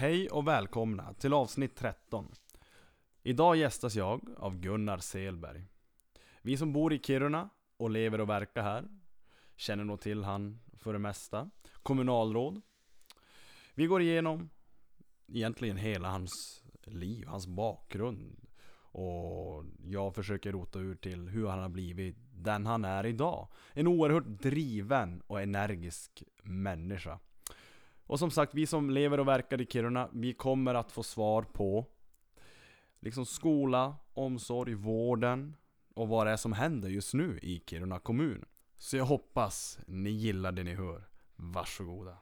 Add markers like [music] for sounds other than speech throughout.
Hej och välkomna till avsnitt 13. Idag gästas jag av Gunnar Selberg. Vi som bor i Kiruna och lever och verkar här känner nog till han för det mesta. Kommunalråd. Vi går igenom egentligen hela hans liv, hans bakgrund. Och jag försöker rota ur till hur han har blivit den han är idag. En oerhört driven och energisk människa. Och som sagt, vi som lever och verkar i Kiruna, vi kommer att få svar på liksom skola, omsorg, vården och vad det är som händer just nu i Kiruna kommun. Så jag hoppas ni gillar det ni hör. Varsågoda.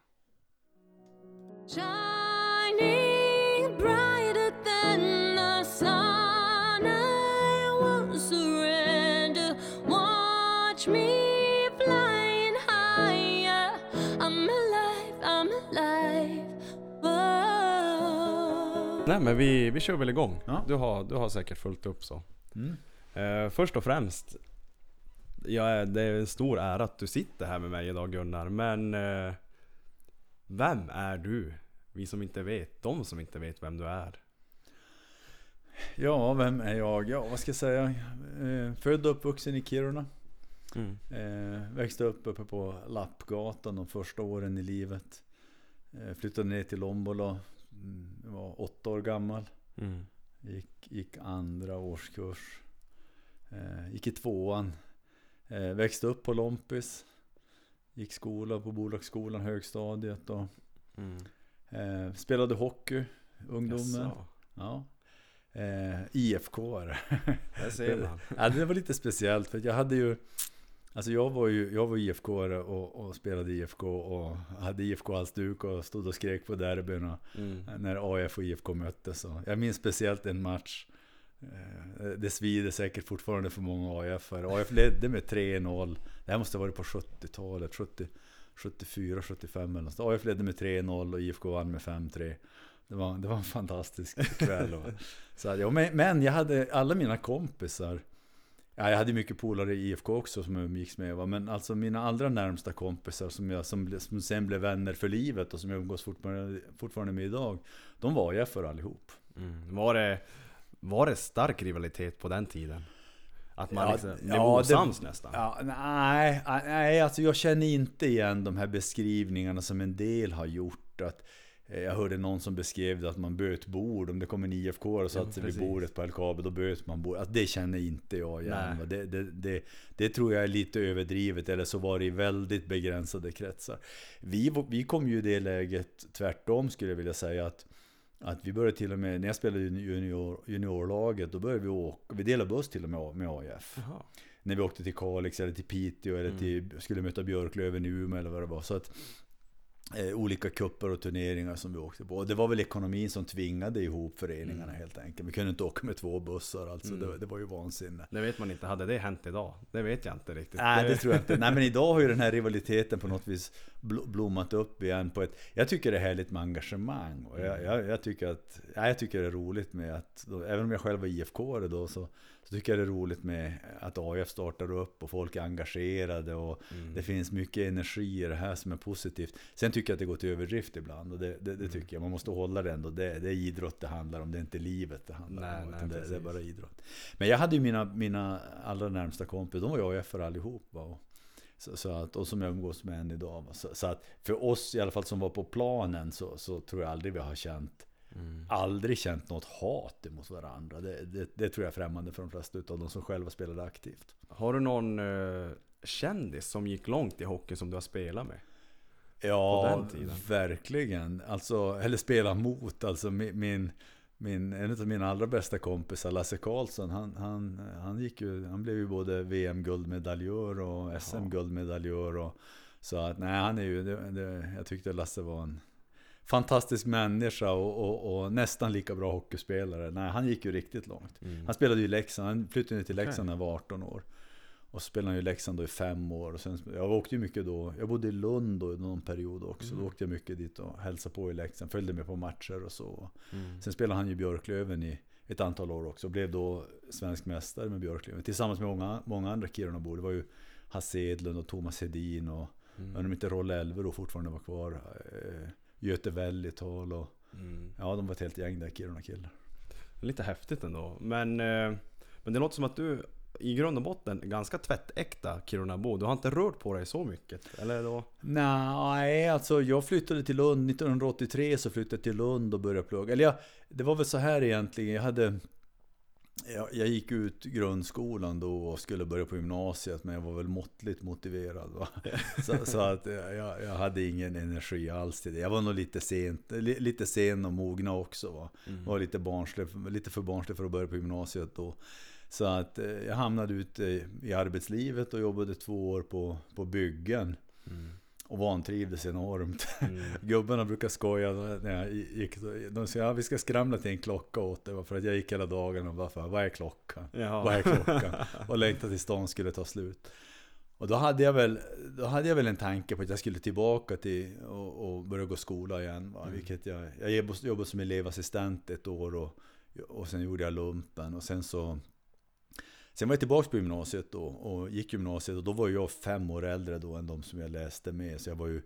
Shining bright Nej men vi, vi kör väl igång. Ja. Du, har, du har säkert fullt upp så. Mm. Eh, först och främst, ja, det är en stor ära att du sitter här med mig idag Gunnar, men eh, vem är du? Vi som inte vet, de som inte vet vem du är. Ja, vem är jag? Ja, vad ska jag säga? Eh, född och uppvuxen i Kiruna. Mm. Eh, växte upp uppe på Lappgatan de första åren i livet. Eh, flyttade ner till Lombolo. Mm, jag var åtta år gammal. Mm. Gick, gick andra årskurs. Eh, gick i tvåan. Eh, växte upp på Lompis. Gick skola på Bolagsskolan, högstadiet. Och, Mm. eh, spelade hockey, ungdomen. Ja. Eh, IFK är det. där ser man. [laughs] ja, det var lite speciellt för jag hade ju Alltså jag var ju jag var IFK och, och spelade IFK och hade IFK-halsduk och stod och skrek på derbyn Mm. när AIF och IFK möttes. Och jag minns speciellt en match. eh, Det svider säkert fortfarande för många AIF. AIF ledde med 3-0. Det här måste ha varit på 70-talet. 70, 74, 75 eller något. AIF ledde med 3-0 och IFK vann med 5-3. Det var, det var en fantastisk kväll. Så, ja, men, men jag hade alla mina kompisar. Ja, jag hade mycket polare i IFK också som jag umgicks med. Va? Men alltså mina allra närmsta kompisar som, jag, som, som sen blev vänner för livet och som jag umgås fortfarande, fortfarande med idag. De var jag för allihop. Mm. Var, det, var det stark rivalitet på den tiden? Att man Ja, liksom ja, det- osams nästan? Ja, nej, nej, alltså jag känner inte igen de här beskrivningarna som en del har gjort. Att, jag hörde någon som beskrev det att man böt bord. Om det kom en IFK och satte Ja, sig vid bordet på LKAB, då böt man bord. Alltså, det känner inte jag igen. Det, det, det, det tror jag är lite överdrivet, eller så var det i väldigt begränsade kretsar. Vi, vi kom ju i det läget tvärtom skulle jag vilja säga. att att vi började till och med, när jag spelade junior, juniorlaget, då började vi åka, vi delade buss till och med med AIF Jaha. när vi åkte till Kalix eller till Piteå eller Mm. till, skulle möta Björklöven i Umeå eller vad det var. Så att eh, olika kupper och turneringar som vi åkte på. Och det var väl ekonomin som tvingade ihop föreningarna Mm. helt enkelt. Vi kunde inte åka med två bussar alltså. Mm. Det, det var ju vansinne. Det vet man inte, hade det hänt idag? Det vet jag inte riktigt. Nej det tror jag inte. Nej men [laughs] idag har ju den här rivaliteten på något vis bl- blommat upp igen på ett... Jag tycker det är härligt med engagemang. Och jag, jag, jag tycker att... Ja, jag tycker det är roligt med att... Då, även om jag själv var IFK då så, så tycker jag det är roligt med att AIF startar upp och folk är engagerade och Mm. det finns mycket energi i det här som är positivt. Sen tycker att det går till överdrift ibland och det, det, det tycker jag. Man måste hålla det ändå. Det, det är idrott det handlar om, det är inte livet det handlar Nej, om. nej, det, det är bara idrott. Men jag hade ju mina, mina allra närmsta kompisar, de var ju AIF allihop. Va? Och, så, så att, och som jag umgås med än idag. Va? Så, så att för oss i alla fall som var på planen så, så tror jag aldrig vi har känt Mm. Aldrig känt något hat emot varandra. Det, det, det tror jag är främmande för de flesta av de som själva spelade aktivt. Har du någon eh, kändis som gick långt i hockey som du har spelat med? Ja, verkligen. Alltså, eller spela mot. Alltså min, min, min, en av mina allra bästa kompisar, Lasse Karlsson, han, han, han, gick ju, han blev ju både VM-guldmedaljör och SM-guldmedaljör. Och, så att, nej, han är ju, det, det, jag tyckte Lasse var en fantastisk människa och, och, och nästan lika bra hockeyspelare. Nej, han gick ju riktigt långt. Mm. Han spelade ju i Leksand, han flyttade ner till. Leksand när han var 18 år. Och så spelade han ju i Leksand i fem år. Och sen, jag åkte ju mycket då, jag bodde i Lund då i någon period också. Mm. Då åkte jag mycket dit och hälsade på i Leksand, följde med på matcher och så. Mm. Sen spelade han ju Björklöven i ett antal år också. Och blev då svensk mästare med Björklöven. Tillsammans med många, många andra Kirunabor. Det var ju Hasse Edlund och Thomas Hedin och Mm. om inte Rolle Elver då fortfarande var kvar. Eh, Göte Vällital och Mm. Ja, de var ett helt gäng där, Kiruna-killar. Lite häftigt ändå. Men, eh, men det låter som att du i grund och botten ganska tvättäkta Kirunabo. Du har inte rört på dig så mycket? Eller då? Nej, alltså jag flyttade till Lund 1983 så flyttade jag till Lund och började plugga. Eller jag, det var väl så här egentligen. Jag hade jag, jag gick ut grundskolan då och skulle börja på gymnasiet men jag var väl måttligt motiverad. Va? [laughs] Så, så att jag, jag hade ingen energi alls till det. Jag var nog lite sent, li- lite sen och mogna också. Va? Mm. Var lite, barnslig, lite för barnslig för att börja på gymnasiet då. Så att eh, jag hamnade ute i arbetslivet och jobbade två år på, på byggen. Mm. Och vantrivdes enormt. Mm. [laughs] Gubbarna brukar skoja när jag gick. De säger ja, vi ska skramla till en klocka åt dig. För att jag gick hela dagen och bara för, vad är klockan? Ja. Vad är klockan? [laughs] Och längtade tills dagen skulle ta slut. Och då hade jag väl, då hade jag väl en tanke på att jag skulle tillbaka till och, och börja gå skola igen. Va? Mm. Vilket jag, jag jobbade som elevassistent ett år och, och sen gjorde jag lumpen. Och sen så Sen var jag tillbaka på gymnasiet då och gick gymnasiet och då var jag fem år äldre då än de som jag läste med. Så jag var ju,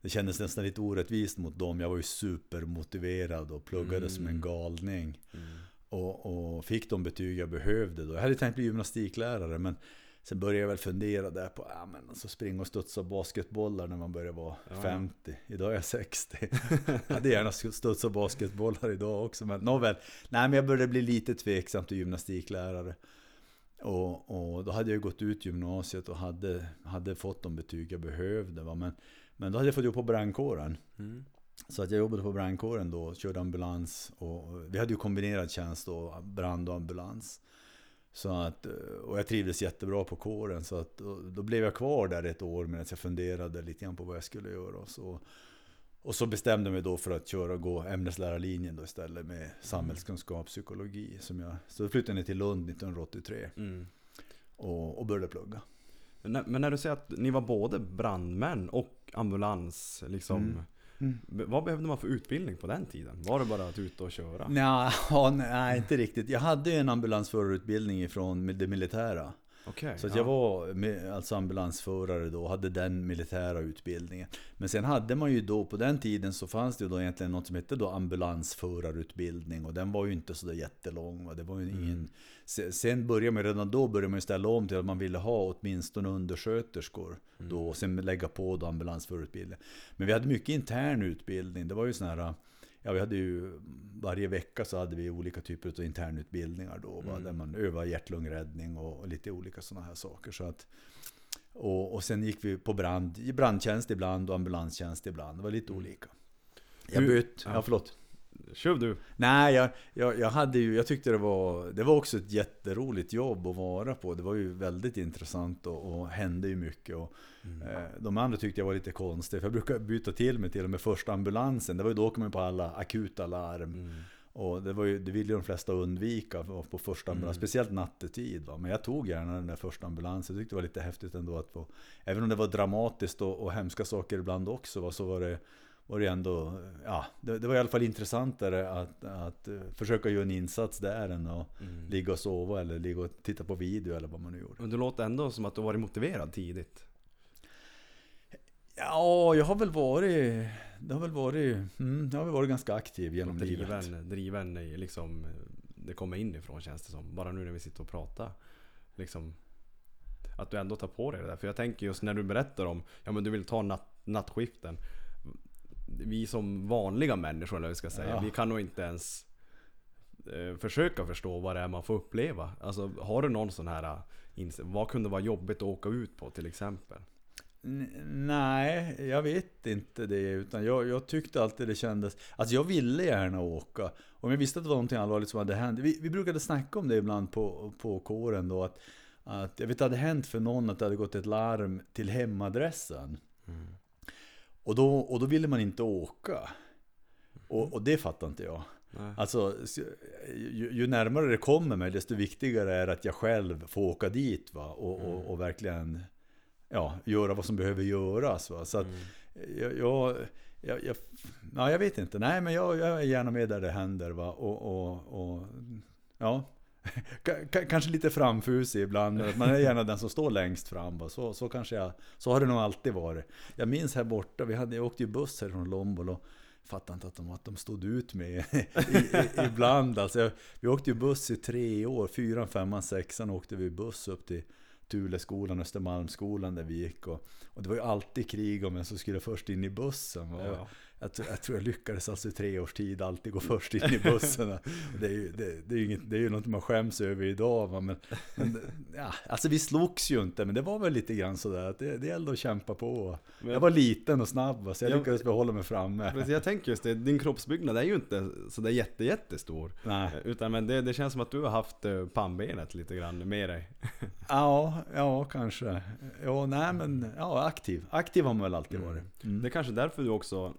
det kändes nästan lite orättvist mot dem. Jag var ju supermotiverad och pluggade som en Mm. galning. Mm. Och, och fick de betyg jag behövde då. Jag hade tänkt bli gymnastiklärare men sen började jag väl fundera där på, ja men alltså springa och studsa basketbollar när man börjar vara Ja. 50. Idag är jag 60. [laughs] jag hade gärna studsa basketbollar idag också men nåväl. Nej men jag började bli lite tveksam till gymnastiklärare. Och, och då hade jag gått ut gymnasiet och hade, hade fått de betyg jag behövde. Va? Men, men då hade jag fått jobba på brandkåren. Mm. Så att jag jobbade på brandkåren då, körde ambulans och vi hade ju kombinerad tjänst då, brand och ambulans. Så att, och jag trivdes jättebra på kåren så att då, då blev jag kvar där ett år medan jag funderade lite grann på vad jag skulle göra. Och så, och så bestämde jag mig då för att köra och gå ämneslärarlinjen då istället med samhällskunskap, psykologi. Som jag, så då flyttade jag ner till Lund 1983 Mm. och, och började plugga. Men, när, men när du säger att ni var både brandmän och ambulans, liksom. Mm. Mm. Vad behövde man för utbildning på den tiden? Var det bara att ut och köra? Nja, [laughs] ja, nej, inte riktigt. Jag hade en ambulansförarutbildning från det militära. Okej. Så att ja. jag var med, alltså ambulansförare då hade den militära utbildningen. Men sen hade man ju då, på den tiden så fanns det ju då egentligen något som hette då ambulansförarutbildning. Och den var ju inte sådär jättelång. Va? Det var ju Mm. ingen... Sen började man redan då började man ställa om till att man ville ha åtminstone undersköterskor. Mm. Då, och sen lägga på då ambulansförarutbildning. Men vi hade mycket intern utbildning. Det var ju sån här... Ja, vi hade ju varje vecka så hade vi olika typer av internutbildningar då. Va? Mm. Där man övar hjärt-lungräddning och, och lite olika sådana här saker. Så att, och, och sen gick vi på brand, brandtjänst ibland och ambulanstjänst ibland. Det var lite Mm. olika. Jag Hur- bytt. ja. Ja, förlåt. Kör du. Nej, jag, jag, jag hade ju, jag tyckte det var, det var också ett jätteroligt jobb att vara på. Det var ju väldigt intressant och, och hände ju mycket. Och, Mm. eh, de andra tyckte jag var lite konstig. För jag brukar byta till mig till och med första ambulansen. Det var ju då åker man på alla akuta larm. Mm. Och det, var ju, det ville ju de flesta undvika på på första ambulans, Mm. speciellt nattetid. Va? Men jag tog gärna den där första ambulansen. Jag tyckte det var lite häftigt ändå att få, även om det var dramatiskt och, och hemska saker ibland också, va? så var det, var det ändå, ja, det, det var i alla fall intressantare att, att eh, försöka göra en insats där än att Mm. ligga och sova eller ligga och titta på video eller vad man nu gjorde. Men du låter ändå som att du varit motiverad tidigt. Ja, jag har väl varit, det har väl varit, mm, jag har väl varit ganska aktiv genom livet. driven, driven i liksom, det kommer inifrån känns det som. Bara nu när vi sitter och pratar. Liksom, att du ändå tar på dig det där. För jag tänker just när du berättar om, ja men du vill ta natt, nattskiften. Vi som vanliga människor, eller vi ska säga, Ja. vi kan nog inte ens eh, försöka förstå vad det är man får uppleva. Alltså har du någon sån här, eh, vad kunde vara jobbigt att åka ut på till exempel? N- Nej, jag vet inte det. Utan jag, jag tyckte alltid det kändes... Alltså jag ville gärna åka. Om jag visste att det var någonting allvarligt som hade hänt. Vi, vi brukade snacka om det ibland på, på kåren då. Att, att jag vet att det hade hänt för någon att det hade gått ett larm till hemadressen. Och då, och då ville man inte åka. Och, och det fattar inte jag. Nej. Alltså, ju, ju närmare det kommer mig, desto viktigare är att jag själv får åka dit va? Och, Mm. och, och verkligen ja, göra vad som behöver göras. Va? Så att Mm. jag, jag, jag, jag, ja, jag vet inte. Nej, men jag, jag är gärna med där det händer. Va? Och, och, och ja, [laughs] K- k- kanske lite framfusig ibland. Man är gärna den som står längst fram. Så, så, kanske jag, så har det nog alltid varit. Jag minns här borta, vi hade, jag åkte ju buss här från Lombolo. fattar inte att de, att de stod ut med i, i, ibland. Alltså, vi åkte ju buss i tre år, fyran, femman, sexan åkte vi buss upp till Tuleskolan, Östermalmsskolan där vi gick. Och, och det var ju alltid krig om vem som skulle först in i bussen. Och Ja jag, tror- jag tror jag lyckades alltså i tre års tid alltid gå först in i bussen. Det är ju, det, det är inget, det är ju något man skäms över idag. Va? Men, men, ja, alltså vi slogs ju inte, men det var väl lite grann sådär att det, det gällde att kämpa på. Men Jag var liten och snabb, va, så jag Ja. lyckades behålla mig framme. Precis, jag tänker just det, din kroppsbyggnad är ju inte sådär jätte, jättestor. Nej. Utan men det, det känns som att du har haft eh, pannbenet lite grann med dig. [laughs] Ja, ja kanske. Ja, nej men ja, aktiv. Aktiv har man väl alltid varit. Mm. Det är kanske därför du också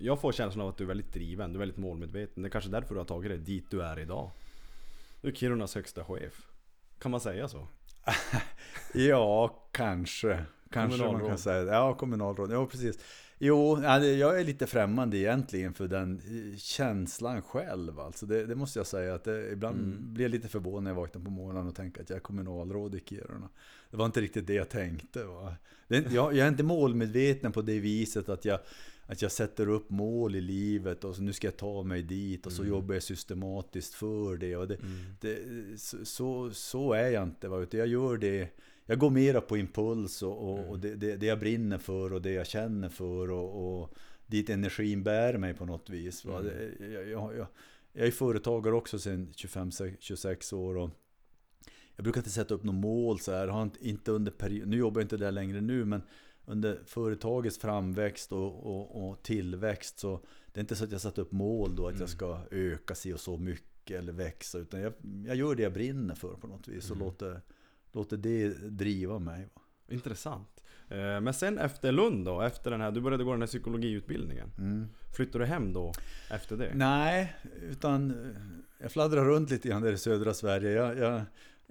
Jag får känslan av att du är väldigt driven, du är väldigt målmedveten. Det är kanske därför du har tagit dig dit du är idag. Du är Kirunas högsta chef. Kan man säga så? [laughs] Ja, kanske. Kanske man kan säga. Ja, kommunalråd. Ja, precis. Jo, ja, det- jag är lite främmande egentligen för den eh, känslan själv. Alltså det, det måste jag säga. att det, Ibland Mm. blir jag lite förvånad när jag vaknar på morgonen och tänker att jag är kommunalråd i Kiruna. Det var inte riktigt det jag tänkte. Va? Det, jag, jag är inte målmedveten på det viset att jag, att jag sätter upp mål i livet och så nu ska jag ta mig dit och så Mm. jobbar jag systematiskt för det. Och det, Mm. det, så, så, är jag inte. Va? Jag gör det. Jag går mera på impuls och, och, och det, det, det jag brinner för och det jag känner för och, och dit energin bär mig på något vis. Va? Mm. Jag, jag, jag, jag är företagare också sedan 25-26 år. Och jag brukar inte sätta upp något mål så här. Har inte, inte under period, nu jobbar jag inte där längre nu men under företagets framväxt och, och, och tillväxt så det är inte så att jag satt upp mål då att Mm. jag ska öka sig och så mycket eller växa utan jag, jag gör det jag brinner för på något vis och Mm. låter, låter det driva mig. Intressant. Eh, Men sen efter Lund då, efter den här, du började gå den här psykologiutbildningen. Mm. Flyttade du hem då efter det? Nej, utan jag fladdrar runt lite grann där i södra Sverige. Jag, jag,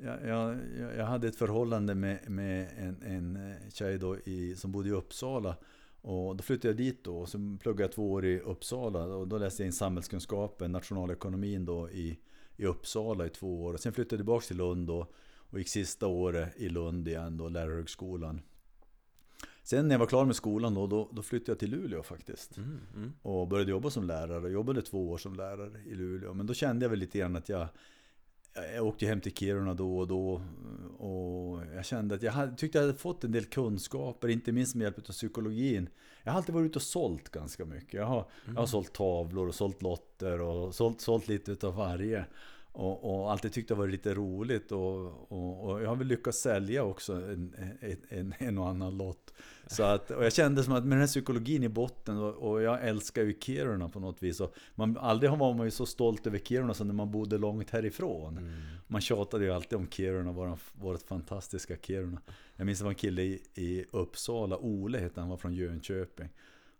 jag, jag, jag- hade ett förhållande med, med en, en eh, tjej då i, som bodde i Uppsala. Och då flyttade jag dit då och så pluggade jag två år i Uppsala. Och då läste jag in samhällskunskapen, nationalekonomin då i, i Uppsala i två år. Och sen flyttade jag tillbaka till Lund då och gick sista året i Lund igen då, lärarhögskolan. Sen när jag var klar med skolan då, då, då flyttade jag till Luleå faktiskt. Mm, mm. Och började jobba som lärare. Jag jobbade två år som lärare i Luleå. Men då kände jag väl lite grann att jag... Jag åkte hem till Kiruna då och då. Och jag kände att jag hade, tyckte jag hade fått en del kunskaper. Inte minst med hjälp av psykologin. Jag har alltid varit ute och sålt ganska mycket. Jag har, jag har sålt tavlor och sålt lotter och sålt, sålt lite utav varje. Och, och alltid tyckt det var lite roligt. Och, och, och jag har väl lyckats sälja också en, en, en, en och annan lott. Så att, och jag kände som att med den här psykologin i botten och, och jag älskar ju Kiruna på något vis. Och man, aldrig var man ju så stolt över Kiruna som när man bodde långt härifrån. Mm. Man tjatade ju alltid om Kiruna, våran, vårt fantastiska Kiruna. Jag minns det var en kille i, i Uppsala, Ole hette han, han var från Jönköping.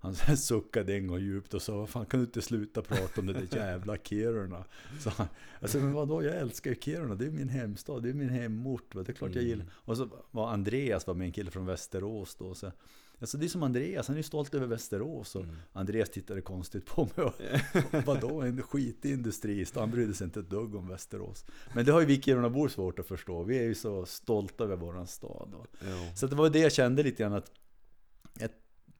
Han suckade en gång djupt och sa, vad fan kan du inte sluta prata om det där jävla Kiruna? Så, han- alltså, men vadå, jag älskar ju Kiruna, det är min hemstad, det är min hemort. va, Det är klart jag Mm. gillar. Och så var Andreas var med en kille från Västerås då. Så, alltså det är som Andreas, han är ju stolt över Västerås. Och Mm. Andreas tittade konstigt på mig. Och, [laughs] vadå, en skitig industristad? Han brydde sig inte ett dugg om Västerås. Men det har ju vi Kirunabor svårt att förstå. Vi är ju så stolta över våran stad. Så det var det jag kände lite grann att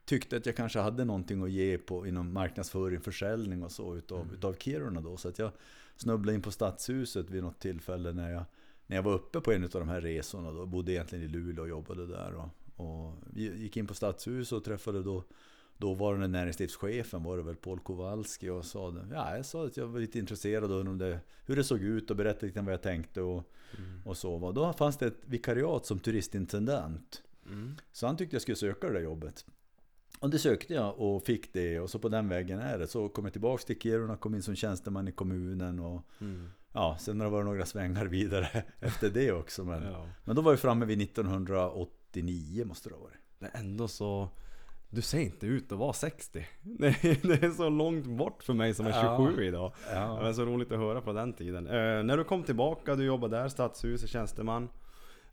tyckte att jag kanske hade någonting att ge på inom marknadsföring, försäljning och så utav, Mm. utav Kiruna då. Så att jag snubblade in på Stadshuset vid något tillfälle när jag, när jag var uppe på en av de här resorna. Då. Bodde egentligen i Luleå och jobbade där. Och, och gick in på Stadshuset och träffade då dåvarande näringslivschefen var det väl, Paul Kowalski och sa. Ja, jag sa att jag var lite intresserad av det, hur det såg ut och berättade lite om vad jag tänkte och, Mm. och så. Och då fanns det ett vikariat som turistintendent. Mm. Så han tyckte jag skulle söka det där jobbet. Och det sökte jag och fick det och så på den vägen är det. Så kom jag tillbaka till Kiruna, kom in som tjänsteman i kommunen och Mm. ja, sen har det varit några svängar vidare [laughs] efter det också. Men, Ja. men då var vi framme vid 1989 måste det ha varit. Är ändå så... Du ser inte ut att vara 60. [laughs] Det är, det är så långt bort för mig som är 27 idag. Det var så roligt att höra på den tiden. Eh, när du kom tillbaka, du jobbade där, Stadshuset, tjänsteman.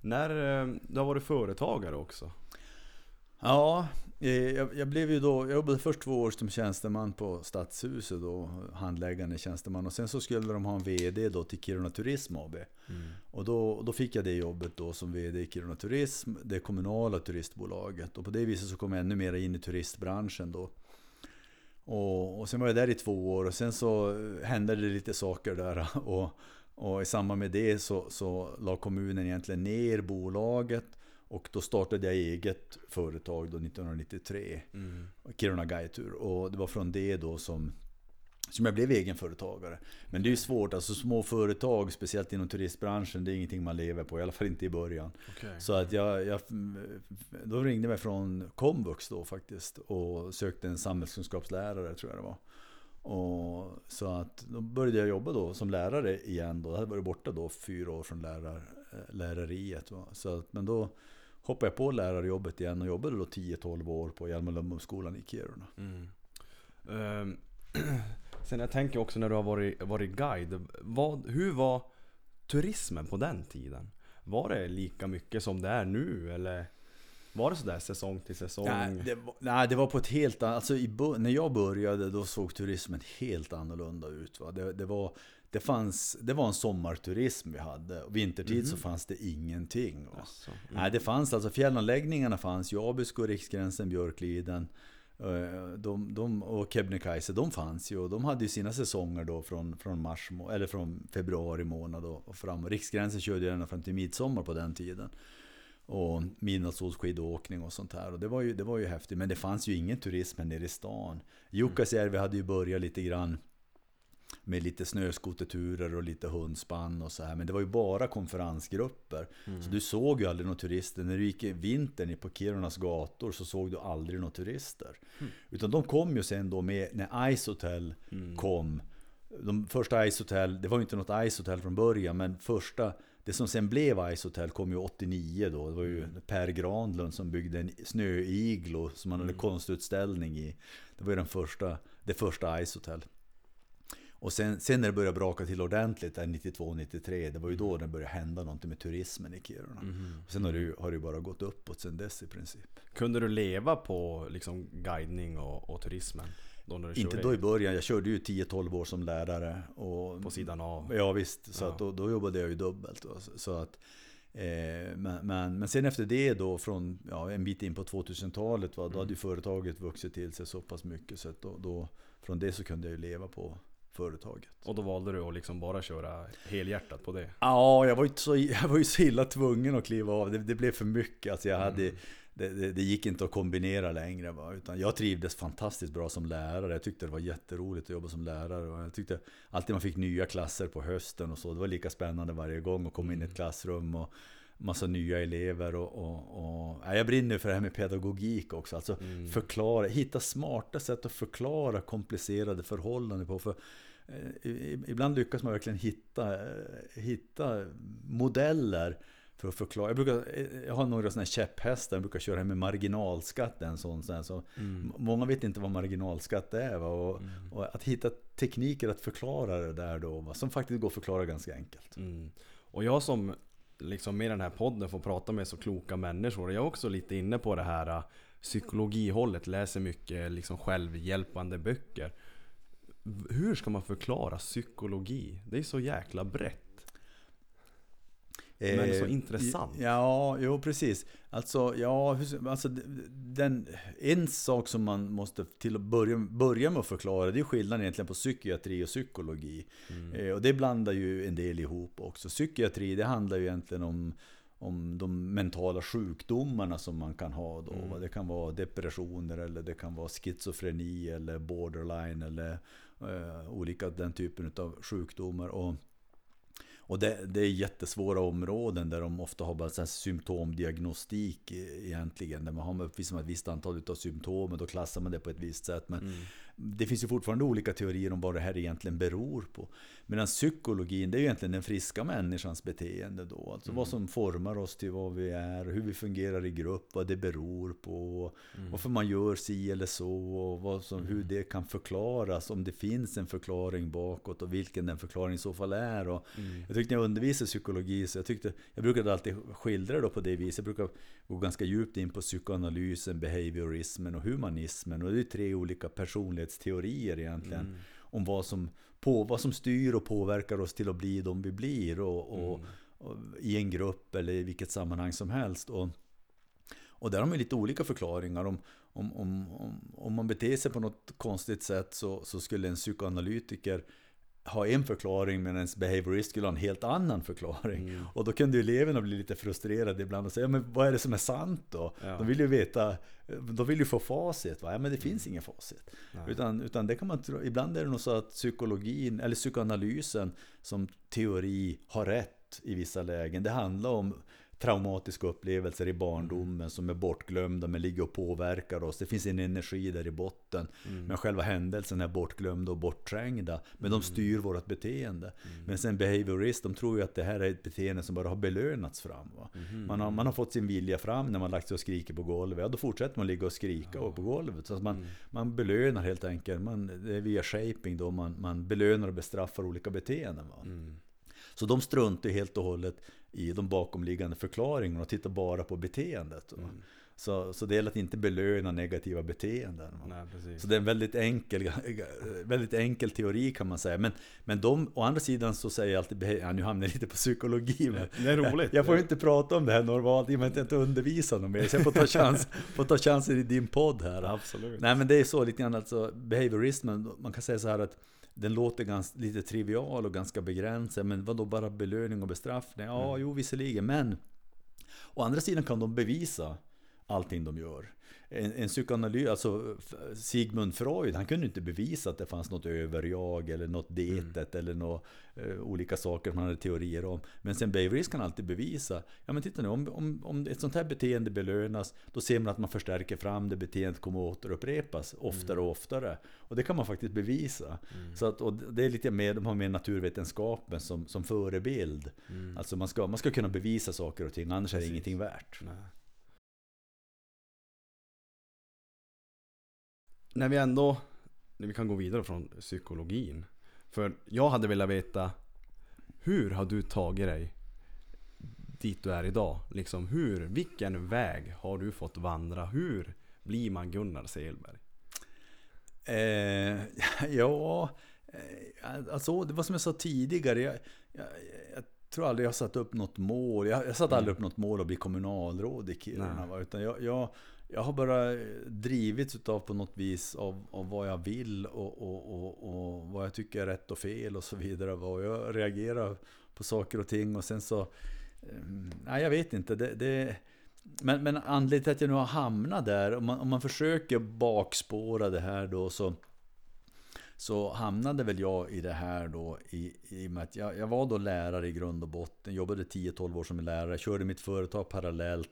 När eh, du har varit företagare också. Ja, jag, jag blev ju då, jag jobbade först två år som tjänsteman på Stadshuset då, handläggande tjänsteman. Och sen så skulle de ha en VD då till Kiruna Turism AB. Och då, då fick jag det jobbet då som VD i Kiruna Turism, det kommunala turistbolaget. Och på det viset så kom jag ännu mer in i turistbranschen då. Och, och sen var jag där i två år och sen så hände det lite saker där. [laughs] Och, och i samband med det så, så la kommunen egentligen ner bolaget. Och då startade jag eget företag då 1993. Mm. Kiruna Guidetur. Och det var från det då som, som jag blev egenföretagare. Men det är ju svårt, alltså små företag, speciellt inom turistbranschen, det är ingenting man lever på. I alla fall inte i början. Okej. Så att jag, jag då ringde jag från Komvux då faktiskt och sökte en samhällskunskapslärare tror jag det var. Och, så att då började jag jobba då som lärare igen. Då. Jag hade varit borta då fyra år från lärar, eh, lärariet. Va? Så att, men då hoppade jag på lärarjobbet igen och jobbade då 10-12 år på Hjalmar Lundboskolan i Kiruna. Mm. Ehm, [clears throat] sen jag tänker också när du har varit, varit guide. Vad, hur var turismen på den tiden? Var det lika mycket som det är nu eller? Var det sådär säsong till säsong? Nej det, var, nej, det var på ett helt annat... Alltså i, när jag började då såg turismen helt annorlunda ut. Va? Det, det, var, det, fanns, det var en sommarturism vi hade. Och vintertid så fanns det ingenting. Alltså, mm. Nej, det fanns alltså fjällanläggningarna fanns ju. Abisko, Riksgränsen, Björkliden. eh, De, de, och Kebnekaise, de fanns ju. Och de hade ju sina säsonger då från, från, mars, eller från februari månad och, och fram. Och Riksgränsen körde ju ända fram till midsommar på den tiden. Och midnattssolskidåkning och sånt här. Och det var, ju, det var ju häftigt. Men det fanns ju ingen turism här nere i stan. Jukkasjärvi hade ju börjat lite grann med lite snöskoterturer och lite hundspann och så här. Men det var ju bara konferensgrupper. Så du såg ju aldrig några turister. När du gick i vintern på Kirunas gator så såg du aldrig några turister. Utan de kom ju sen då med, när Ice Hotel kom. De första Ice Hotel, det var ju inte något Ice Hotel från början, men första det som sen blev Ice Hotel kom ju 89 då. Det var ju Per Granlund som byggde en snöiglo som han hade konstutställning i. Det var ju den första, det första Ice Hotel. Och sen, sen när det började braka till ordentligt, där 92-93, det var ju då det började hända någonting med turismen i Kiruna. Och sen har det, ju, har det bara gått uppåt sen dess i princip. Kunde du leva på liksom guidning och, och turismen? Då Inte då i början, jag körde ju 10-12 år som lärare. Och, På sidan av? Ja visst, så Ja. att då, då jobbade jag ju dubbelt. då. Så- Så att, eh, men, men, men sen efter det då, från ja, en bit in på 2000-talet, va, då Mm. hade ju företaget vuxit till sig så pass mycket. Så att då, då, från det så kunde jag ju leva på företaget. Och då valde du att liksom bara köra helhjärtat på det? Ja, jag var ju så, [laughs] jag var ju så illa tvungen att kliva av. Det, det blev för mycket. Alltså jag hade, det, det, det gick inte att kombinera längre. Va? Utan jag trivdes fantastiskt bra som lärare. Jag tyckte det var jätteroligt att jobba som lärare. Och jag tyckte alltid man fick nya klasser på hösten och så. Det var lika spännande varje gång att komma in i ett klassrum. Och, Massa nya elever och, och, och ja, jag brinner för det här med pedagogik också. Alltså förklara, hitta smarta sätt att förklara komplicerade förhållanden på. För ibland lyckas man verkligen hitta, eh, hitta modeller för att förklara. Jag, brukar, eh, jag har några sådana här käpphästar. Jag brukar köra med marginalskatt. En sån, så Mm. Många vet inte vad marginalskatt är. Va? Och, och att hitta tekniker att förklara det där då. Va? Som faktiskt går att förklara ganska enkelt. Mm. Och jag som liksom med den här podden får prata med så kloka människor. Jag är också lite inne på det här psykologihållet, läser mycket liksom självhjälpande böcker. Hur ska man förklara psykologi? Det är så jäkla brett. Men så Eh, intressant. Ja, jo precis. Alltså, ja, alltså den, en sak som man måste till att börja, börja med att förklara det är skillnaden egentligen på psykiatri och psykologi. Mm. Eh, och det blandar ju en del ihop också. Psykiatri det handlar ju egentligen om om de mentala sjukdomarna som man kan ha då. Mm. Det kan vara depressioner eller det kan vara schizofreni eller borderline eller eh, olika den typen av sjukdomar. Och, och det, det är jättesvåra områden där de ofta har bara så här symptomdiagnostik eh, egentligen. Där man har uppvisat ett visst antal av symptomen, och då klassar man det på ett visst sätt. Men Mm det finns ju fortfarande olika teorier om vad det här egentligen beror på. Medan psykologin, det är ju egentligen den friska människans beteende då. Alltså vad som formar oss till vad vi är, hur vi fungerar i grupp, vad det beror på. Varför man gör si eller så och vad som, hur det kan förklaras. Om det finns en förklaring bakåt och vilken den förklaringen i så fall är. Och Jag tyckte när jag undervisade psykologi så jag tyckte, jag brukade alltid skildra det på det viset. Jag brukar gå ganska djupt in på psykoanalysen, behaviorismen och humanismen. Och det är tre olika personlighetsteorier egentligen. Om vad som, på, vad som styr och påverkar oss till att bli de vi blir. Och, och, och, I en grupp eller i vilket sammanhang som helst. Och, och där har man lite olika förklaringar. Om, om, om, om, om man beter sig på något konstigt sätt så, så skulle en psykoanalytiker ha en förklaring medan behaviorist skulle ha en helt annan förklaring. Mm. Och då kunde ju eleverna bli lite frustrerade ibland och säga, ja, men vad är det som är sant då? Ja. De vill ju veta, de vill ju få facit. Va? Ja, men det finns ingen facit. Nej. Utan, utan det kan man tro, ibland är det nog så att psykologin, eller psykoanalysen som teori har rätt i vissa lägen. Det handlar om traumatiska upplevelser i barndomen som är bortglömda men ligger och påverkar oss. Det finns en energi där i botten. Men själva händelsen är bortglömda och bortträngda. Men de styr vårt beteende. Men sen behaviorist, de tror ju att det här är ett beteende som bara har belönats fram. Va? Man, har, man har fått sin vilja fram när man lagt sig och skriker på golvet. Ja, då fortsätter man ligga och skrika på golvet. Så att man, man belönar helt enkelt. Man, det är via shaping då man, man belönar och bestraffar olika beteenden. Va? Så de struntar helt och hållet i de bakomliggande förklaringarna och tittar bara på beteendet. va. Så, så det gäller att inte belöna negativa beteenden. Nej. Så det är en väldigt enkel, [laughs] väldigt enkel teori kan man säga. Men, men de, å andra sidan så säger jag alltid, ja, nu hamnar jag lite på psykologi. Men Det är roligt. Jag, jag får inte prata om det här normalt i och med att jag inte undervisar någon mer. Så jag får ta, [laughs] chans, får ta chansen i din podd här. Absolut. Nej men det är så lite grann alltså, behaviorismen, man kan säga så här att den låter ganska, lite trivial och ganska begränsad, men vad då bara belöning och bestraffning? Ja, Mm. jo visserligen, men å andra sidan kan de bevisa allting de gör. En, en psykoanalys, alltså Sigmund Freud, han kunde inte bevisa att det fanns något överjag eller något detet eller några eh, olika saker som han hade teorier om. Men sen Beveridge kan alltid bevisa, ja men titta nu, om, om, om ett sånt här beteende belönas, då ser man att man förstärker fram det, beteendet kommer att återupprepas oftare och oftare. Och det kan man faktiskt bevisa. Så att, och det är lite mer, de har mer naturvetenskapen som, som förebild. Alltså man ska, man ska kunna bevisa saker och ting, annars är det Precis. ingenting värt. Nej. När vi ändå, vi kan gå vidare från psykologin. För jag hade velat veta, hur har du tagit dig dit du är idag? Liksom hur, vilken väg har du fått vandra? Hur blir man Gunnar Selberg? Eh, [laughs] ja, eh, alltså det var som jag sa tidigare. Jag, jag, jag tror aldrig jag satt upp något mål. Jag, jag satt aldrig upp något mål att bli kommunalråd i Kiruna. Va? Utan jag, jag, jag har bara eh, drivits utav på något vis av, av vad jag vill och, och, och, och vad jag tycker är rätt och fel och så vidare. Och jag reagerar på saker och ting och sen så... Eh, nej, jag vet inte. Det, det, men, men anledningen till att jag nu har hamnat där, om man, om man försöker bakspåra det här då så så hamnade väl jag i det här då i, i och med att jag, jag var då lärare i grund och botten, jobbade 10-12 år som lärare, körde mitt företag parallellt.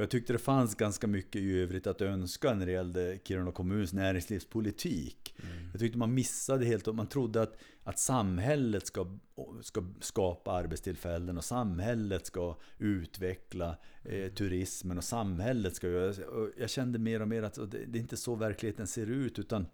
Och jag tyckte det fanns ganska mycket i övrigt att önska när det gällde Kiruna kommuns näringslivspolitik. Jag tyckte man missade helt och man trodde att, att samhället ska, ska skapa arbetstillfällen och samhället ska utveckla eh, turismen och samhället ska göra... Jag kände mer och mer att det, det är inte så verkligheten ser ut utan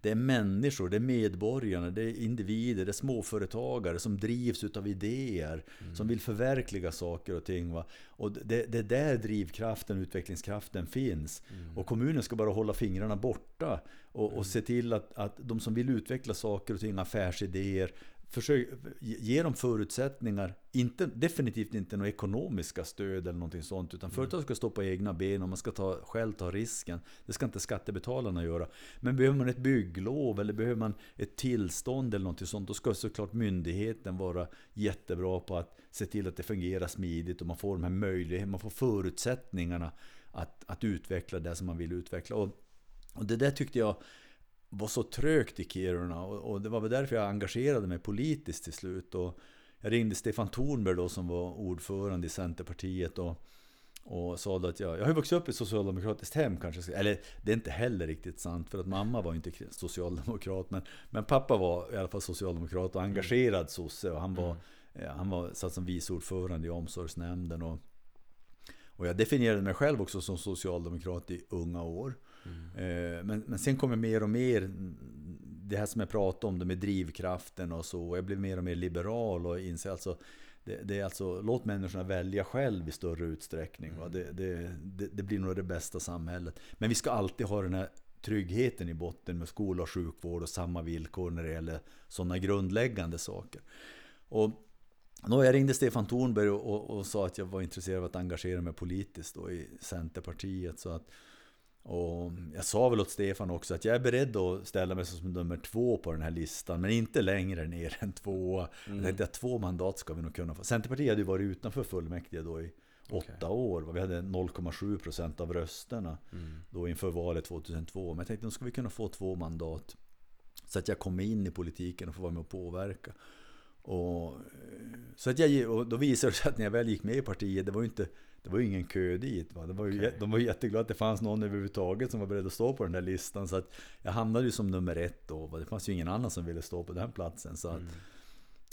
det är människor, det är medborgarna, det är individer, det är småföretagare som drivs utav idéer, som vill förverkliga saker och ting. Va? Och det, det är där drivkraften, utvecklingskraften finns. Och kommunen ska bara hålla fingrarna borta och, och se till att, att de som vill utveckla saker och ting, affärsidéer, Försök, ge dem förutsättningar, inte, definitivt inte några ekonomiska stöd eller någonting sånt. Utan företag ska stå på egna ben och man ska ta, själv ta risken. Det ska inte skattebetalarna göra. Men behöver man ett bygglov eller behöver man ett tillstånd eller någonting sånt. Då ska såklart myndigheten vara jättebra på att se till att det fungerar smidigt och man får de här möjligheterna, man får förutsättningarna att, att utveckla det som man vill utveckla. Och, och det där tyckte jag var så trögt i Kiruna och, och det var väl därför jag engagerade mig politiskt till slut. Och jag ringde Stefan Thornberg då som var ordförande i Centerpartiet och, och sa att jag, jag har ju vuxit upp i ett socialdemokratiskt hem kanske. Eller det är inte heller riktigt sant för att mamma var inte socialdemokrat men, men pappa var i alla fall socialdemokrat och engagerad sosse och han var, mm. han var satt som vice ordförande i omsorgsnämnden. Och, och jag definierade mig själv också som socialdemokrat i unga år. Eh, Men, men sen kommer mer och mer det här som jag pratade om, det med drivkraften och så. Jag blev mer och mer liberal och inser alltså det, det är alltså, låt människorna välja själv i större utsträckning. Va? Det, det, det, blir nog det bästa samhället. Men vi ska alltid ha den här tryggheten i botten med skola och sjukvård och samma villkor när det gäller sådana grundläggande saker. Och då jag ringde Stefan Thornberg och, och, och sa att jag var intresserad av att engagera mig politiskt då i Centerpartiet. Så att, Och jag sa väl åt Stefan också att jag är beredd att ställa mig som nummer två på den här listan, men inte längre ner än två. Jag tänkte att två mandat ska vi nog kunna få. Centerpartiet hade ju varit utanför fullmäktige då i åtta år. Vi hade 0,7 procent av rösterna då inför valet 2002. Men jag tänkte nu ska vi kunna få två mandat. Så att jag kommer in i politiken och får vara med och påverka. Och, eh, så att jag, och då visade det sig att när jag väl gick med i partiet, det var ju inte det var ju ingen kö dit. Va? Det var ju, Okej. De var ju jätteglada att det fanns någon överhuvudtaget som var beredd att stå på den där listan. Så att jag hamnade ju som nummer ett då. va. Det fanns ju ingen annan som ville stå på den platsen. Så att,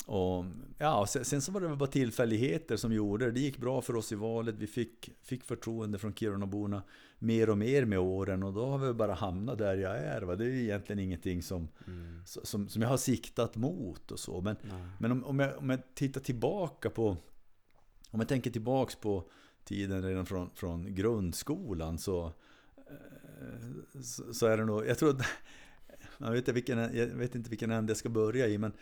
och, ja, och sen, sen så var det väl bara tillfälligheter som gjorde det. Det gick bra för oss i valet. Vi fick, fick förtroende från Kirunaborna mer och mer med åren. Och då har vi bara hamnat där jag är. Va? Det är ju egentligen ingenting som, Mm. som, som jag har siktat mot och så. Men, Nej. men om, om, jag, om jag tittar tillbaka på Om jag tänker tillbaks på tiden redan från, från grundskolan så, eh, så, så är det nog, jag tror att [laughs] jag vet, inte vilken, jag vet inte vilken ände jag ska börja i men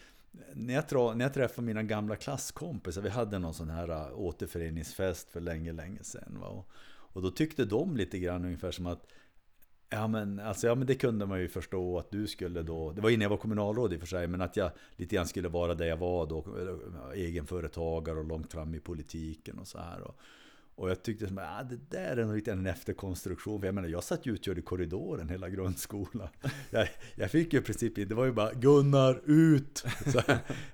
när jag, tra, när jag träffade mina gamla klasskompisar, vi hade någon sån här eh, återföreningsfest för länge, länge sedan. Va? Och, och då tyckte de lite grann ungefär som att Ja men, alltså, ja men det kunde man ju förstå att du skulle då, det var innan jag var kommunalråd i och för sig, men att jag lite grann skulle vara där jag var då, egenföretagare och långt fram i politiken och så här. Och, och jag tyckte som, ah, det där är nog lite en efterkonstruktion. För jag menar, jag satt ju utkörd i korridoren hela grundskolan. [laughs] Jag, jag fick ju i princip, det var ju bara Gunnar ut! Så,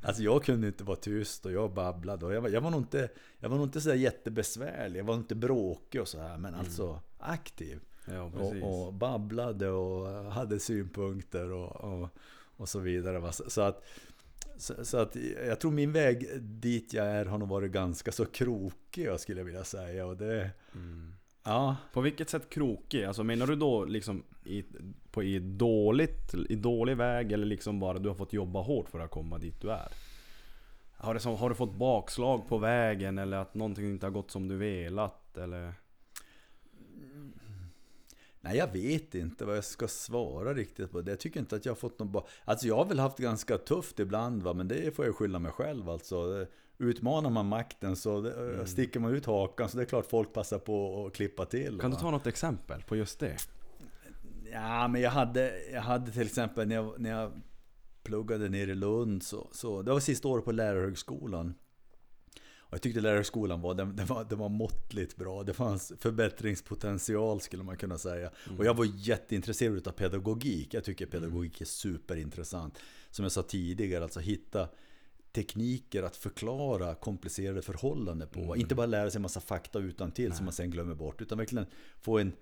alltså jag kunde inte vara tyst och jag babblade. Och jag, var, jag var nog inte, jag var nog inte så jättebesvärlig, jag var inte bråkig och så här, men alltså aktiv. Ja. Och, och babblade och hade synpunkter och, och, och så vidare. så, att, så, så att jag tror min väg dit jag är har nog varit ganska så krokig jag skulle vilja säga. Och det, Mm. ja, På vilket sätt krokig? Alltså menar du då liksom i, på, i, dåligt, i dålig väg eller liksom bara du har fått jobba hårt för att komma dit du är? Har, det har du fått bakslag på vägen eller att någonting inte har gått som du velat? Eller? Nej jag vet inte vad jag ska svara riktigt på det. Jag tycker inte att jag har fått någon... ba- Alltså jag har väl haft ganska tufft ibland va, men det får jag skylla mig själv alltså. Utmanar man makten så det, sticker man ut hakan så det är klart folk passar på att klippa till. Kan du va. ta något exempel på just det? Ja, men jag hade, jag hade till exempel när jag, när jag pluggade nere i Lund så, så det var sista året på lärarhögskolan. Jag tyckte lärarhögskolan var, den, den var, den var måttligt bra. Det fanns förbättringspotential skulle man kunna säga. Och jag var jätteintresserad av pedagogik. Jag tycker pedagogik är superintressant. Som jag sa tidigare, alltså hitta tekniker att förklara komplicerade förhållanden på. Inte bara lära sig en massa fakta utan till som man sen glömmer bort. Utan verkligen få en,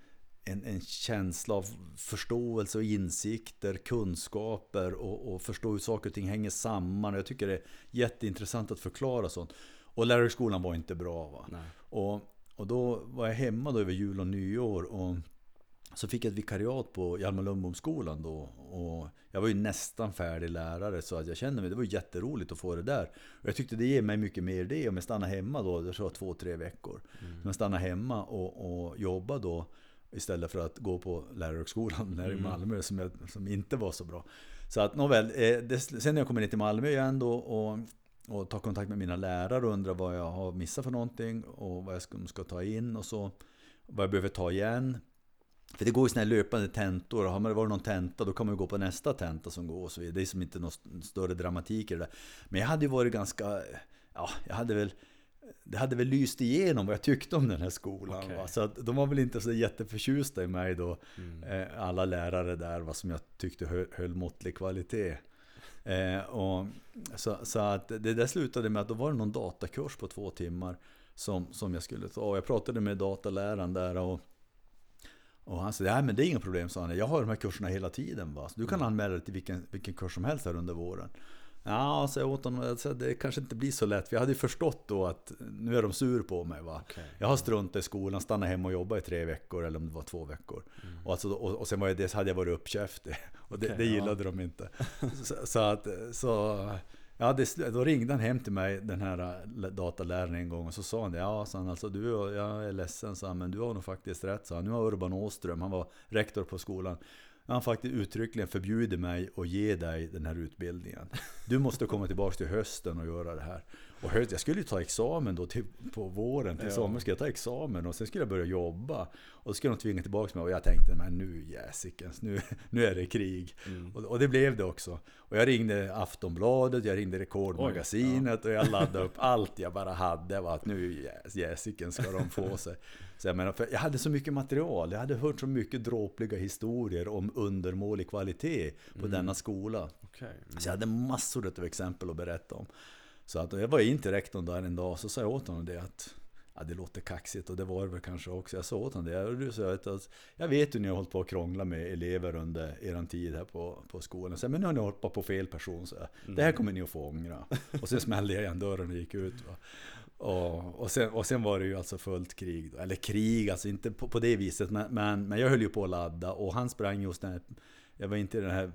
en, en känsla av förståelse och insikter, kunskaper och, och förstå hur saker och ting hänger samman. Jag tycker det är jätteintressant att förklara sånt. Och lärarhögskolan var inte bra. Va? Nej. Och, och då var jag hemma då över jul och nyår. Och så fick jag ett vikariat på Hjalmar Lundbomskolan då. Och jag var ju nästan färdig lärare så att jag kände mig, det var jätteroligt att få det där. Och jag tyckte det ger mig mycket mer det om jag stannar hemma då, det tror jag två, tre veckor. Om jag stannar hemma och, och jobbar då istället för att gå på lärarhögskolan [laughs] där i Malmö som, jag, som inte var så bra. Så att nåväl, eh, det, sen när jag kommer ner till Malmö igen då och, och tar kontakt med mina lärare och undrar vad jag har missat för någonting och vad jag ska, ska ta in och så. Vad jag behöver ta igen. För det går ju såna här löpande tentor. Har man varit någon tenta då kan man ju gå på nästa tenta som går och så vidare. Det är som inte någon st- större dramatik i det där. Men jag hade ju varit ganska... Ja, jag hade väl... Det hade väl lyst igenom vad jag tyckte om den här skolan. Va? Så att de var väl inte så jätteförtjusta i mig då. Eh, alla lärare där va, som jag tyckte höll, höll måttlig kvalitet. Eh, och, så, så att det där slutade med att då var det någon datakurs på två timmar som, som jag skulle ta. Och jag pratade med dataläraren där och, och han sa, nej men det är inga problem sa han. Jag har de här kurserna hela tiden va. Så du kan anmäla dig till vilken, vilken kurs som helst här under våren. Ja, så jag åt honom jag sa, det kanske inte blir så lätt. För jag hade ju förstått då att nu är de sur på mig va. Okej. Jag har struntat i skolan, stannat hemma och jobbat i tre veckor eller om det var två veckor. Och, alltså, och, och sen var jag, det, så hade jag varit uppkäftig. [laughs] Och det, Okej, det ja. gillade de inte. Så, så att, så, ja, det, då ringde han hem till mig, den här dataläraren en gång och så sa han det. Ja, sa han, alltså du, jag är ledsen, sa han, men du har nog faktiskt rätt. Så han, nu har Urban Åström, han var rektor på skolan. Han faktiskt uttryckligen förbjudit mig att ge dig den här utbildningen. du måste komma tillbaka till hösten och göra det här. Och höst, jag skulle ju ta examen då till, på våren, till Ja. sommaren skulle jag ta examen och sen skulle jag börja jobba. Och så skulle de tvinga tillbaka mig och jag tänkte, men nu jäsikens, nu, [laughs] nu är det krig. Mm. Och, och det blev det också. Och jag ringde Aftonbladet, jag ringde Rekordmagasinet och jag laddade upp allt jag bara hade. Var att nu jäs- jäsiken ska de få sig. [laughs] Så jag, menar, jag hade så mycket material, jag hade hört så mycket dråpliga historier om undermålig kvalitet på denna skola. Okej. Så jag hade massor av exempel att berätta om. Så att jag var in till rektorn där en dag så sa jag åt honom det att Ja, det låter kaxigt och det var det väl kanske också. Jag sa åt honom det. Och du sa att, jag vet hur ni har hållit på att krångla med elever under er tid här på, på skolan. Så, men nu har ni hoppat på fel person. Så jag. Det här kommer ni att få ångra. Och sen smällde jag igen dörren och gick ut. Va? Och, och, sen, och sen var det ju alltså fullt krig. Då. Eller krig, alltså inte på, på det viset. Men, men, men jag höll ju på att ladda och han sprang just den här, Jag var inte den här eh,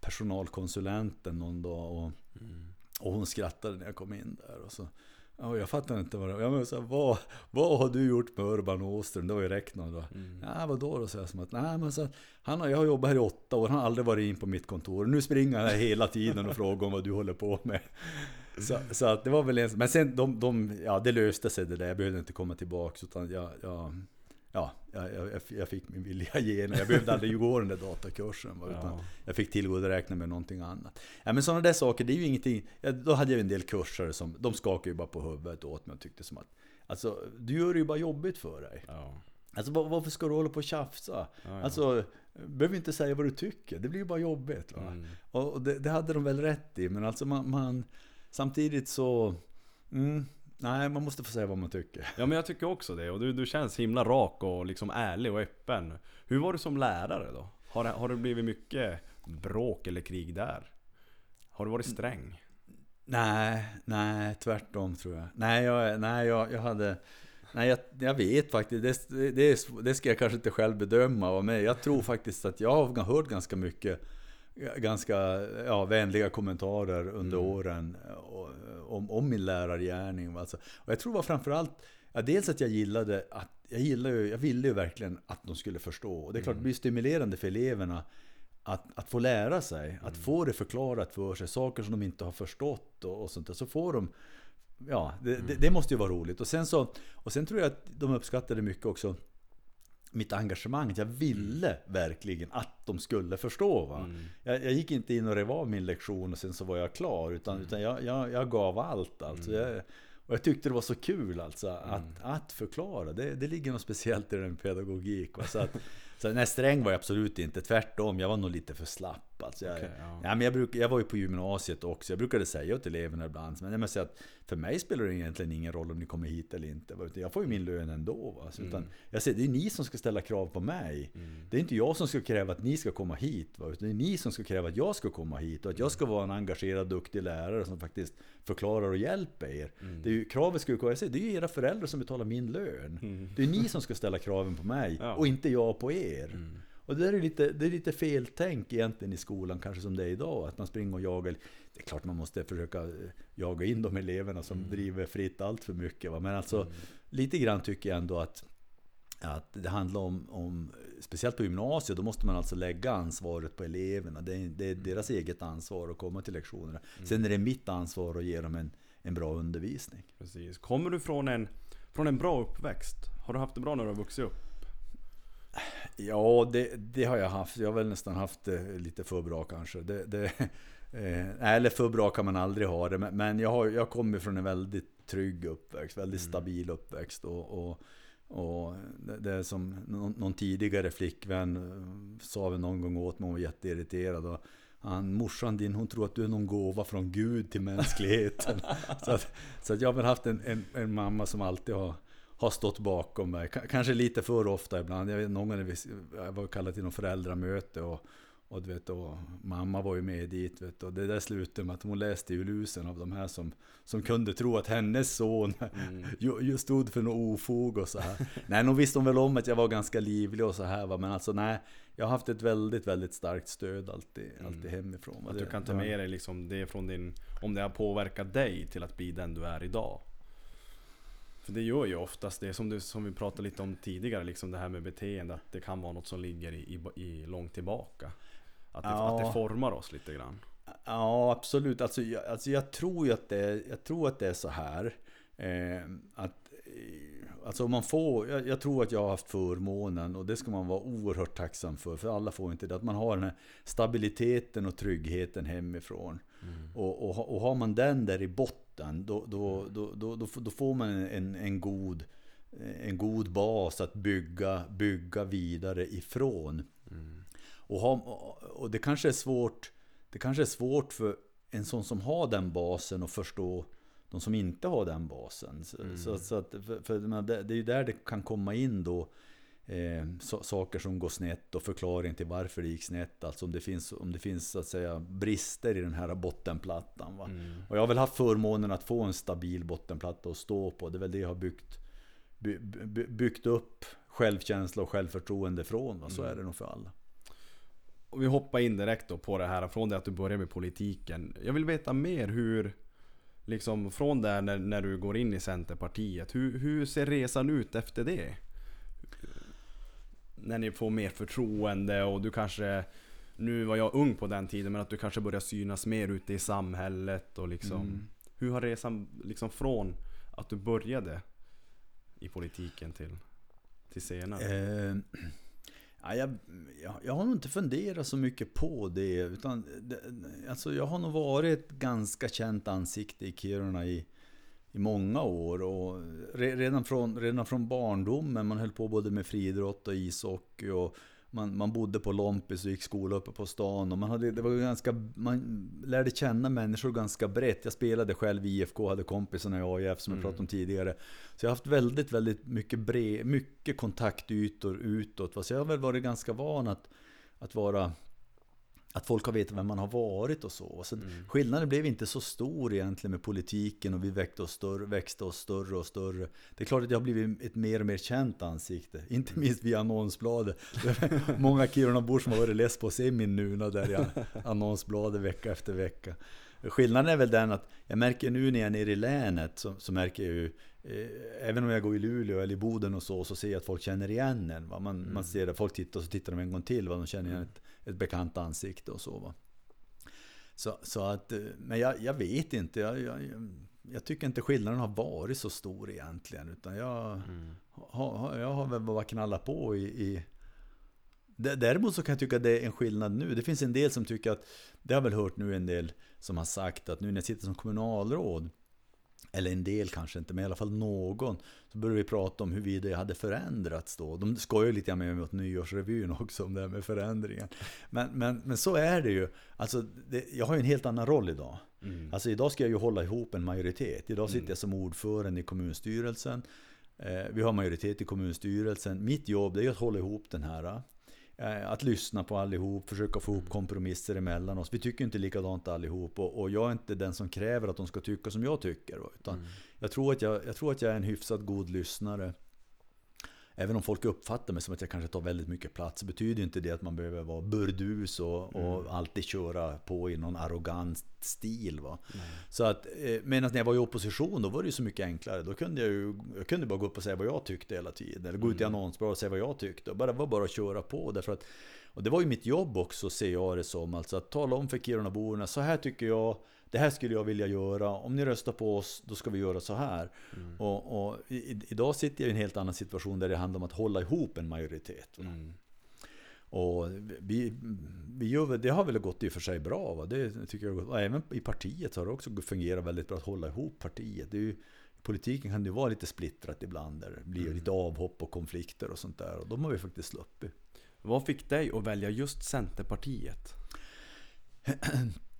personalkonsulenten någon dag. Och, och hon skrattade när jag kom in där. Och så, ja, jag fattar inte vad det var. Jag menar, så här, vad, vad har du gjort med Urban Åström? Det var ju rektorn då. Ja, vadå då? Så jag som att, nej men så, han har, jag har jobbat här i åtta år, han har aldrig varit in på mitt kontor. Nu springer han här hela tiden och frågar om vad du håller på med. Så, så att det var väl en, men sen de, de, ja det löste sig det där, jag behövde inte komma tillbaks utan jag, jag Ja, jag, jag, jag fick min vilja [laughs] igenom. Jag behövde aldrig gå den där datakursen. Utan Ja. jag fick tillgodoräkna mig någonting annat. Ja, men sådana där saker, det är ju ingenting. Ja, då hade jag en del kurser som, de skakade ju bara på huvudet åt mig och tyckte som att Alltså, du gör det ju bara jobbigt för dig. Ja. Alltså var- varför ska du hålla på och tjafsa? Ja, ja. Alltså, behöver inte säga vad du tycker. Det blir ju bara jobbigt. Va? Mm. Och det, det hade de väl rätt i. Men alltså man, man samtidigt så... Mm, nej, man måste få säga vad man tycker. Ja men jag tycker också det och du, du känns himla rak och liksom ärlig och öppen. Hur var du som lärare då? Har, har det blivit mycket bråk eller krig där? Har du varit sträng? Nej, nej, tvärtom tror jag. Nej, jag, nej, jag, jag hade... Nej, jag, jag vet faktiskt. Det, det, det ska jag kanske inte själv bedöma. Men jag tror faktiskt att jag har hört ganska mycket ganska ja, vänliga kommentarer under åren och- om, om min lärargärning. Alltså. Och jag tror var framförallt Ja, dels att jag gillade att jag, gillade, jag ville ju verkligen att de skulle förstå. Och det är klart, det blir stimulerande för eleverna att, att få lära sig, att få det förklarat för sig, saker som de inte har förstått och, och sånt där. Så får de, ja, det, det, det måste ju vara roligt. Och sen, så, och sen tror jag att de uppskattade mycket också mitt engagemang. Jag ville verkligen att de skulle förstå. Va? Jag, jag gick inte in och rev av min lektion och sen så var jag klar. Utan, utan jag, jag, jag gav allt. Alltså. Jag, och jag tyckte det var så kul alltså, att, att förklara. Det, det ligger något speciellt i den pedagogik. Va? Så att, så när sträng var jag absolut inte, tvärtom. Jag var nog lite för slapp. Alltså jag, Okej, ja. ja. men jag, bruk, jag var ju på gymnasiet också. Jag brukade säga till eleverna ibland, men jag måste säga att för mig spelar det egentligen ingen roll om ni kommer hit eller inte. Jag får ju min lön ändå. Va? Så, utan jag säger, det är ni som ska ställa krav på mig. Det är inte jag som ska kräva att ni ska komma hit. Va? Utan det är ni som ska kräva att jag ska komma hit. Och att jag ska vara en engagerad, duktig lärare som faktiskt förklarar och hjälper er. Det är ju, kravet ska ju komma, jag säger, det är ju era föräldrar som betalar min lön. Det är ni som ska ställa kraven på mig. [laughs] Ja. Och inte jag på er. Och det är lite, det är lite feltänk egentligen i skolan, kanske som det är idag. Att man springer och jagar. Det är klart man måste försöka eh, jaga in de eleverna som driver fritt allt för mycket. Va? Men alltså, lite grann tycker jag ändå att, att det handlar om, om, speciellt på gymnasiet, då måste man alltså lägga ansvaret på eleverna. Det är, det är deras eget ansvar att komma till lektionerna. Sen är det mitt ansvar att ge dem en, en bra undervisning. Precis. Kommer du från en, från en bra uppväxt? Har du haft det bra när du har vuxit upp? Ja, det, det har jag haft. Jag har väl nästan haft det lite för bra kanske. Det, det, [laughs] eh, eller för bra kan man aldrig ha det. Men, jag, har, jag kommer från en väldigt trygg uppväxt. Väldigt stabil uppväxt. Och, och, och det, det är som någon, någon tidigare flickvän eh, sa väl någon gång åt mig, hon var jätteirriterad. Och, han, morsan din, hon tror att du är någon gåva från Gud till mänskligheten. [laughs] så, att, så att jag har väl haft en, en, en mamma som alltid har, har stått bakom mig. K- kanske lite för ofta ibland. Jag vet någon gång vi, jag var kallad till någon föräldramöte och, och, du vet, och mamma var ju med dit. Vet, och det där slutade med att hon läste ju lusen av de här som, som kunde tro att hennes son [laughs] ju, ju stod för något ofog och så här. [laughs] nej, nog visste hon väl om att jag var ganska livlig och så här. Va? Men alltså nej, jag har haft ett väldigt, väldigt starkt stöd alltid, alltid hemifrån. Att Det- du kan ta med dig liksom det från din... Om det har påverkat dig till att bli den du är idag. För det gör ju oftast det som, du, som vi pratade lite om tidigare, liksom det här med beteende. Att det kan vara något som ligger i, i, i långt tillbaka. Att det, Ja. att det formar oss lite grann. Ja, absolut. Alltså, jag, alltså jag, tror ju att det, jag tror att det är så här. Eh, att, eh, alltså man får, jag, jag tror att jag har haft förmånen och det ska man vara oerhört tacksam för. För alla får inte det. Att man har den här stabiliteten och tryggheten hemifrån. Och, och, ha- och har man den där i botten, då, då, då, då, då, får- man en, en, god, en god bas att bygga, bygga vidare ifrån. Och, ha, och det kanske är svårt Det kanske är svårt för en sån som har den basen att förstå de som inte har den basen. Så, så, så att, för, för det, det är ju där det kan komma in då eh, so, saker som går snett och förklaring till varför det gick snett. Alltså om det finns, om det finns så att säga brister i den här bottenplattan. Va? Och jag har väl haft förmånen att få en stabil bottenplatta att stå på. Det är väl det jag har byggt, by, by, byggt upp självkänsla och självförtroende från. Va? Så är det nog för alla. Och vi hoppar in direkt då på det här från det att du började med politiken. Jag vill veta mer hur, liksom från där när, när du går in i Centerpartiet, hur, hur ser resan ut efter det? När ni får mer förtroende och du kanske, nu var jag ung på den tiden, men att du kanske börjar synas mer ute i samhället och liksom Mm. Hur har resan liksom från att du började i politiken till, till senare? Eh, ja, jag, jag, har nog inte funderat så mycket på det. Utan det, alltså jag har nog varit ett ganska känt ansikte i Kiruna i, i många år. Och re, redan, från, redan från barndomen, man höll på både med friidrott och ishockey. Och man, man bodde på Lompis och gick skola uppe på stan. Och man, hade, det var ganska, man lärde känna människor ganska brett. Jag spelade själv i IFK, hade kompisarna i AIF som jag pratade om tidigare. Så jag har haft väldigt, väldigt mycket, bre, mycket kontaktytor utåt. Så jag har väl varit ganska van att, att vara att folk har vetat vem man har varit och så. så Skillnaden blev inte så stor egentligen med politiken och vi växte oss större, växte oss större och större. Det är klart att jag har blivit ett mer och mer känt ansikte. Inte minst via annonsbladet. [laughs] Många Kirunabor som har varit less på att se min nuna där i [laughs] annonsbladet vecka efter vecka. Skillnaden är väl den att jag märker nu när jag är nere i länet så, så märker jag ju eh, Även om jag går i Luleå eller i Boden och så, så ser jag att folk känner igen en. Va? Man, man ser att folk tittar och så tittar de en gång till. Va? De känner igen ett, ett bekant ansikte och så. Va? Så, så att, eh, men jag, jag vet inte. Jag, jag, jag, tycker inte skillnaden har varit så stor egentligen. Utan jag, har, har- jag har väl bara knallat på i, i Däremot så kan jag tycka att det är en skillnad nu. Det finns en del som tycker att, det har jag väl hört nu en del som har sagt att nu när jag sitter som kommunalråd, eller en del kanske inte, men i alla fall någon, så börjar vi prata om huruvida jag hade förändrats då. De skojar lite grann med mig åt nyårsrevyn också om det här med förändringen. Men, men, men så är det ju. Alltså, det, jag har ju en helt annan roll idag. Alltså idag ska jag ju hålla ihop en majoritet. Idag sitter jag som ordförande i kommunstyrelsen. Eh, Vi har majoritet i kommunstyrelsen. Mitt jobb det är att hålla ihop den här. Eh, Att lyssna på allihop, försöka få ihop kompromisser emellan oss. Vi tycker inte likadant allihop och, och jag är inte den som kräver att de ska tycka som jag tycker. Utan jag, tror att jag, jag tror att jag är en hyfsat god lyssnare. Även om folk uppfattar mig som att jag kanske tar väldigt mycket plats så betyder inte det att man behöver vara burdus och, och alltid köra på i någon arrogant stil. Va? Så att, eh, medan när jag var i opposition då var det ju så mycket enklare. Då kunde jag ju jag kunde bara gå upp och säga vad jag tyckte hela tiden. Eller gå ut i annonsblad och säga vad jag tyckte. Det var bara att köra på. Därför att, och det var ju mitt jobb också, ser jag det som. Alltså att tala om för Kirunaborna, så här tycker jag, det här skulle jag vilja göra. Om ni röstar på oss, då ska vi göra så här. Och, och i, idag sitter jag i en helt annan situation där det handlar om att hålla ihop en majoritet. va. Och vi, vi gör, det har väl gått i och för sig bra. Va? Det tycker jag, och även i partiet har det också fungerat väldigt bra att hålla ihop partiet. Det ju, politiken kan det vara lite splittrat ibland. Där det blir lite avhopp och konflikter och sånt där. Och de har vi faktiskt sluppit. Vad fick dig att välja just Centerpartiet? [clears throat]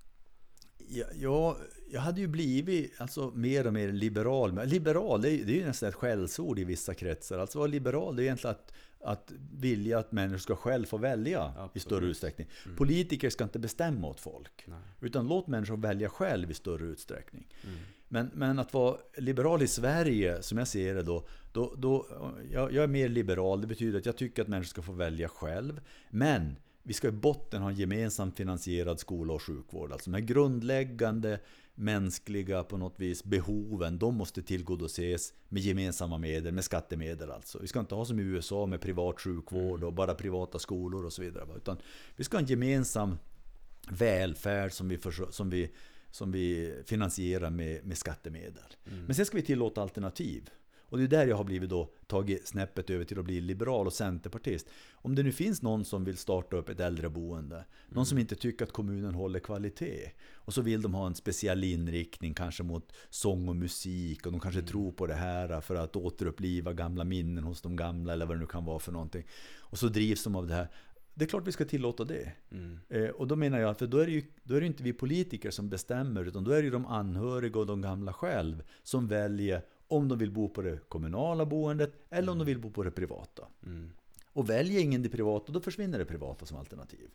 Ja, jag, jag hade ju blivit alltså, mer och mer liberal. Men liberal, det är, det är ju nästan ett skällsord i vissa kretsar. Alltså vara liberal, det är egentligen att, att vilja att människor ska själv få välja i Absolut. större utsträckning. Politiker ska inte bestämma åt folk. Nej. Utan låt människor välja själv i större utsträckning. Men, men att vara liberal i Sverige, som jag ser det då, då, då jag, jag är mer liberal. Det betyder att jag tycker att människor ska få välja själv. Men vi ska i botten ha en gemensamt finansierad skola och sjukvård. Alltså de här grundläggande mänskliga på något vis behoven, de måste tillgodoses med gemensamma medel, med skattemedel alltså. Vi ska inte ha som i USA med privat sjukvård och bara privata skolor och så vidare. Utan vi ska ha en gemensam välfärd som vi, som vi, som vi finansierar med, med skattemedel. Men sen ska vi tillåta alternativ. Och det är där jag har blivit då tagit snäppet över till att bli liberal och centerpartist. Om det nu finns någon som vill starta upp ett äldreboende, någon som inte tycker att kommunen håller kvalitet, och så vill de ha en speciell inriktning kanske mot sång och musik, och de kanske tror på det här för att återuppliva gamla minnen hos de gamla, eller vad det nu kan vara för någonting. Och så drivs de av det här. Det är klart vi ska tillåta det. Eh, och då menar jag, för då är, det ju, då är det inte vi politiker som bestämmer, utan då är det ju de anhöriga och de gamla själv som väljer om de vill bo på det kommunala boendet eller om de vill bo på det privata. Och väljer ingen det privata, då försvinner det privata som alternativ.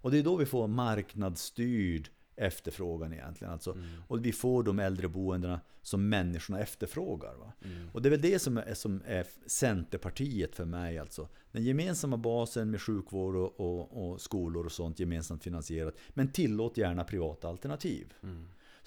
Och det är då vi får marknadsstyrd efterfrågan egentligen. Alltså, Och vi får de äldreboendena som människorna efterfrågar. Va? Och det är väl det som är, som är Centerpartiet för mig. Alltså. Den gemensamma basen med sjukvård och, och, och skolor och sånt gemensamt finansierat. Men tillåt gärna privata alternativ.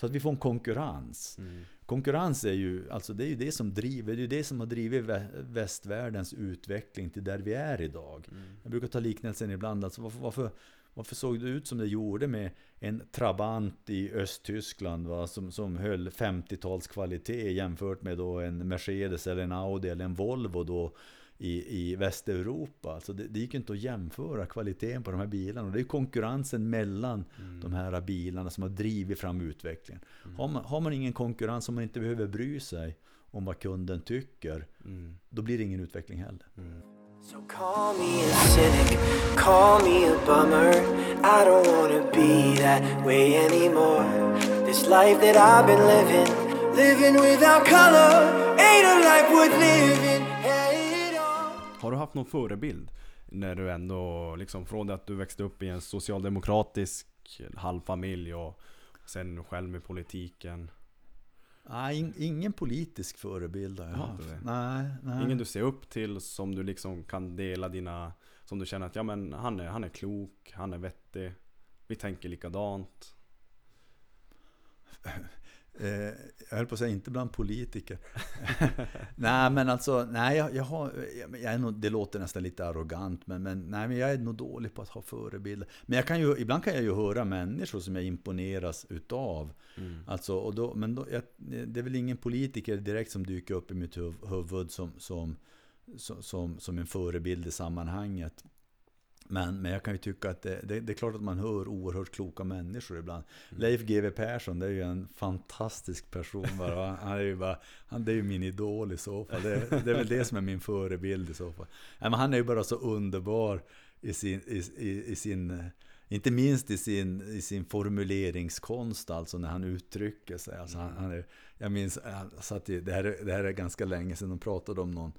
Så att vi får en konkurrens. Konkurrens är ju, alltså det är ju det som driver, det är det som har drivit vä- västvärldens utveckling till där vi är idag. Jag brukar ta liknelsen ibland, alltså varför, varför, varför såg det ut som det gjorde med en Trabant i Östtyskland va, som, som höll 50-tals kvalitet jämfört med då en Mercedes eller en Audi eller en Volvo då i, i Västeuropa. Alltså det, det gick inte att jämföra kvaliteten på de här bilarna. Och det är konkurrensen mellan de här bilarna som har drivit fram utvecklingen. Har, man, har man ingen konkurrens, om man inte behöver bry sig om vad kunden tycker, då blir det ingen utveckling heller. So call me a cynic, call me a bummer. I don't wanna be that way anymore. This life that I've been living, living without color, ain't a life worth living. Har du haft någon förebild? När du ändå, liksom från det att du växte upp i en socialdemokratisk halvfamilj och sen själv med politiken. Nej, in, ingen politisk förebild har jag haft. Nej, nej. Ingen du ser upp till som du liksom kan dela dina... Som du känner att ja men han är, han är klok, han är vettig. Vi tänker likadant. [laughs] Eh, jag höll på att säga inte bland politiker. [laughs] nej men alltså, nej jag, jag har, jag är nog, det låter nästan lite arrogant men, men, nej, men jag är nog dålig på att ha förebilder. Men jag kan ju, ibland kan jag ju höra människor som jag imponeras utav. Alltså, och då, men då, jag, det är väl ingen politiker direkt som dyker upp i mitt huv, huvud som, som, som, som, som en förebild i sammanhanget. Men, men jag kan ju tycka att det, det, det är klart att man hör oerhört kloka människor ibland. Leif GW Persson, det är ju en fantastisk person bara. Han är ju bara, han, det är ju min idol i så fall. Det, det är väl det som är min förebild i så fall. Nej, men han är ju bara så underbar i sin, i, i, i sin inte minst i sin, i sin formuleringskonst, alltså när han uttrycker sig. Alltså han, han är, jag minns, han satt i, det, här, är- det här är ganska länge sedan de pratade om någon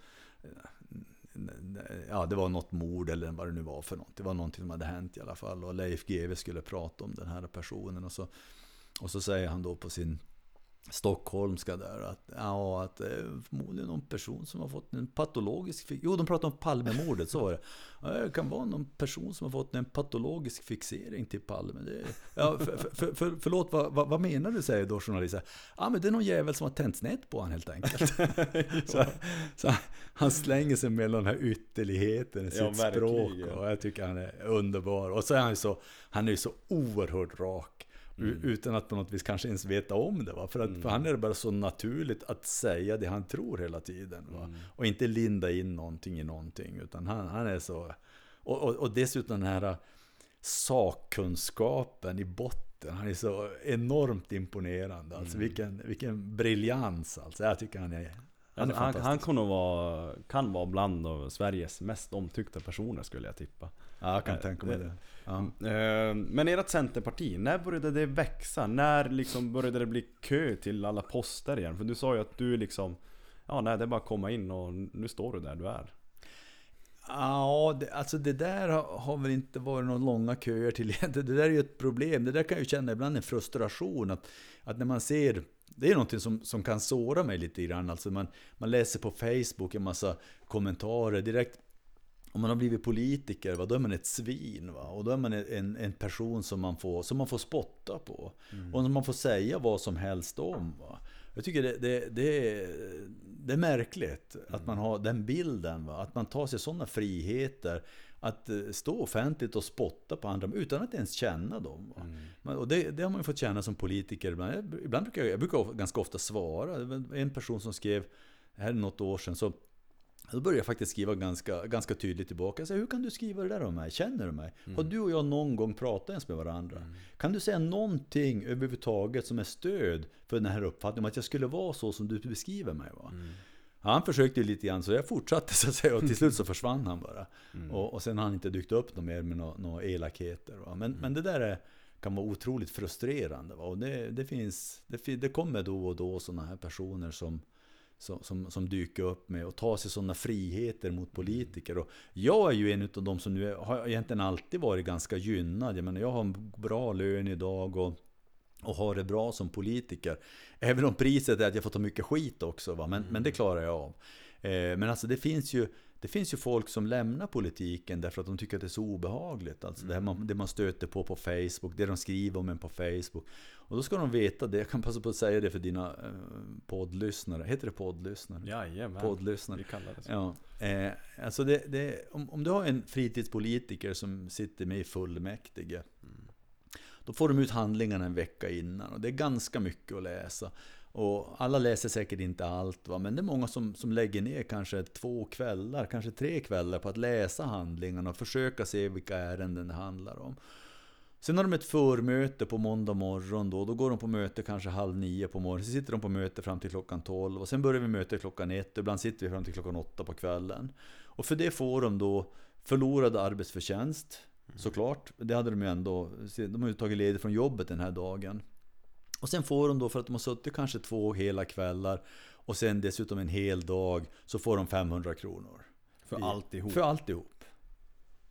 Ja, det var något mord eller vad det nu var för något. Det var någonting som hade hänt i alla fall. Och Leif GW skulle prata om den här personen. Och så, och så säger han då på sin stockholmska där att, ja, att är förmodligen någon person som har fått en patologisk... fi- Jo, de pratar om Palmemordet, så var det. Ja, det kan vara någon person som har fått en patologisk fixering till Palme. Det, ja, för, för, för, förlåt, vad, vad, vad menar du? säger då journalisten. Ja, men det är någon jävel som har tänt snett på honom helt enkelt. [laughs] så, så han slänger sig mellan den här ytterligheten i sitt Ja, språk. Och jag tycker han är underbar. Och så är han ju så, han är så oerhört rak. U- Utan att på något vis kanske ens veta om det. Va? För, att, för han är det bara så naturligt att säga det han tror hela tiden. Va? Och inte linda in någonting i någonting. Utan han, han är så... Och, och, och dessutom den här sakkunskapen i botten. Han är så enormt imponerande. Alltså vilken, vilken briljans alltså. Jag tycker han är... Han Han, han, nog vara, kan vara bland av Sveriges mest omtyckta personer skulle jag tippa. Ja, jag kan tänka mig det. Ja. Eh, Men ert Centerparti, när började det växa? När liksom började det bli kö till alla poster igen? För du sa ju att du liksom Ja nej det är bara att komma in och nu står du där du är. Ja, det, alltså det där har, har väl inte varit några långa köer till. Det, [laughs] det där är ju ett problem. Det där kan jag ju känna ibland en frustration. Att, att när man ser, det är någonting som, som kan såra mig lite grann. Alltså man, man läser på Facebook en massa kommentarer direkt. Om man har blivit politiker, va, då är man ett svin. Va? Och då är man en, en person som man, får, som man får spotta på. Och som man får säga vad som helst om. Va? Jag tycker det, det, det, är, det är märkligt att man har den bilden. Va? Att man tar sig sådana friheter. Att eh, stå offentligt och spotta på andra utan att ens känna dem. Men- Och det, det har man ju fått känna som politiker. Ibland, ibland brukar jag, jag brukar ganska ofta svara. En person som skrev, här är något år sedan, så då började jag faktiskt skriva ganska, ganska tydligt tillbaka. Jag sa, hur kan du skriva det där om mig? Känner du mig? Har du och jag någon gång pratat ens med varandra? Kan du säga någonting överhuvudtaget som är stöd för den här uppfattningen om att jag skulle vara så som du beskriver mig? Va? Han försökte ju lite grann, så jag fortsatte [laughs] så att säga. Och till slut så försvann han bara. Och, och sen har han inte dykt upp något mer med några nå elakheter. Va? Men, men det där är, kan vara otroligt frustrerande. Va? Och det, det, finns, det, det kommer då och då sådana här personer som, som, som, som dyker upp med och tar sig sådana friheter mot politiker. Och jag är ju en av de som nu är, har egentligen alltid varit ganska gynnad. Jag menar, jag har en bra lön idag och, och har det bra som politiker. Även om priset är att jag får ta mycket skit också, va? Men, men det klarar jag av. Eh, men alltså det finns ju det finns ju folk som lämnar politiken därför att de tycker att det är så obehagligt. Alltså det, man, det man stöter på på Facebook, det de skriver om en på Facebook. Och då ska de veta det, jag kan passa på att säga det för dina eh, poddlyssnare. Heter det poddlyssnare? Jajamän. Poddlyssnare. Vi kallar det så. Ja, eh, alltså det, det, om, om du har en fritidspolitiker som sitter med i fullmäktige. Då får de ut handlingarna en vecka innan och det är ganska mycket att läsa. Och alla läser säkert inte allt, va? men det är många som, som lägger ner kanske två kvällar, kanske tre kvällar på att läsa handlingarna och försöka se vilka ärenden det handlar om. Sen har de ett förmöte på måndag morgon då, då går de på möte kanske halv nio på morgonen, Sen sitter de på möte fram till klockan tolv och sen börjar vi möte klockan ett, ibland sitter vi fram till klockan åtta på kvällen. Och för det får de då förlorad arbetsförtjänst, såklart. Det hade de ju ändå, de har ju tagit ledigt från jobbet den här dagen. Och sen får de då, för att de har suttit kanske två hela kvällar och sen dessutom en hel dag, så får de 500 kronor. För I- alltihop. För alltihop.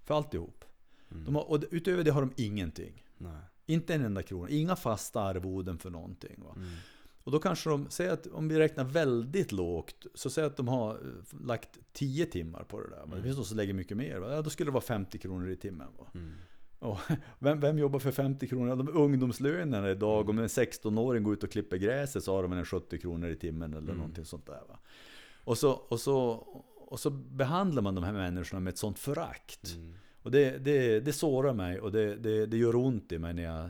För alltihop. De har, och utöver det har de ingenting. Nej. Inte en enda krona. Inga fasta arvoden för någonting. Mm. Och då kanske de, säg att om vi räknar väldigt lågt, så säg att de har eh, lagt 10 timmar på det där. va? Det finns de som lägger mycket mer. Va? Ja, då skulle det vara 50 kronor i timmen. Mm. Och [laughs] vem, vem jobbar för 50 kronor? De ungdomslönerna idag, om en 16-åring går ut och klipper gräset så har de en 70 kronor i timmen eller någonting sånt där. Va? Och, så, och, så, och så behandlar man de här människorna med ett sånt förakt. Och det, det, det sårar mig och det, det, det gör ont i mig när, jag,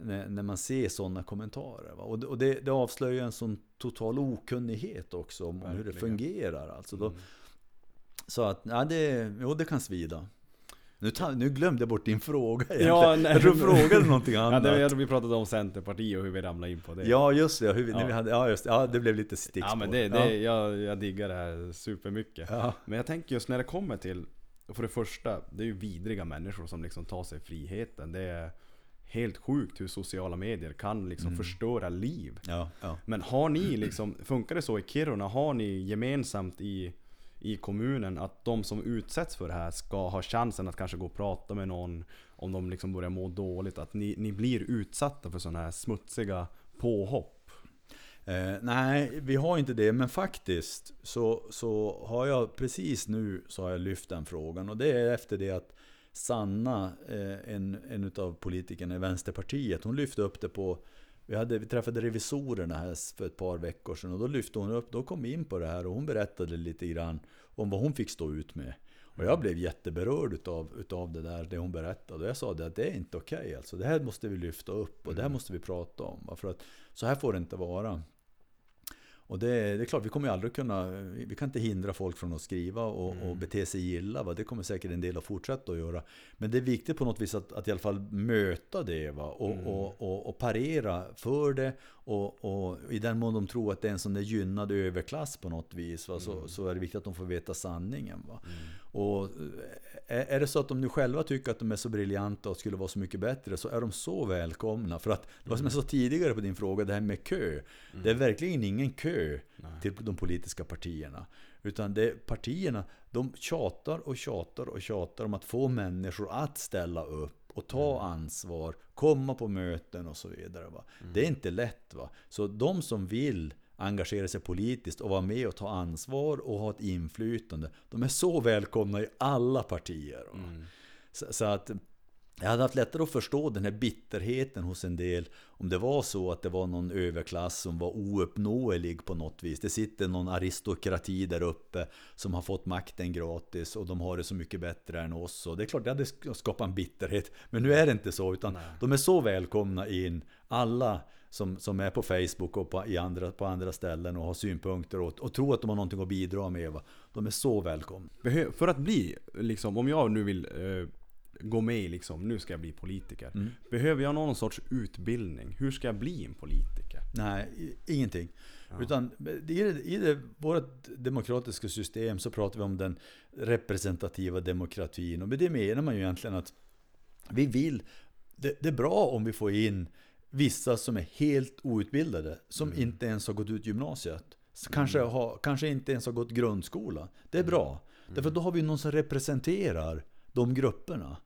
när, när man ser sådana kommentarer. Va? Och, det, och det, det avslöjar en sån total okunnighet också om, om hur det Verkligen. fungerar. Alltså då, Så att, ja, det, jo, det kan svida. Nu, ta, nu glömde jag bort din fråga egentligen. Ja, nej. jag tror du frågade någonting [laughs] Ja, annat. det, Ja, var- vi pratade om Centerpartiet och hur vi ramlade in på det. just det. Hur vi, Ja. vi hade, ja, just, det. ja, det blev lite stickspår. Ja men det, det, Jag, jag diggar det här supermycket. Ja. Men jag tänker just när det kommer till, för det första, det är ju vidriga människor som liksom tar sig friheten. Det är helt sjukt hur sociala medier kan liksom Mm. förstöra liv. Ja, ja. Men har ni liksom, funkar det så i Kiruna? Har ni gemensamt i, i kommunen att de som utsätts för det här ska ha chansen att kanske gå och prata med någon om de liksom börjar må dåligt? Att ni, ni blir utsatta för sådana här smutsiga påhopp? Eh, nej, vi har inte det. Men faktiskt så, så har jag precis nu så har jag lyft den frågan. Och det är efter det att Sanna, eh, en, en av politikerna i Vänsterpartiet, hon lyfte upp det på vi, hade, vi träffade revisorerna här för ett par veckor sedan och då lyfte hon upp, då kom vi in på det här och hon berättade lite grann om vad hon fick stå ut med. Och jag blev jätteberörd utav, utav det där, det hon berättade. Och jag sa det att det är inte okej alltså. Det här måste vi lyfta upp och det här måste vi prata om. För att så här får det inte vara. Och det, det är klart, vi kommer ju aldrig kunna, vi kan inte hindra folk från att skriva och, och bete sig illa. Va? Det kommer säkert en del att fortsätta att göra. Men det är viktigt på något vis att, att i alla fall möta det va? Och, och, och, och parera för det. Och, och i den mån de tror att det är en sån där gynnad överklass på något vis va? Så, så är det viktigt att de får veta sanningen. Va? Och är är det så att de nu själva tycker att de är så briljanta och skulle vara så mycket bättre så är de så välkomna. För att, det var som jag sa tidigare på din fråga, det här med kö. Det är verkligen ingen kö till de politiska partierna. Utan det, partierna, de tjatar och tjatar och tjatar om att få människor att ställa upp och ta ansvar, komma på möten och så vidare. Va? Det är inte lätt. Va? Så de som vill engagera sig politiskt och vara med och ta ansvar och ha ett inflytande. De är så välkomna i alla partier. va. Så, så att jag hade haft lättare att förstå den här bitterheten hos en del om det var så att det var någon överklass som var ouppnåelig på något vis. Det sitter någon aristokrati där uppe som har fått makten gratis och de har det så mycket bättre än oss. Och det är klart, det hade skapat en bitterhet. Men nu är det inte så, utan de är så välkomna in. Alla som, som är på Facebook och på, i andra, på andra ställen och har synpunkter och, och tror att de har någonting att bidra med. Va? De är så välkomna. För att bli, liksom, om jag nu vill eh, gå med liksom, nu ska jag bli politiker. Mm. Behöver jag någon sorts utbildning? Hur ska jag bli en politiker? Nej, ingenting. Utan i, det, i det, vårt demokratiska system så pratar vi om den representativa demokratin. Och med det menar man ju egentligen att vi vill, det, det är bra om vi får in vissa som är helt outbildade, som inte ens har gått ut gymnasiet. Så Kanske, har, kanske inte ens har gått grundskola. Det är bra. Därför att då har vi någon som representerar de grupperna.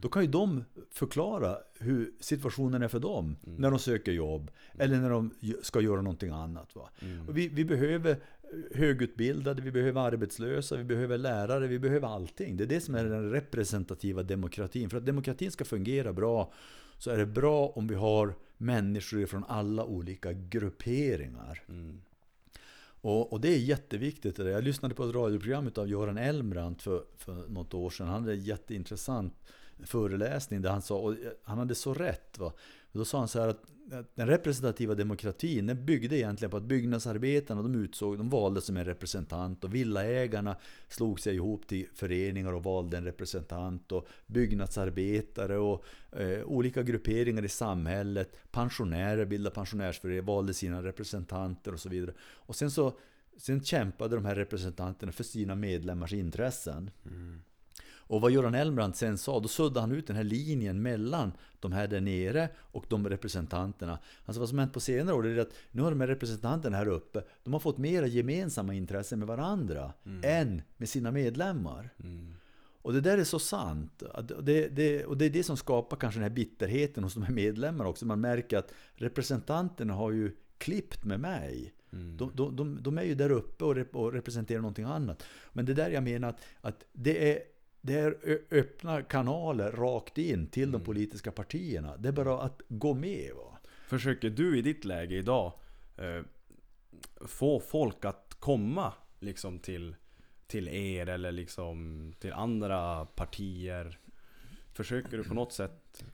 Då kan ju de förklara hur situationen är för dem när de söker jobb eller när de ska göra någonting annat. Va? Vi, vi behöver högutbildade, vi behöver arbetslösa, vi behöver lärare, vi behöver allting. Det är det som är den representativa demokratin. För att demokratin ska fungera bra så är det bra om vi har människor från alla olika grupperingar. Och, och det är jätteviktigt. Jag lyssnade på ett radioprogram av Göran Elmbrandt för, för något år sedan. Han hade en jätteintressant föreläsning där han sa, och han hade så rätt. Va? Då sa han så här att att den representativa demokratin den byggde egentligen på att byggnadsarbetarna de utsåg, de valde som en representant och villaägarna slog sig ihop till föreningar och valde en representant och byggnadsarbetare och eh, olika grupperingar i samhället, pensionärer bildade pensionärsföreningar, valde sina representanter och så vidare. Och sen så sen kämpade de här representanterna för sina medlemmars intressen. Mm. Och vad Göran Elmbrandt sen sa, då suddade han ut den här linjen mellan de här där nere och de representanterna. Alltså vad som hänt på senare år är att nu har de här representanterna här uppe, de har fått mera gemensamma intressen med varandra än med sina medlemmar. Och det där är så sant. Det, det, och det är det som skapar kanske den här bitterheten hos de här medlemmarna också. Man märker att representanterna har ju klippt med mig. De, de, de, de är ju där uppe och, rep, och representerar någonting annat. Men det där jag menar att, att det är det är öppna kanaler rakt in till de politiska partierna. Det är bara att gå med. Va? Försöker du i ditt läge idag eh, få folk att komma liksom till, till er eller liksom till andra partier? Försöker du på något sätt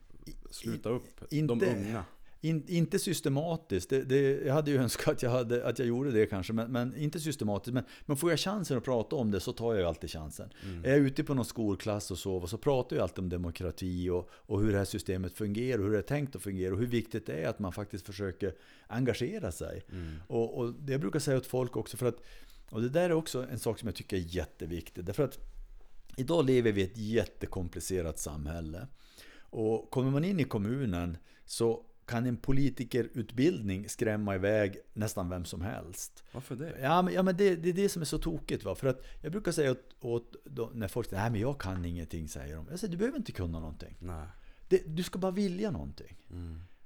sluta upp de inte- unga? In, inte systematiskt. Det, det, jag hade ju [laughs] önskat att jag, hade, att jag gjorde det kanske, men, men inte systematiskt. Men, men får jag chansen att prata om det så tar jag ju alltid chansen. Är jag ute på någon skolklass och så, så pratar jag alltid om demokrati och, och hur det här systemet fungerar, och hur det är tänkt att fungera och hur viktigt det är att man faktiskt försöker engagera sig. Och, och det jag brukar säga åt folk också, för att, och det där är också en sak som jag tycker är jätteviktig. Därför att idag lever vi i ett jättekomplicerat samhälle. Och kommer man in i kommunen så kan en politikerutbildning skrämma iväg nästan vem som helst. Varför det? Ja, men, ja, men det, det är det som är så tokigt. Va? För att jag brukar säga åt, åt då, när folk säger men jag kan ingenting, säger de. Jag säger du behöver inte kunna någonting. Nej. Det, du ska bara vilja någonting.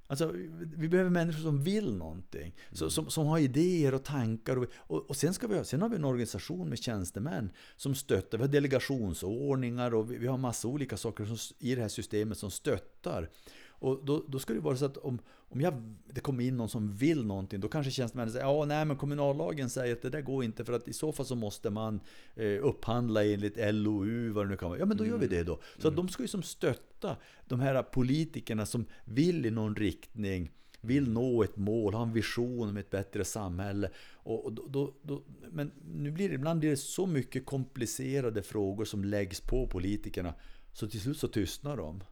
Alltså, vi behöver människor som vill någonting. Så, som, som har idéer och tankar. Och, och, och sen, ska vi, sen har vi en organisation med tjänstemän som stöttar. Vi har delegationsordningar och vi, vi har massa olika saker som, i det här systemet som stöttar. Och då, då ska det vara så att om, om jag, det kommer in någon som vill någonting, då kanske tjänstemännen säger ja, nej men kommunallagen säger att det där går inte för att i så fall så måste man eh, upphandla enligt LOU, vad det nu kan vara. Ja, men då gör vi det då. Så att de ska ju som stötta de här politikerna som vill i någon riktning, vill nå ett mål, ha en vision om ett bättre samhälle. Och, och då, då, då, men nu blir det, ibland blir det så mycket komplicerade frågor som läggs på politikerna, så till slut så tystnar de.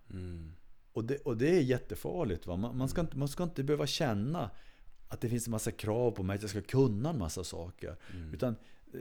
Och det, och det är jättefarligt. Va? Man, man, ska inte, man ska inte behöva känna att det finns en massa krav på mig att jag ska kunna en massa saker. Utan eh,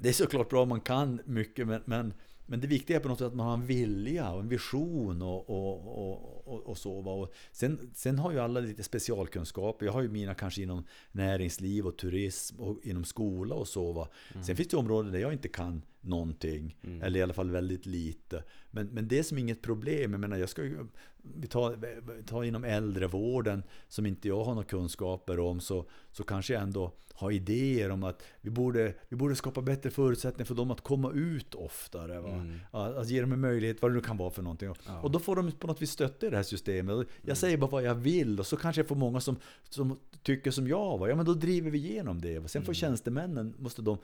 det är såklart bra om man kan mycket, men, men, men det viktiga är på något sätt att man har en vilja och en vision och, och, och, och, och så. Och sen, sen har ju alla lite specialkunskaper. Jag har ju mina kanske inom näringsliv och turism och inom skola och så. Va. Sen finns det områden där jag inte kan någonting. Eller i alla fall väldigt lite. Men, men det är som inget problem. Jag menar, jag ska ju, vi tar, tar inom äldrevården som inte jag har några kunskaper om så, så kanske jag ändå har idéer om att vi borde, vi borde skapa bättre förutsättningar för dem att komma ut oftare. Va? Att, att ge dem en möjlighet, vad det nu kan vara för någonting. Och då får de på något vis stötta i det här systemet. Jag säger bara vad jag vill och så kanske jag får många som, som tycker som jag. Va? Ja men då driver vi igenom det. Sen får tjänstemännen, måste de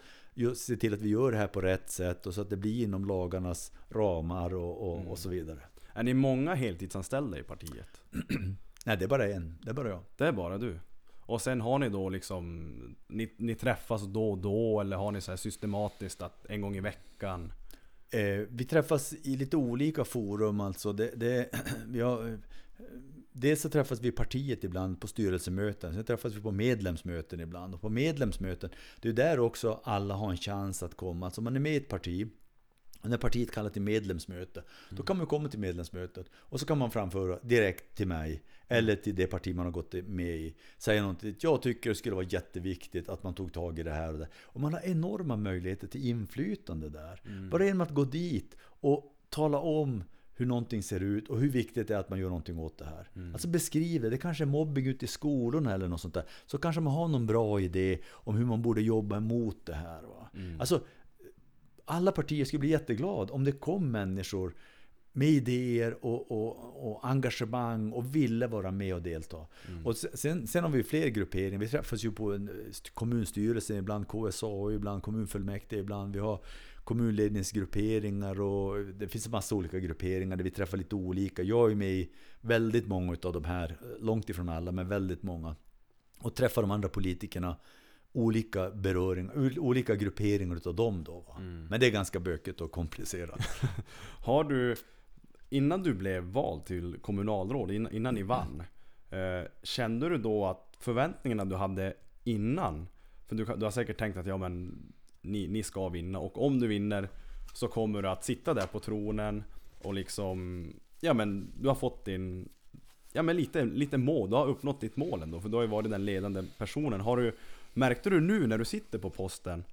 se till att vi gör det här på rätt sätt och så att det blir inom lagarnas ramar och, och, och så vidare. Är ni många heltidsanställda i partiet? [clears throat] Nej, det är bara en. Det är bara jag. Det är bara du? Och sen har ni då liksom, ni, ni träffas då och då eller har ni så här systematiskt att en gång i veckan? Eh, vi träffas i lite olika forum alltså. Det, det, [clears throat] vi har, eh, dels så träffas vi i partiet ibland på styrelsemöten. Sen träffas vi på medlemsmöten ibland. Och på medlemsmöten, det är där också alla har en chans att komma. Alltså om man är med i ett parti, när partiet kallar till medlemsmöte, då kan man komma till medlemsmötet och så kan man framföra direkt till mig eller till det parti man har gått med i. Säga någonting, jag tycker det skulle vara jätteviktigt att man tog tag i det här och det. Och man har enorma möjligheter till inflytande där. Bara genom att gå dit och tala om hur någonting ser ut och hur viktigt det är att man gör någonting åt det här. Alltså beskriv det. Det kanske är mobbing ute i skolorna eller något sånt där. Så kanske man har någon bra idé om hur man borde jobba emot det här. Va? Alltså, alla partier skulle bli jätteglada om det kom människor med idéer och, och, och engagemang och ville vara med och delta. Och sen, sen har vi fler grupperingar. Vi träffas ju på en st- kommunstyrelse, ibland KSA, ibland kommunfullmäktige, ibland vi har kommunledningsgrupperingar och det finns en massa olika grupperingar där vi träffar lite olika. Jag är med i väldigt många av de här, långt ifrån alla, men väldigt många. Och träffar de andra politikerna olika beröringar, olika grupperingar utav dem då. Va? Men det är ganska bökigt och komplicerat. [laughs] Har du, innan du blev vald till kommunalråd, innan, innan ni vann, eh, kände du då att förväntningarna du hade innan, för du, du har säkert tänkt att ja men ni, ni ska vinna och om du vinner så kommer du att sitta där på tronen och liksom, ja men du har fått din, ja men lite, lite mål, du har uppnått ditt mål ändå för du har ju varit den ledande personen. Har du, märkte du nu när du sitter på posten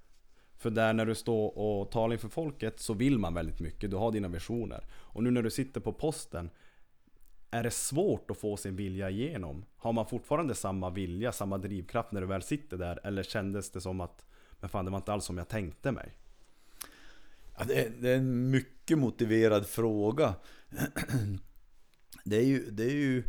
för där när du står och talar inför folket så vill man väldigt mycket, du har dina visioner. Och nu när du sitter på posten, är det svårt att få sin vilja igenom? Har man fortfarande samma vilja, samma drivkraft när du väl sitter där? Eller kändes det som att, men fan det var inte alls som jag tänkte mig? Ja, det, är, det är en mycket motiverad fråga. [clears throat] Det är ju... Det är ju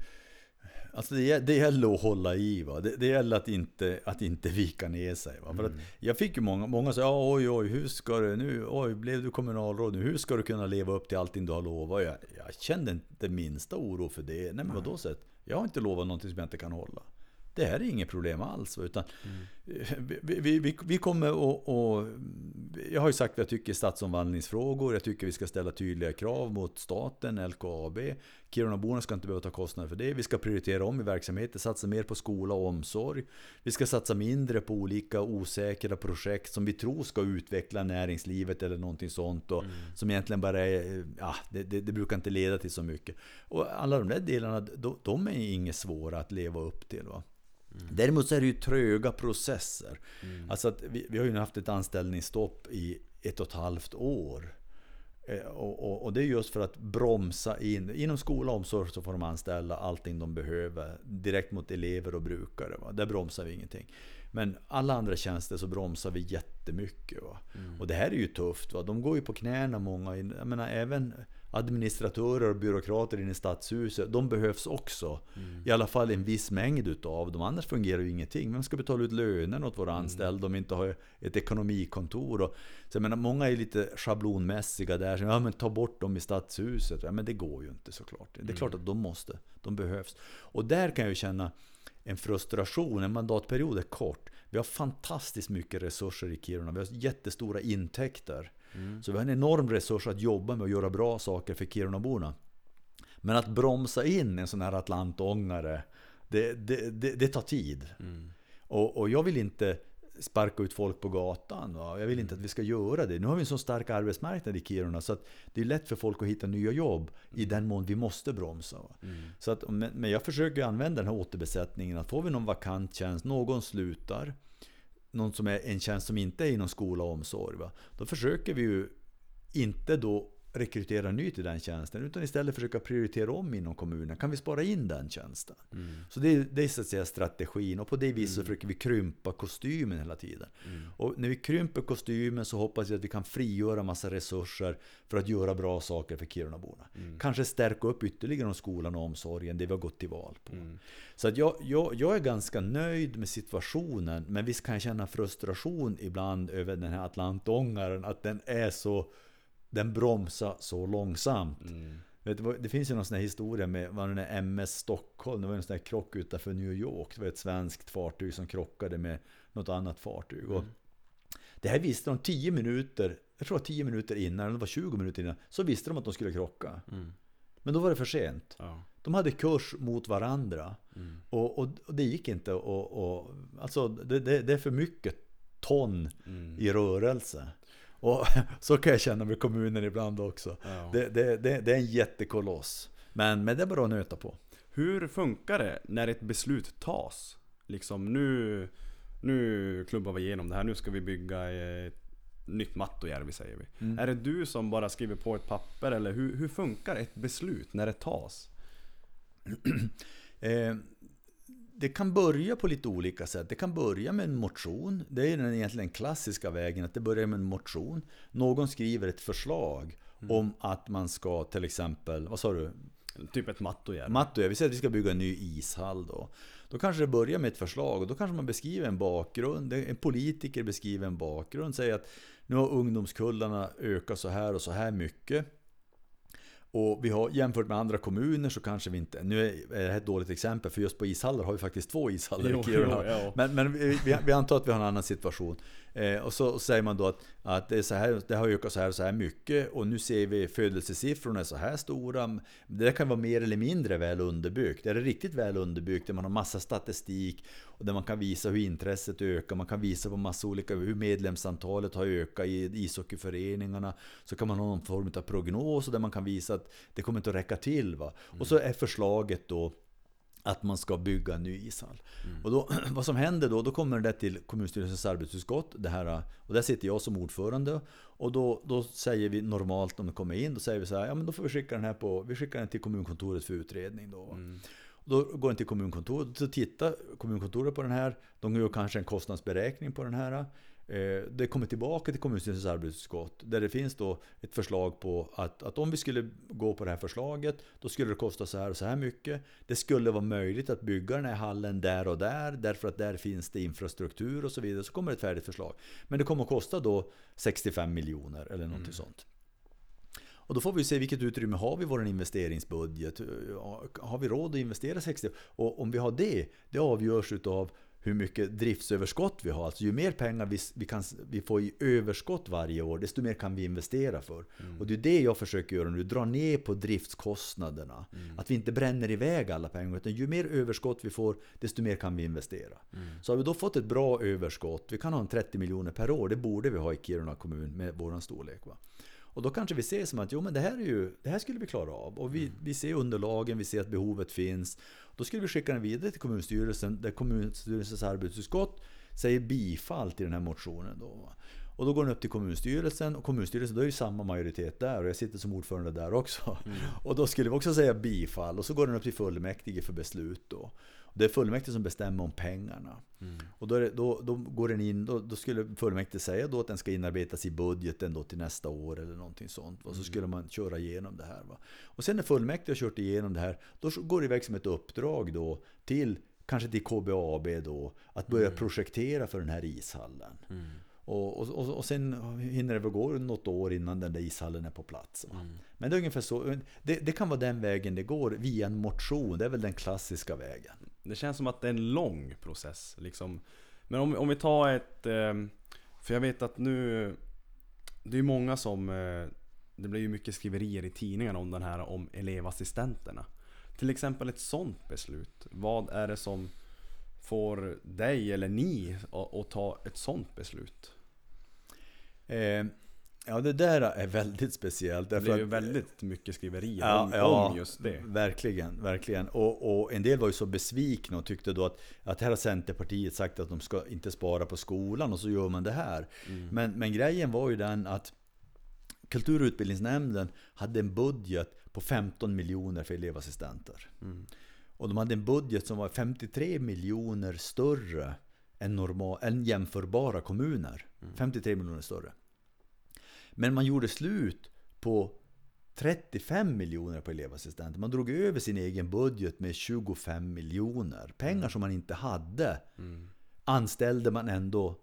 Alltså det, det gäller att hålla i. Va? Det, det gäller att inte, att inte vika ner sig. Va? För att jag fick ju många, många sa ja, oj oj, hur ska du nu, oj, blev du kommunalråd nu, hur ska du kunna leva upp till allting du har lovat? Jag, jag kände inte minsta oro för det. Nej men vadå sett? Jag har inte lovat någonting som jag inte kan hålla. Det här är inget problem alls. Utan vi, vi, vi, vi kommer att... och Jag har ju sagt vad jag tycker i stadsomvandlingsfrågor. Jag tycker vi ska ställa tydliga krav mot staten, LKAB. Kirunaborna ska inte behöva ta kostnader för det. Vi ska prioritera om i verksamheter, satsa mer på skola och omsorg. Vi ska satsa mindre på olika osäkra projekt som vi tror ska utveckla näringslivet eller någonting sånt. Och Som egentligen bara är... Ja, det, det, det brukar inte leda till så mycket. Och alla de där delarna, de, de är inget svåra att leva upp till. Va? Däremot så är det ju tröga processer. Alltså att vi, vi har ju haft ett anställningsstopp i ett och ett halvt år. Eh, Och, och, och det är just för att bromsa in. Inom skola och omsorg så får de anställa allting de behöver. Direkt mot elever och brukare. Va? Där bromsar vi ingenting. Men alla andra tjänster så bromsar vi jättemycket. Va? Och det här är ju tufft. Va? De går ju på knäna många. Jag menar även administratörer och byråkrater inne i stadshuset. De behövs också. I alla fall en viss mängd utav dem. Annars fungerar ju ingenting. Vem ska betala ut lönen åt våra anställda om vi inte har ett ekonomikontor? Och, så jag menar, många är lite schablonmässiga där. Så, ja, men ta bort dem i stadshuset. Ja, men det går ju inte såklart. Det är klart att de måste. De behövs. Och där kan jag ju känna en frustration. En mandatperiod är kort. Vi har fantastiskt mycket resurser i Kiruna. Vi har jättestora intäkter. Så vi har en enorm resurs att jobba med och göra bra saker för Kirunaborna. Men att bromsa in en sån här atlantångare, det, det, det, det tar tid. Och, och jag vill inte sparka ut folk på gatan. Va? Jag vill inte att vi ska göra det. Nu har vi en så stark arbetsmarknad i Kiruna så att det är lätt för folk att hitta nya jobb i den mån vi måste bromsa. Va? Så att, men, men jag försöker använda den här återbesättningen. Att får vi någon vakant tjänst, någon slutar någon som är en tjänst som inte är inom skola och omsorg. Va? Då försöker vi ju inte då rekrytera ny till den tjänsten utan istället försöka prioritera om inom kommunen. Kan vi spara in den tjänsten? Så det, är- det är så att säga strategin och på det viset så försöker vi krympa kostymen hela tiden. Och när vi krymper kostymen så hoppas jag att vi kan frigöra massa resurser för att göra bra saker för Kirunaborna. Kanske stärka upp ytterligare om skolan och omsorgen, det vi har gått till val på. Så att jag, jag, jag är ganska nöjd med situationen, men visst kan jag känna frustration ibland över den här Atlantångaren, att den är så... Den bromsar så långsamt. Vet du, vad- det finns ju någon sån här historia med vad den är MS Stockholm, det var en sån här krock utanför New York. Det var ett svenskt fartyg som krockade med något annat fartyg. Och det här visste de 10 minuter, jag tror 10 minuter innan, eller det var 20 minuter innan, så visste de att de skulle krocka. Men då var det för sent. Ja. De hade kurs mot varandra. Och, och, och det gick inte och, och Alltså det, det, det är för mycket ton i rörelse. Och [laughs] så kan jag känna med kommunen ibland också. Ja. Det, det, det, det är en jättekoloss. Men, men det är bara att nöta på. Hur funkar det när ett beslut tas? Liksom nu, nu klubbar vi igenom det här, nu ska vi bygga ett nytt Mattojärvi säger vi. Mm. Är det du som bara skriver på ett papper eller hur, hur funkar ett beslut när det tas? [clears throat] Eh, det kan börja på lite olika sätt. Det kan börja med en motion. Det är den egentligen klassiska vägen. Att det börjar med en motion. Någon skriver ett förslag om att man ska till exempel, vad sa du? Typ ett Mattojärvi. Matto, vi säger att vi ska bygga en ny ishall då. Då kanske det börjar med ett förslag och då kanske man beskriver en bakgrund. En politiker beskriver en bakgrund. Säger att nu har ungdomskullarna ökat så här och så här mycket. Och vi har jämfört med andra kommuner så kanske vi inte... Nu är det här ett dåligt exempel för just på ishallar har vi faktiskt två ishallar Jo, i Kiruna. jo, ja. Men, men vi, vi antar att vi har en annan situation. Eh, och så säger man då att, att det, är så här, det har ökat så här och så här mycket och nu ser vi födelsesiffrorna är så här stora. Det kan vara mer eller mindre väl underbyggt. Är det riktigt väl underbyggt där man har massa statistik och där man kan visa hur intresset ökar, man kan visa på massa olika, hur medlemsantalet har ökat i ishockeyföreningarna. Så kan man ha någon form av prognos och där man kan visa att det kommer inte att räcka till. Va? Och så är förslaget då att man ska bygga en ny ishall. Och då, [clears throat] vad som händer då, då kommer det till kommunstyrelsens arbetsutskott. Det här, och där sitter jag som ordförande. Och då, då säger vi normalt om det kommer in, då säger vi så här, ja men då får vi skicka den här på, vi skickar den till kommunkontoret för utredning då. Och Då går den till kommunkontoret, så tittar kommunkontoret på den här. De gör kanske en kostnadsberäkning på den här. Eh, Det kommer tillbaka till kommunstyrelsens arbetsutskott där det finns då ett förslag på att, att om vi skulle gå på det här förslaget då skulle det kosta så här och så här mycket. Det skulle vara möjligt att bygga den här hallen där och där därför att där finns det infrastruktur och så vidare. Så kommer ett färdigt förslag. Men det kommer att kosta då 65 miljoner eller någonting sånt. Och då får vi se vilket utrymme har vi i vår investeringsbudget. Har vi råd att investera 60? Och om vi har det, det avgörs utav hur mycket driftsöverskott vi har. Alltså ju mer pengar vi, vi, kan, vi får i överskott varje år, desto mer kan vi investera för. Och det är det jag försöker göra nu, dra ner på driftskostnaderna. Att vi inte bränner iväg alla pengar, utan ju mer överskott vi får, desto mer kan vi investera. Så har vi då fått ett bra överskott, vi kan ha en 30 miljoner per år, det borde vi ha i Kiruna kommun med våran storlek. Va? Och då kanske vi ser som att jo, men det, här är ju, det här skulle vi klara av. Och vi, vi ser underlagen, vi ser att behovet finns. Då skulle vi skicka den vidare till kommunstyrelsen, där kommunstyrelsens arbetsutskott säger bifall till den här motionen. Då. Och då går den upp till kommunstyrelsen och kommunstyrelsen, då är det samma majoritet där och jag sitter som ordförande där också. Och då skulle vi också säga bifall och så går den upp till fullmäktige för beslut då. Det är fullmäktige som bestämmer om pengarna. Och då, det, då, då går den in, då, då skulle fullmäktige säga då att den ska inarbetas i budgeten då till nästa år eller någonting sånt. Och så skulle man köra igenom det här. Va? Och sen när fullmäktige har kört igenom det här, då går det iväg som ett uppdrag då till kanske till KBAB då, att börja projektera för den här ishallen. Och, och, och, och sen hinner det väl gå något år innan den där ishallen är på plats. va. Men det är ungefär så. Det, det kan vara den vägen det går, via en motion. Det är väl den klassiska vägen. Det känns som att det är en lång process liksom. Men om, om vi tar ett... Ehm, för jag vet att nu... Det är många som... Eh, det blir ju mycket skriverier i tidningarna om den här om elevassistenterna. Till exempel ett sånt beslut. Vad är det som får dig eller ni att, att ta ett sånt beslut? Ehm, Ja, det där är väldigt speciellt. Det blev ju väldigt mycket skriverier Ja, om, ja, just det. Verkligen, verkligen. Och, och en del var ju så besvikna och tyckte då att, att här har Centerpartiet sagt att de ska inte spara på skolan och så gör man det här. Mm. Men, men grejen var ju den att Kultur och utbildningsnämnden hade en budget på 15 miljoner för elevassistenter. Mm. Och de hade en budget som var 53 miljoner större än, normal, än jämförbara kommuner. 53 miljoner större. Men man gjorde slut på 35 miljoner på elevassistenter. Man drog över sin egen budget med 25 miljoner. Pengar som man inte hade Mm. anställde man ändå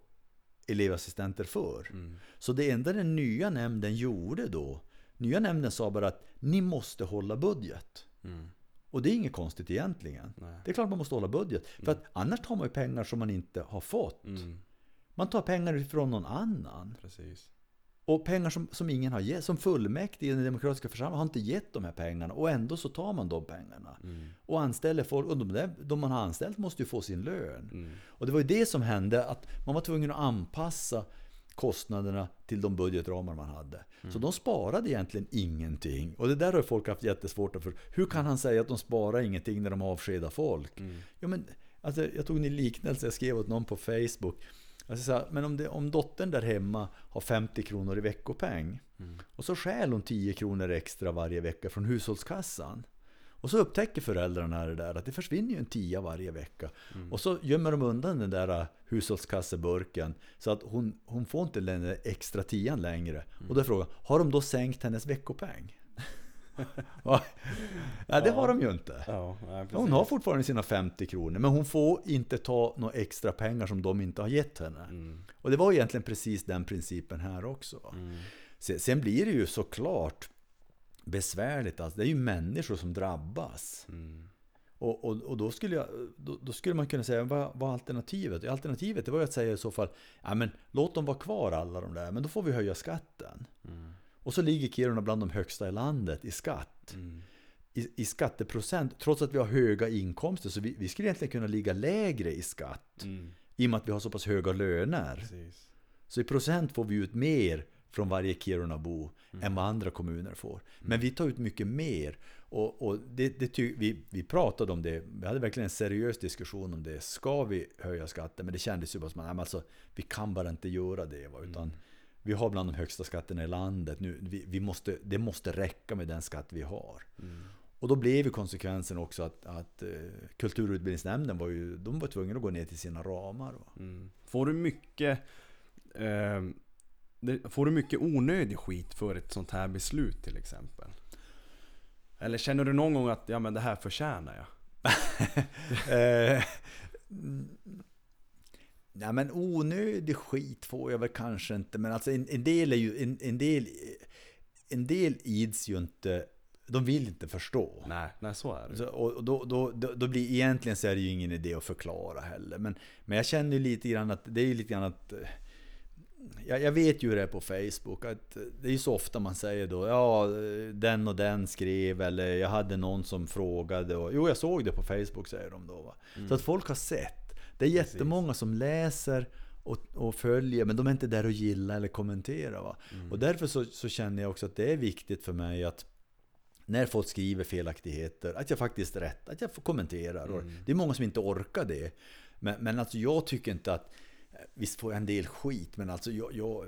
elevassistenter för. Mm. Så det enda den nya nämnden gjorde då, nya nämnden sa bara att ni måste hålla budget. Mm. Och det är inget konstigt egentligen. Nej. Det är klart man måste hålla budget. För att annars tar man ju pengar som man inte har fått. Mm. Man tar pengar ifrån någon annan. Precis. Och pengar som, som ingen har gett. Som fullmäktige i den demokratiska församlingen har inte gett de här pengarna. Och ändå så tar man de pengarna. Mm. Och anställer folk. Och de, där, de man har anställt måste ju få sin lön. Mm. Och det var ju det som hände. Att man var tvungen att anpassa kostnaderna till de budgetramar man hade. Så de sparade egentligen ingenting. Och det där har folk haft jättesvårt att för. Hur kan han säga att de sparar ingenting när de avskedar folk? Mm. Ja, men, alltså, jag tog en liknelse jag skrev åt någon på Facebook. Alltså, så här, men om, det, om dottern där hemma har 50 kronor i veckopeng Mm. och så stjäl hon 10 kronor extra varje vecka från hushållskassan. Och så upptäcker föräldrarna det där att det försvinner ju en tia varje vecka. Mm. Och så gömmer de undan den där äh, hushållskasseburken så att hon, hon får inte den extra tian längre. Mm. Och då är frågan, har de då sänkt hennes veckopeng? [laughs] Nej, det har de ju inte. Ja. Hon har fortfarande sina 50 kronor, men hon får inte ta några extra pengar som de inte har gett henne. Mm. Och det var egentligen precis den principen här också. Mm. Sen, sen blir det ju såklart besvärligt. Alltså. Det är ju människor som drabbas. Mm. Och, och, och då, skulle jag, då, då skulle man kunna säga, vad är alternativet? Alternativet det var ju att säga i så fall, ja men låt dem vara kvar alla de där, men då får vi höja skatten. Mm. Och så ligger Kiruna bland de högsta i landet i skatt. Mm. I, i skatteprocent, trots att vi har höga inkomster, så vi, vi skulle egentligen kunna ligga lägre i skatt. Mm. I och med att vi har så pass höga löner. Precis. Så i procent får vi ut mer från varje Kirunabo än vad andra kommuner får. Men vi tar ut mycket mer. Och, och det, det ty, vi, vi pratade om det, vi hade verkligen en seriös diskussion om det. Ska vi höja skatten? Men det kändes ju bara som att alltså, vi kan bara inte göra det. Va? Utan vi har bland de högsta skatterna i landet. Nu, vi, vi måste, det måste räcka med den skatt vi har. Och då blev ju konsekvensen också att, att eh, Kultur och utbildningsnämnden var ju, de var tvungna att gå ner till sina ramar. Mm. Får du mycket eh, Får du mycket onödig skit för ett sånt här beslut till exempel? Eller känner du någon gång att ja men det här förtjänar jag? [laughs] Eh, mm, Nej men onödig skit får jag väl kanske inte. Men alltså en, en del är ju... En, en, del, en del ids ju inte... De vill inte förstå. Nej, nej så är det. Så, och då, då, då, då blir egentligen så är det ju ingen idé att förklara heller. Men, men jag känner ju lite grann att det är ju lite grann att... eh, Jag, jag vet ju hur det är på Facebook. Att det är ju så ofta man säger då ja den och den skrev eller jag hade någon som frågade. Och, jo jag såg det på Facebook säger de då. Va? Så att folk har sett. Det är jättemånga som läser och, och följer men de är inte där och gillar eller kommenterar. Va? Och därför så, så känner jag också att det är viktigt för mig att när folk skriver felaktigheter, att jag faktiskt rätt, att jag får kommentera. Och Det är många som inte orkar det. Men, men alltså jag tycker inte att Visst får jag en del skit, men alltså jag, jag,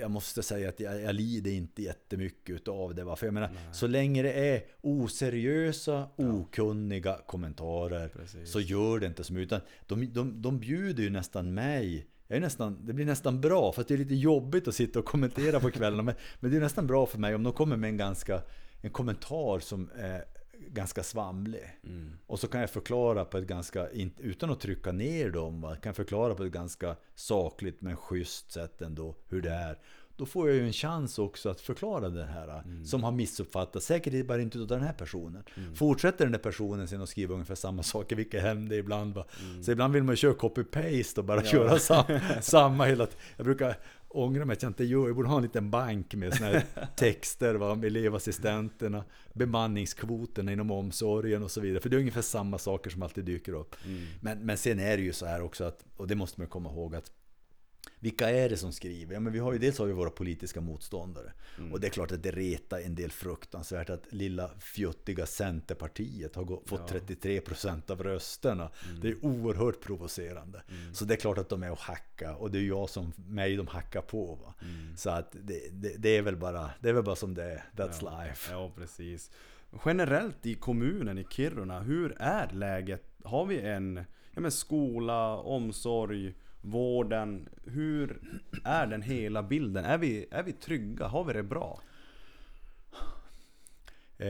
jag måste säga att jag, jag lider inte jättemycket av det. Va? För jag menar, så länge det är oseriösa, okunniga kommentarer Precis. så gör det inte så mycket. Utan de, de, de bjuder ju nästan mig jag är nästan, det blir nästan bra, för det är lite jobbigt att sitta och kommentera på kvällarna. Men, men det är nästan bra för mig om de kommer med en, ganska, en kommentar som är ganska svamlig. Mm. Och så kan jag förklara på ett ganska, utan att trycka ner dem, va, kan jag förklara på ett ganska sakligt men schysst sätt ändå hur det är. Då får jag ju en chans också att förklara det här som har missuppfattats. Säkert bara inte av den här personen. Fortsätter den där personen sen att skriva ungefär samma saker, vilket händer ibland. Va? Så ibland vill man ju köra copy-paste och bara köra sam, [laughs] samma hela. Jag brukar ångra mig att jag inte gör. Jag borde ha en liten bank med såna här [laughs] texter va, om elevassistenterna, bemanningskvoterna inom omsorgen och så vidare. För det är ungefär samma saker som alltid dyker upp. Men, men sen är det ju så här också att, och det måste man komma ihåg att vilka är det som skriver? Ja, men vi har ju, dels har vi våra politiska motståndare. Och det är klart att det retar en del fruktansvärt att lilla fjuttiga Centerpartiet har gå- fått 33% av rösterna. Det är oerhört provocerande. Så det är klart att de är och hacka och det är jag som mig de hackar på. Va? Så att det, det, det, är väl bara, det är väl bara som det är. That's life. Ja, precis. Generellt i kommunen i Kiruna, hur är läget? Har vi en ja, men skola, omsorg, vården? Hur är den hela bilden? Är vi, är vi trygga? Har vi det bra? Eh,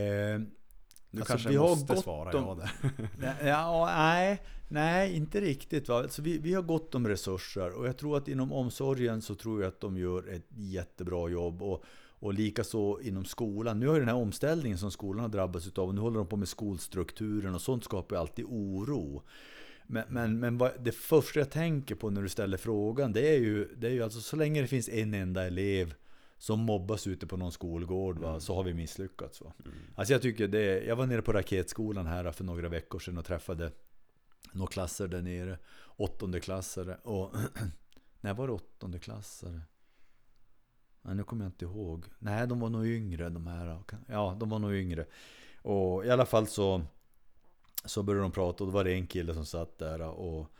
Nu Alltså, kanske vi jag måste svara om- ja där. [laughs] Ja, nej, nej, inte riktigt. Va? Så vi, vi har gott om resurser och jag tror att inom omsorgen så tror jag att de gör ett jättebra jobb. Och, och likaså inom skolan. Nu har ju den här omställningen som skolan har drabbats utav och nu håller de på med skolstrukturen och sånt skapar ju alltid oro. Men, men, men vad, det första jag tänker på när du ställer frågan det är ju, det är ju alltså så länge det finns en enda elev som mobbas ute på någon skolgård va, så har vi misslyckats. Va? Alltså jag tycker det, jag var nere på Raketskolan här för några veckor sedan och träffade några klasser där nere. Åttonde klassare och [clears throat] när var det åttonde klassare? Nej, nu kommer jag inte ihåg. Nej, de var nog yngre de här. Ja, de var nog yngre. Och i alla fall så så började de prata och då var det en kille som satt där och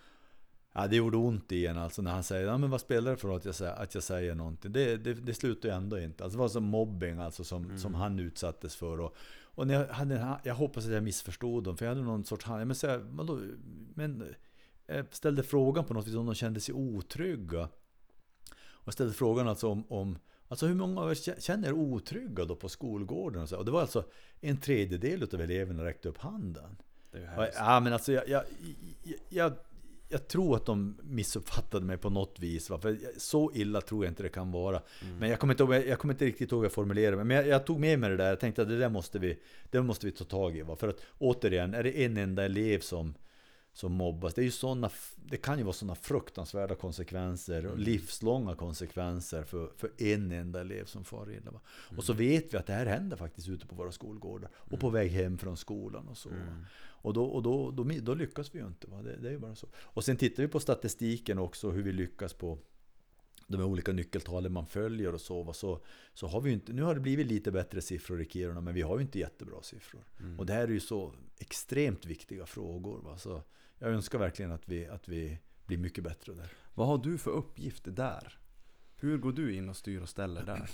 Ja, det gjorde ont i en alltså när han säger ja, men vad spelar det för att jag säger, att jag säger någonting? Det, det, det slutar ju ändå inte. Alltså, det var som mobbing alltså, som, som han utsattes för. Och, och när jag, hade, jag hoppas att jag missförstod dem, för jag hade någon sorts... hand- Men, så, vadå, men jag ställde frågan på något vis om de kände sig otrygga. Och ställde frågan alltså om, om Alltså hur många av er känner er otrygga då på skolgården? Och, så? och det var alltså en tredjedel av eleverna räckte upp handen. Det är Ja, men alltså jag, jag, jag, jag, tror att de missuppfattade mig på något vis. Va? För så illa tror jag inte det kan vara. Men jag kommer, inte, ihåg- jag kommer inte riktigt ihåg hur jag formulerade mig. Men jag, jag tog med mig det där. Jag tänkte att det där måste vi, det måste vi ta tag i. Va? För att återigen, är det en enda elev som, som mobbas. Det, är ju såna, det kan ju vara sådana fruktansvärda konsekvenser. Och livslånga konsekvenser för, för en enda elev som far illa. Va? Och så vet vi att det här händer faktiskt ute på våra skolgårdar. Och på väg hem från skolan och så. va? Och då, och då, då, då lyckas vi ju inte. Va? Det, det är ju bara så. Och sen tittar vi på statistiken också, hur vi lyckas på de olika nyckeltalen man följer och så, så, så har vi inte, nu har det blivit lite bättre siffror i Kiruna, men vi har ju inte jättebra siffror. Och det här är ju så extremt viktiga frågor. Va? Så jag önskar verkligen att vi, att vi blir mycket bättre där. Vad har du för uppgifter där? Hur går du in och styr och ställer där?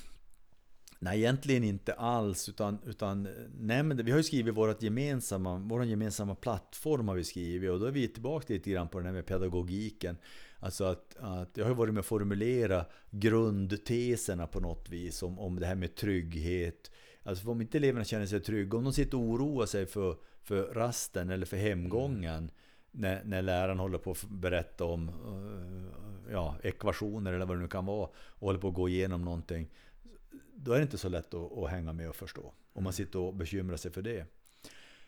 Nej, egentligen inte alls. Utan, utan nämnd, vi har ju skrivit vårt gemensamma, vår gemensamma plattform har vi skrivit. Och då är vi tillbaka lite grann på den här med pedagogiken. Alltså att, att jag har varit med att formulera grundteserna på något vis. Om, om det här med trygghet. Alltså om inte eleverna känner sig trygga, om de sitter och oroar sig för, för rasten eller för hemgången. När, när läraren håller på att berätta om eh, ja, ekvationer eller vad det nu kan vara. Och håller på att gå igenom någonting då är det inte så lätt att, att hänga med och förstå. Om man sitter och bekymrar sig för det.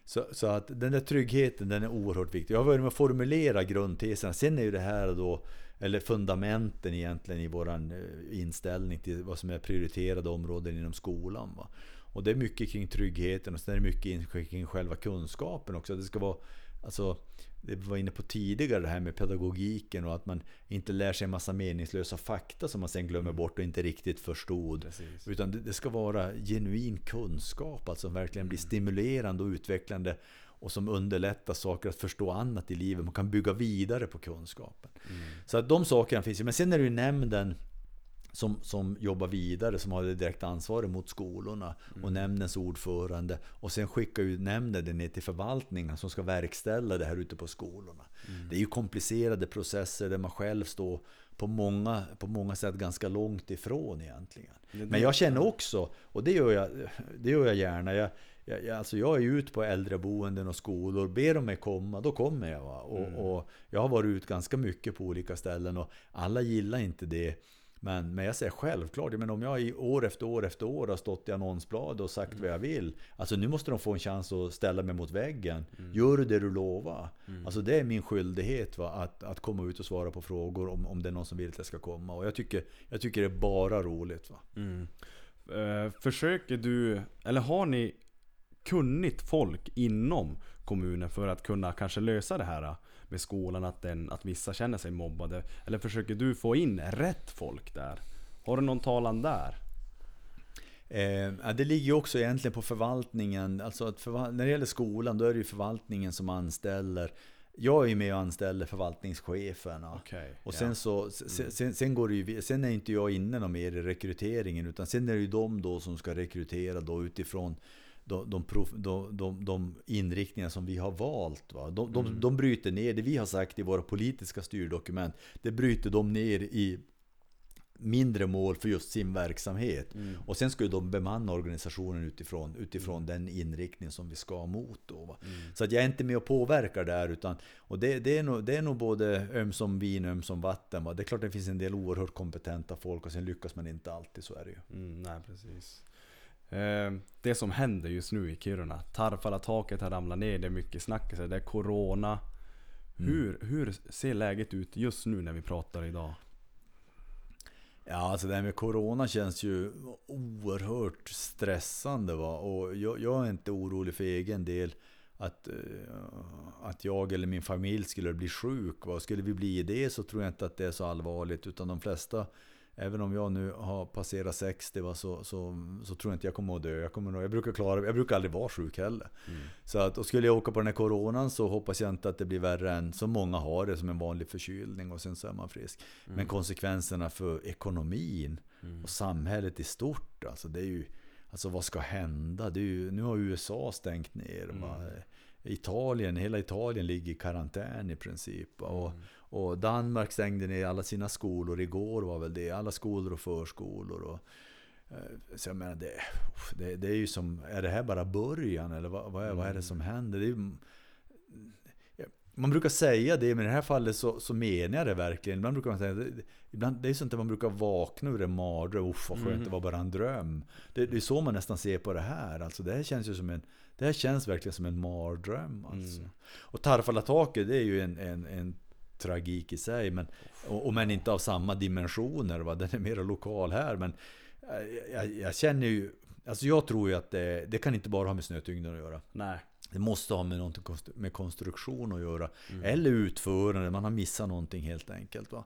Så, så att den där tryggheten den är oerhört viktig. Jag har varit med att formulera grundteserna. Sen är ju det här då, eller fundamenten egentligen i våran eh, inställning till vad som är prioriterade områden inom skolan. Va? Och det är mycket kring tryggheten och sen är det mycket kring själva kunskapen också. Det ska vara, alltså, det vi var inne på tidigare det här med pedagogiken och att man inte lär sig en massa meningslösa fakta som man sen glömmer bort och inte riktigt förstod. Precis. Utan det, det ska vara genuin kunskap, alltså som verkligen blir stimulerande och utvecklande och som underlättar saker att förstå annat i livet. Man kan bygga vidare på kunskapen. Så att de sakerna finns ju. Men sen är det ju nämnden som, som jobbar vidare, som har det direkta ansvaret mot skolorna och nämndens ordförande. Och sen skickar ju nämnden det ner till förvaltningen som ska verkställa det här ute på skolorna. Det är ju komplicerade processer där man själv står på många, på många sätt ganska långt ifrån egentligen. Men jag känner också, och det gör jag, det gör jag gärna, jag, jag, alltså jag är ju ut på äldreboenden och skolor, ber de mig komma, då kommer jag. Va? Och, och jag har varit ut ganska mycket på olika ställen och alla gillar inte det. Men, men jag säger självklart, men om jag i år efter år efter år har stått i annonsblad och sagt vad jag vill. Alltså nu måste de få en chans att ställa mig mot väggen. Gör du det du lovar? Alltså det är min skyldighet va? Att, att komma ut och svara på frågor om, om det är någon som vill att jag ska komma. Och jag tycker, jag tycker det är bara roligt. Va? Mm. Eh, försöker du, eller har ni kunnigt folk inom kommunen för att kunna kanske lösa det här med skolan att, den, att vissa känner sig mobbade? Eller försöker du få in rätt folk där? Har du någon talan där? Eh, det ligger ju också egentligen på förvaltningen. Alltså förval- när det gäller skolan, då är det ju förvaltningen som anställer. Jag är ju med och anställer förvaltningscheferna. Okej. Och sen ja. så, sen, sen, sen går det ju, sen är inte jag inne någon mer i rekryteringen utan sen är det ju de då som ska rekrytera då utifrån de, de, prof, de, de, de inriktningar som vi har valt. Va? De, de, de bryter ner det vi har sagt i våra politiska styrdokument. Det bryter de ner i mindre mål för just sin verksamhet. Och sen ju de bemanna organisationen utifrån, utifrån den inriktning som vi ska mot. Då, va? Så att jag är inte med och påverkar där. Utan, och det, det, är nog, det är nog både ömsom vin och ömsom vatten. Va? Det är klart det finns en del oerhört kompetenta folk och sen lyckas man inte alltid, så är det ju. Mm, nej, precis. Eh, det som händer just nu i Kiruna. Tarfala-taket har ramlat ner, det är mycket snack. Det är Corona. Hur, hur ser läget ut just nu när vi pratar idag? Ja, alltså det här med Corona känns ju oerhört stressande. Va? Och jag, jag är inte orolig för egen del att, eh, att jag eller min familj skulle bli sjuk. Va? Skulle vi bli det så tror jag inte att det är så allvarligt. Utan de flesta, även om jag nu har passerat 60 va? Så, så, så tror jag inte jag kommer att dö. Jag, kommer nog, jag, brukar klara, jag brukar aldrig vara sjuk heller. Så att, och skulle jag åka på den här coronan så hoppas jag inte att det blir värre än så många har det som en vanlig förkylning och sen så är man frisk. Men konsekvenserna för ekonomin och samhället i stort, alltså det är ju Alltså vad ska hända? Det är ju, nu har USA stängt ner. Va? Italien, hela Italien ligger i karantän i princip. Och, och Danmark stängde ner alla sina skolor igår var väl det. Alla skolor och förskolor. Och, eh, så jag menar, det, det, det är ju som, är det här bara början? Eller vad, vad, är, vad är det som händer? Det ju- man brukar säga det, men i det här fallet så, så menar jag det verkligen. Ibland brukar man säga, det, ibland, det är sånt där man brukar vakna ur en mardröm. Uff vad skönt, det var bara en dröm. Det, det är så man nästan ser på det här. Alltså, det här känns ju som en, det här känns verkligen som en mardröm. Alltså. Och Tarfala-taket, det är ju en, en, en tragik i sig. Men, och, och men inte av samma dimensioner. Va? Den är mer lokal här. Men eh, jag, jag känner ju, alltså jag tror ju att det, det kan inte bara ha med snötyngden att göra. Nej. Det måste ha med någonting med konstruktion att göra. Eller utförande, man har missat någonting helt enkelt. Va?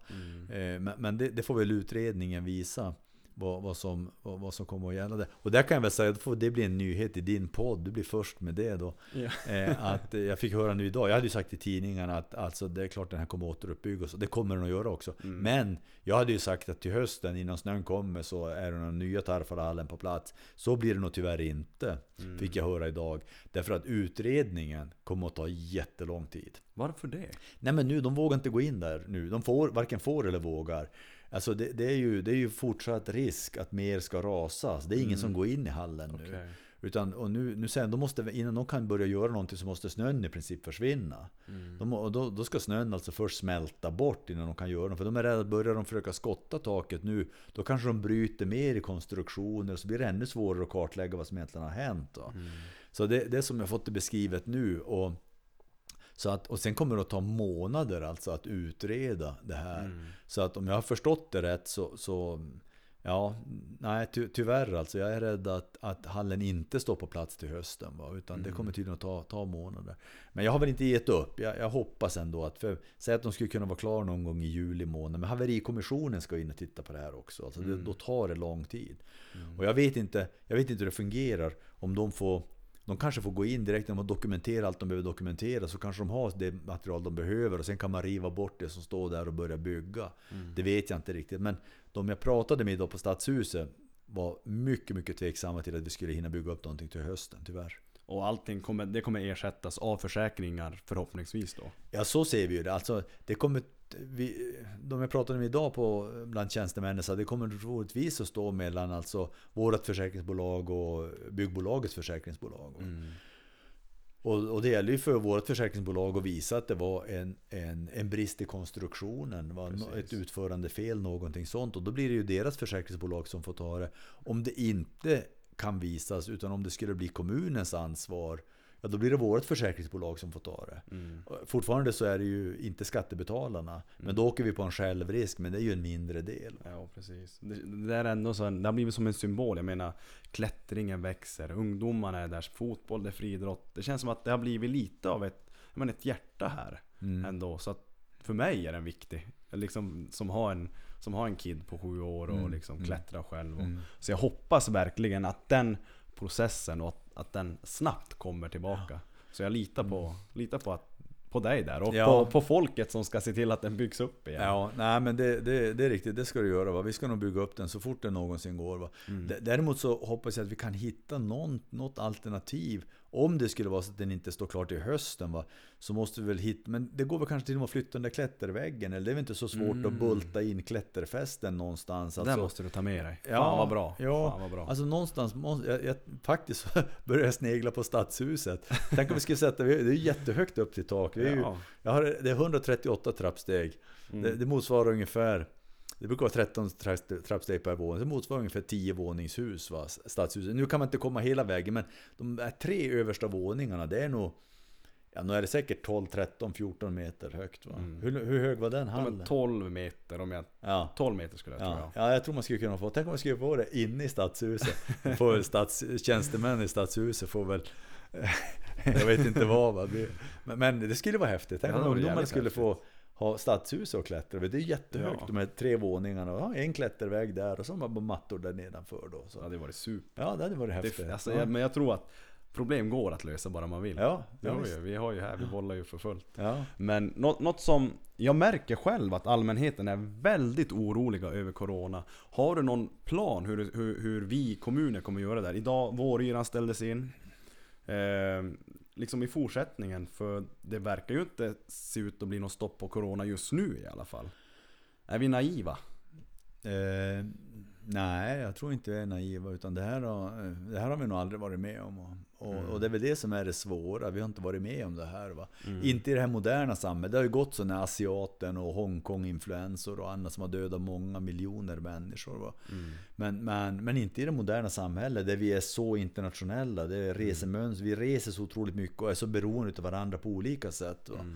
Eh, Men, men det, det får väl utredningen visa. Vad, vad, som, vad, vad som kommer att gälla där. Och där kan jag väl säga, det blir en nyhet i din podd. Du blir först med det då. Ja. Eh, att eh, jag fick höra nu idag, jag hade ju sagt i tidningarna att alltså, det är klart den här kommer att återuppbyggas. Och det kommer den att göra också. Men jag hade ju sagt att till hösten, innan snön kommer, så är det den nya Tarfalahallen på plats. Så blir det nog tyvärr inte, fick jag höra idag. Därför att utredningen kommer att ta jättelång tid. Varför det? Nej men nu, de vågar inte gå in där nu. De får, varken får eller vågar. Alltså det, det, är ju, det är ju fortsatt risk att mer ska rasas. Det är ingen som går in i hallen nu. Okej. Utan, och nu, nu sen, de måste, innan de kan börja göra någonting så måste snön i princip försvinna. De, må- och då, då ska snön alltså först smälta bort innan de kan göra något. För de är rädda börjar de försöka skotta taket nu, då kanske de bryter mer i konstruktioner. Så blir det ännu svårare att kartlägga vad som egentligen har hänt. Då. Så det, det som jag fått det beskrivet nu. Och, så att, och sen kommer det att ta månader alltså att utreda det här. Så att om jag har förstått det rätt så, så Ja, nej ty, tyvärr alltså. Jag är rädd att, att hallen inte står på plats till hösten. Va? Utan det kommer tydligen att ta, ta månader. Men jag har väl inte gett upp. Jag, jag hoppas ändå att... För, säg att de skulle kunna vara klara någon gång i juli månad. Men haverikommissionen ska in och titta på det här också. Alltså det, då tar det lång tid. Och jag vet, inte, jag vet inte hur det fungerar. Om de får... De kanske får gå in direkt när de dokumenterar allt de behöver dokumentera. Så kanske de har det material de behöver. Och sen kan man riva bort det som står där och börja bygga. Det vet jag inte riktigt. Men de jag pratade med idag på Stadshuset var mycket, mycket tveksamma till att vi skulle hinna bygga upp någonting till hösten, tyvärr. Och allting kommer, det kommer ersättas av försäkringar förhoppningsvis då. Ja, så ser vi ju det. Alltså, det kommer, vi, de jag pratade med idag på, bland tjänstemännen att det kommer troligtvis att stå mellan alltså, vårt försäkringsbolag och byggbolagets försäkringsbolag. Och, och det gäller ju för vårt försäkringsbolag att visa att det var en, en, en brist i konstruktionen. Var no- ett utförande fel, någonting sånt. Och då blir det ju deras försäkringsbolag som får ta det. Om det inte kan visas, utan om det skulle bli kommunens ansvar, ja då blir det vårt försäkringsbolag som får ta det. Fortfarande så är det ju inte skattebetalarna. Men då åker vi på en självrisk, men det är ju en mindre del. Ja, precis. Det, det är ändå så, det har blivit som en symbol. Jag menar, klättringen växer, ungdomarna är där, fotboll, det är friidrott. Det känns som att det har blivit lite av ett, menar, ett hjärta här. Mm. ändå. Så att för mig är den viktig. Liksom, som, har en, som har en kid på sju år och Mm, liksom mm. klättrar själv. Och, Mm. Så jag hoppas verkligen att den processen och att, att den snabbt kommer tillbaka. Så jag litar på, litar på, att, på dig där och Mm. Ja. på, på folket som ska se till att den byggs upp igen. Ja, nej men det, det, det är riktigt, det ska du göra. Va? Vi ska nog bygga upp den så fort det någonsin går. Va? Mm. Däremot så hoppas jag att vi kan hitta någon, något alternativ. Om det skulle vara så att den inte står klar till hösten, va? så måste vi väl hitta... Men det går väl kanske till och med att flytta den där klätterväggen? Eller det är väl inte så svårt att Mm. bulta in klätterfästen någonstans? Det Alltså, måste du ta med dig. Ja, Fan vad bra. ja. Fan vad bra. Alltså någonstans, måste, jag, jag, faktiskt så [laughs] börjar jag snegla på stadshuset. Tänk om vi skulle sätta, det är jättehögt upp till tak. Vi är ju, har, det är 138 trappsteg. Mm. Det, det motsvarar ungefär, det brukar vara 13 tra- trappsteg per våning. Det motsvarar ungefär 10 våningshus, va, stadshuset. Nu kan man inte komma hela vägen, men de här tre översta våningarna, det är nog, ja nu är det säkert 12, 13, 14 meter högt. Va? Mm. Hur, hur hög var den De hallen? är 12 meter om jag... Ja. 12 meter skulle jag tro Ja, ja. ja, jag tror man skulle kunna få. Tänk om man skulle få det inne i stadshuset. Får stats, tjänstemän i stadshuset får väl... [laughs] jag vet inte vad. Va? Men, men det skulle vara häftigt. Tänk Ja, om ungdomarna skulle häftigt. få ha stadshus och klättra. Det är jättehögt, Ja. de här tre våningarna. Ja, en klätterväg där och så har man mattor där nedanför. Då, Det så. hade varit super. Ja, det hade varit häftigt. Det, alltså, ja. men jag tror att problem går att lösa bara man vill. ja, Det har vi, ju. vi har ju här, vi bollar ju för fullt. ja. Men något, något som jag märker själv att allmänheten är väldigt oroliga över Corona. Har du någon plan hur, hur, hur vi kommuner kommer göra där? Idag, våryran ställdes in. Eh, liksom i fortsättningen, för det verkar ju inte se ut att bli något stopp på Corona just nu i alla fall. Är vi naiva? Eh, nej, jag tror inte vi är naiva. Utan det här, har, det här har vi nog aldrig varit med om. Och, och, Mm. och det är väl det som är det svåra. Vi har inte varit med om det här. Va? Mm. Inte i det här moderna samhället. Det har ju gått så när asiaten och Hongkong-influensor och annat som har dödat många miljoner människor. Va? Mm. Men, men, men inte i det moderna samhället där vi är så internationella. Det är resemönster. Vi reser så otroligt mycket och är så beroende av varandra på olika sätt. Mm.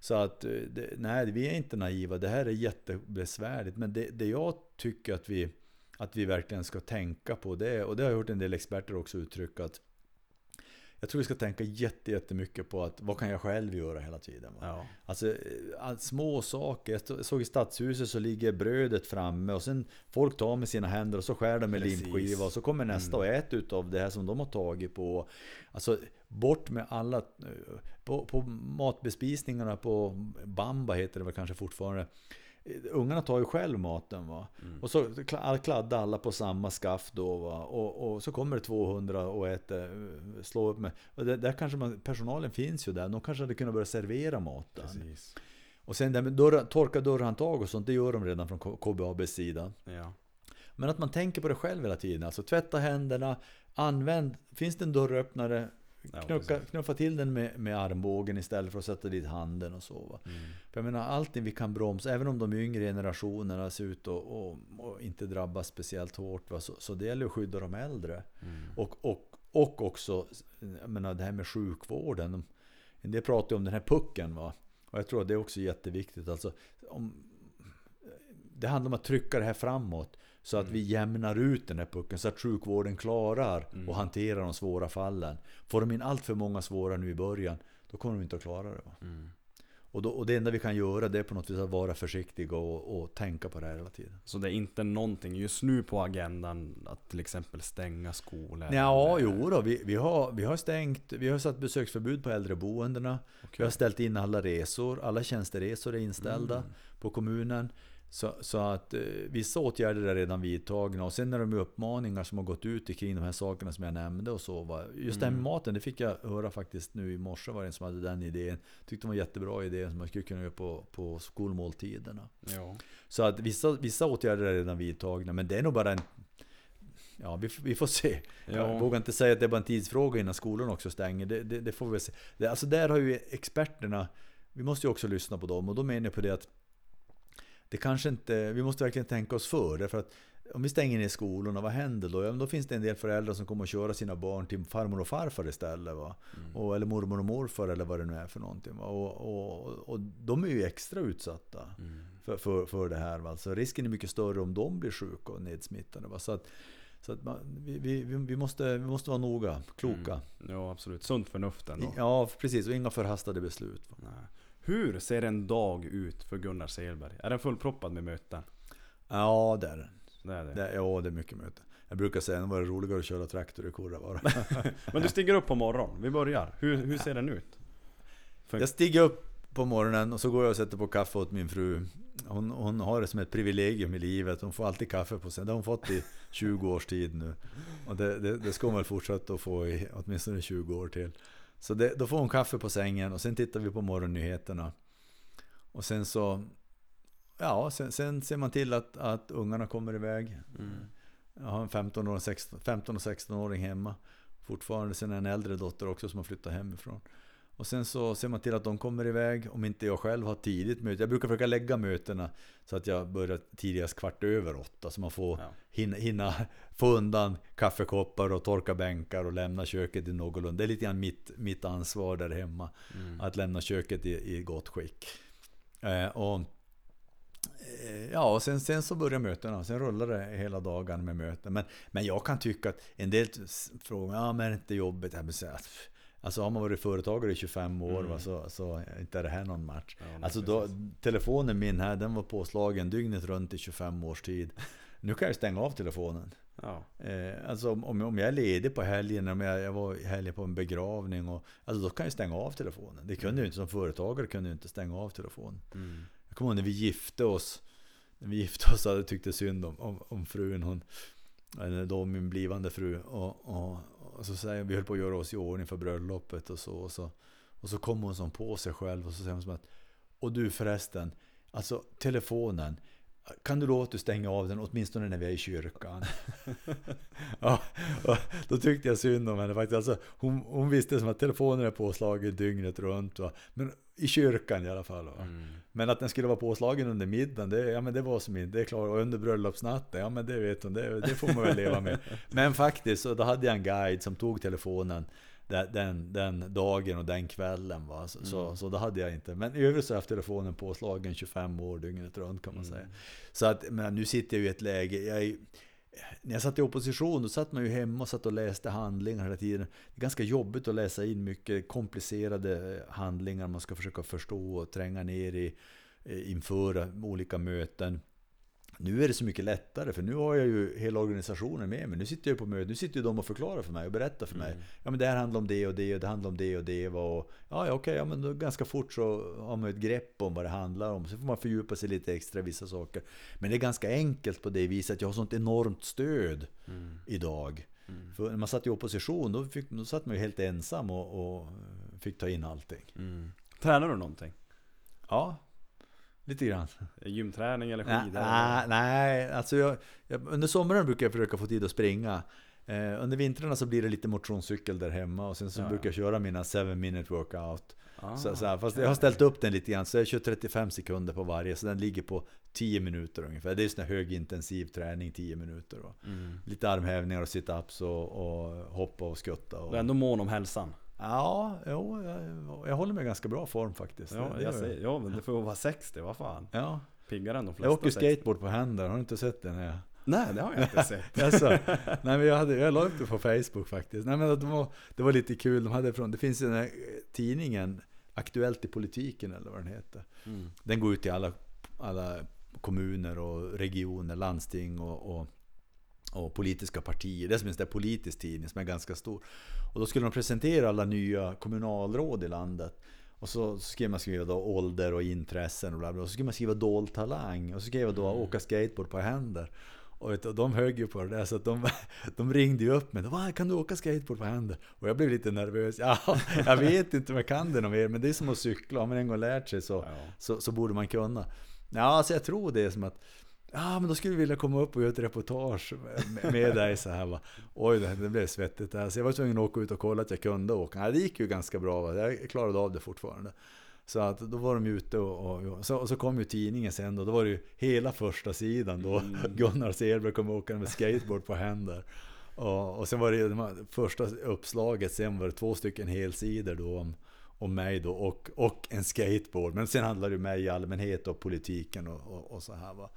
Så att, eh, nej, vi är inte naiva. Det här är jättebesvärligt. Men det, det jag tycker att vi, att vi verkligen ska tänka på, det och det har jag hört en del experter också uttrycka, att jag tror vi ska tänka jätte, jättemycket på att vad kan jag själv göra hela tiden. Ja. Alltså eh, små saker. Jag såg i stadshuset så ligger brödet framme och sen folk tar med sina händer och så skär de med Precis. limskiva och så kommer nästa och äter utav det här som de har tagit på. Alltså bort med alla... eh, På, på matbespisningarna på Bamba heter det väl kanske fortfarande. Ungarna tar ju själv maten va. Och så kla- kladdar alla på samma skaft då va. Och, och så kommer det 200 och äter, eh, slår upp med. Och det, där kanske man, personalen finns ju där. De kanske hade kunnat börja servera maten. Precis. Och sen det med dörr, torka dörrhandtag och sånt, det gör de redan från KBABs sida. Ja. Men att man tänker på det själv hela tiden. Alltså tvätta händerna, använd, finns det en dörröppnare, knuffa, knuffa till den med, med armbågen istället för att sätta dit handen och så. Mm. För jag menar, allting vi kan bromsa, även om de yngre generationerna ser ut att och, och inte drabbas speciellt hårt. Va? Så, så det gäller att skydda de äldre. Mm. Och, och, och också, jag menar det här med sjukvården. De- En del pratar ju om den här pucken va. Och jag tror att det är också jätteviktigt. Alltså, om, det handlar om att trycka det här framåt. Så att vi jämnar ut den här pucken. Så att sjukvården klarar att hantera de svåra fallen. Får de in allt för många svåra nu i början. Då kommer de inte att klara det. Va? Mm. Och, då, och det enda vi kan göra det är på något vis att vara försiktiga och, och tänka på det här hela tiden. Så det är inte någonting just nu på agendan att till exempel stänga skolor? Ja, eller- jo då, vi, vi, har, vi har stängt, vi har satt besöksförbud på äldreboendena. Vi har ställt in alla resor, alla tjänsteresor är inställda Mm. på kommunen. Så, så att eh, vissa åtgärder är redan vidtagna och sen är de uppmaningar som har gått ut kring de här sakerna som jag nämnde och så. Va? Just det här Mm. med maten, det fick jag höra faktiskt nu i morse var det en som hade den idén. Tyckte det var en jättebra idé som man skulle kunna göra på, på skolmåltiderna. Ja. Så att vissa, vissa åtgärder är redan vidtagna, men det är nog bara en... Ja, vi, vi får se. Ja. Jag vågar inte säga att det är bara en tidsfråga innan skolan också stänger. Det, det, det får vi se. Det, alltså där har ju experterna, vi måste ju också lyssna på dem. Och då menar jag på det att det kanske inte, vi måste verkligen tänka oss för. Därför att om vi stänger ner skolorna, vad händer då? Ja, då finns det en del föräldrar som kommer att köra sina barn till farmor och farfar istället. Va? Och, eller mormor och morfar eller vad det nu är för någonting. Va? Och, och, och de är ju extra utsatta Mm. för, för, för det här. Va? Så risken är mycket större om de blir sjuka och nedsmittade. Va? Så att, så att man, vi, vi, vi, måste, vi måste vara noga, kloka. Ja absolut, sunt förnuft ändå. Ja, precis. Och inga förhastade beslut. Va? Nej. Hur ser en dag ut för Gunnar Selberg? Är den fullproppad med möten? Ja, det är det. Det är det. det ja, det är mycket möte. Jag brukar säga att det var roligare att köra traktor i Kurra bara. [laughs] Men du stiger upp på morgonen, vi börjar. Hur, hur ser den ut? För- Jag stiger upp på morgonen och så går jag och sätter på kaffe åt min fru. Hon, hon har det som ett privilegium i livet. Hon får alltid kaffe på sig. Det har hon fått i 20 års tid nu. Och det, det, det ska hon väl fortsätta att få i åtminstone 20 år till. Så det, då får hon kaffe på sängen och sen tittar vi på morgonnyheterna. Och sen så... Ja, sen, sen ser man till att, att ungarna kommer iväg. Jag har en 15 och 16 15 och 16-åring hemma. Fortfarande. Sen en äldre dotter också som har flyttat hemifrån. Och sen så ser man till att de kommer iväg. Om inte jag själv har tidigt möte. Jag brukar försöka lägga mötena så att jag börjar tidigast kvart över åtta. Så man får Ja. hinna, hinna få undan kaffekoppar och torka bänkar och lämna köket i någorlunda. Det är lite grann mitt, mitt ansvar där hemma. Att lämna köket i, i gott skick. Eh, och Eh, Ja, och sen, sen så börjar mötena. Sen rullar det hela dagen med möten. Men, men jag kan tycka att en del frågar, ja men är det inte jobbigt? Jag vill säga att, Alltså har man varit företagare i 25 år va, så, så inte är det här någon match. Ja, alltså då, telefonen min här, den var påslagen dygnet runt i 25 års tid. Nu kan jag stänga av telefonen. Ja. Eh, alltså om, om jag är ledig på helgen, om jag, jag var helgen på en begravning, och, alltså då kan jag stänga av telefonen. Det kunde jag inte som företagare, kunde jag inte stänga av telefonen. Mm. Jag kommer ihåg när vi gifte oss. När vi gifte oss hade jag tyckte synd om, om, om frun. Hon, eller då min blivande fru. Och, och, och så säger vi höll på att göra oss i ordning för bröllopet och så. Och så, och så kom hon som på sig själv och så säger hon som att Och du förresten, alltså telefonen. Kan du låta du stänga av den åtminstone när vi är i kyrkan? [laughs] ja, då tyckte jag synd om henne faktiskt. Alltså, hon, hon visste som att telefonen är påslagen dygnet runt. Va? Men i kyrkan i alla fall. Va? Mm. Men att den skulle vara påslagen under middagen, det, ja, men det var som inte, det är klart. Och under bröllopsnatten, ja men det vet hon, det, det får man väl leva med. [laughs] Men faktiskt, så då hade jag en guide som tog telefonen den, den, dagen och den kvällen. Va? Så, så, så då hade jag inte. Men i övrigt så har jag haft telefonen påslagen 25 år dygnet runt kan man säga. Så att, men nu sitter jag i ett läge, jag är, när jag satt i opposition då satt man ju hemma och satt och läste handlingar hela tiden. Det är ganska jobbigt att läsa in mycket komplicerade eh, handlingar man ska försöka förstå och tränga ner i eh, inför olika möten. Nu är det så mycket lättare för nu har jag ju hela organisationen med mig. Nu sitter jag på möte, nu sitter ju de och förklarar för mig och berättar för mig. Ja men det här handlar om det och det och det handlar om det och det. Och, ja okej, ja, men då ganska fort så har man ett grepp om vad det handlar om. Så får man fördjupa sig lite extra i vissa saker. Men det är ganska enkelt på det viset att jag har sånt enormt stöd idag. För när man satt i opposition då, fick, då satt man ju helt ensam och, och fick ta in allting. Mm. Tränar du någonting? Ja, lite grann. Gymträning eller skidor? nej, nej, alltså jag, jag, under sommaren brukar jag försöka få tid att springa. Eh, under vintrarna så blir det lite motionscykel där hemma och sen så Ja, brukar jag köra mina 7 minute workout. Ah, så, så här, fast jag har ställt upp den lite grann så jag kör 35 sekunder på varje så den ligger på 10 minuter ungefär. Det är sån här högintensiv träning 10 minuter. Och Mm. Lite armhävningar och sit-ups och, och hoppa och skutta. Och, Du är ändå mån om hälsan? Ja, jo, jag, jag håller mig i ganska bra form faktiskt. Ja, Det- det jag gör säger, ja men det får vara 60, vad fan? Ja, Piggare än de flesta jag åker 60. skateboard på händer, har du inte sett den? Här? Nej, det har jag inte [laughs] sett. Alltså, nej men jag, hade, jag la upp det på Facebook faktiskt. Nej, men det, var, det var lite kul. De hade från, det finns ju den här tidningen Aktuellt i politiken eller vad den heter. Mm. Den går ut till alla, alla kommuner och regioner, landsting och, och, och politiska partier. Det som en politisk tidning som är ganska stor. Och då skulle de presentera alla nya kommunalråd i landet. Och så skrev man skriva då ålder och intressen och bla bla. Och så skrev man skriva dold talang. Och så skrev jag då åka skateboard på händer. Och de högg ju på det där så att de, [laughs] de ringde ju upp mig. Bara, kan du åka skateboard på händer? Och jag blev lite nervös. Ja, [laughs] jag vet inte om jag kan det något mer. Men det är som att cykla. Har man en gång lärt sig så, Ja. så, så borde man kunna. Ja, alltså jag tror det är som att Ja, men då skulle vi vilja komma upp och göra ett reportage med, med [laughs] dig så här va. Oj, det, det blev svettigt där. Så jag var tvungen att åka ut och kolla att jag kunde åka. Ja, det gick ju ganska bra. Va? Jag klarade av det fortfarande. Så att då var de ute och, och, så, och så kom ju tidningen sen då. Då var det ju hela första sidan då. [laughs] Gunnar Selberg kom åkande med skateboard på händer. Och, och sen var det ju de här första uppslaget, sen var det två stycken helsidor då om, om mig då och, och en skateboard. Men sen handlade det om mig i allmänhet och politiken och, och, och så här va.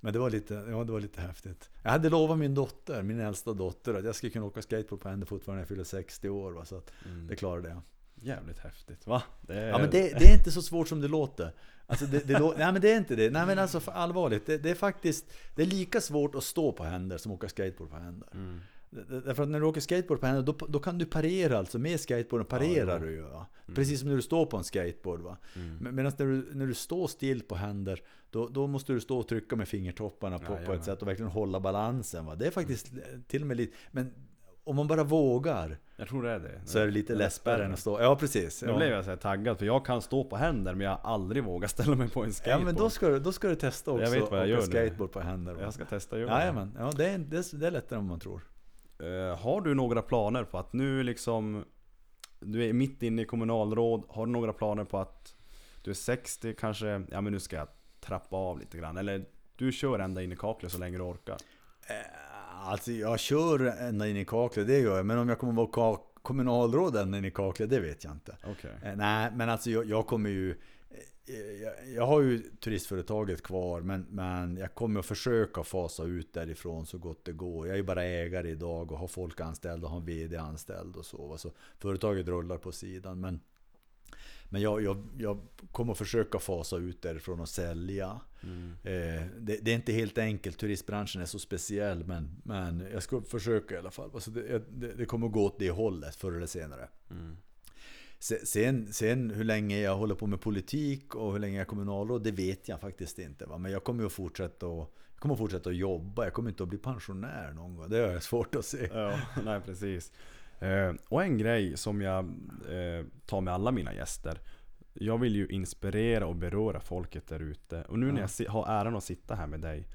Men det var, lite, ja, det var lite häftigt. Jag hade lovat min dotter, min äldsta dotter, att jag skulle kunna åka skateboard på henne fortfarande när jag fyller 60 år. Va? Så att det klarade jag. Jävligt häftigt, va? Det är... Ja men det, det är inte så svårt som det låter. Alltså det, det, lå- [laughs] nej men det är inte det. Nej men alltså allvarligt. Det, det är faktiskt Det är lika svårt att stå på händer som att åka skateboard på händer. Mm. Därför att när du åker skateboard på händer då, då kan du parera alltså. Med skateboarden parerar Ja, du ju. Va? Precis som när du står på en skateboard. Va? Mm. Men Medan när du, när du står still på händer då, då måste du stå och trycka med fingertopparna på, på Jajamän. ett sätt och verkligen hålla balansen. Va? Det är faktiskt till och med lite... Men om man bara vågar Jag tror det är det. så är det lite är lättare än att stå... Ja precis. Nu Ja. blev jag så taggad, för jag kan stå på händer men jag har aldrig vågat ställa mig på en Ja skateboard. men då ska, du, då ska du testa också Jag vet vad jag gör nu. skateboard på händer. va? Jag ska testa göra ja, det, är, det, är, det är lättare än man tror. Eh, Har du några planer på att nu liksom Du är mitt inne i kommunalråd, har du några planer på att Du är 60 kanske, ja men nu ska jag trappa av lite grann Eller du kör ända in i kaklet så länge du orkar Eh, Alltså jag kör ända in i kaklet, det gör jag. Men om jag kommer vara kommunalråd ända in i kaklet, det vet jag inte. Okej Eh, Nej, men alltså jag, jag kommer ju... eh, Jag, jag har ju turistföretaget kvar, men, men jag kommer att försöka fasa ut därifrån så gott det går. Jag är ju bara ägare idag och har folk anställda och har en VD anställd och så. så företaget rullar på sidan. Men, men jag, jag, jag kommer att försöka fasa ut därifrån och sälja. mm. Eh, det, det är inte helt enkelt, turistbranschen är så speciell, men, men jag ska försöka i alla fall. Alltså det, det, det kommer att gå åt det hållet förr eller senare. Mm. Se- Sen, sen hur länge jag håller på med politik och hur länge jag är kommunalråd, det vet jag faktiskt inte. Va? Men jag kommer att fortsätta att, jag kommer att fortsätta att jobba. Jag kommer inte att bli pensionär någon gång. Det jag svårt att se. Ja, nej precis Eh, Och en grej som jag eh, tar med alla mina gäster Jag vill ju inspirera och beröra folket där ute Och nu när Ja. jag har äran att sitta här med dig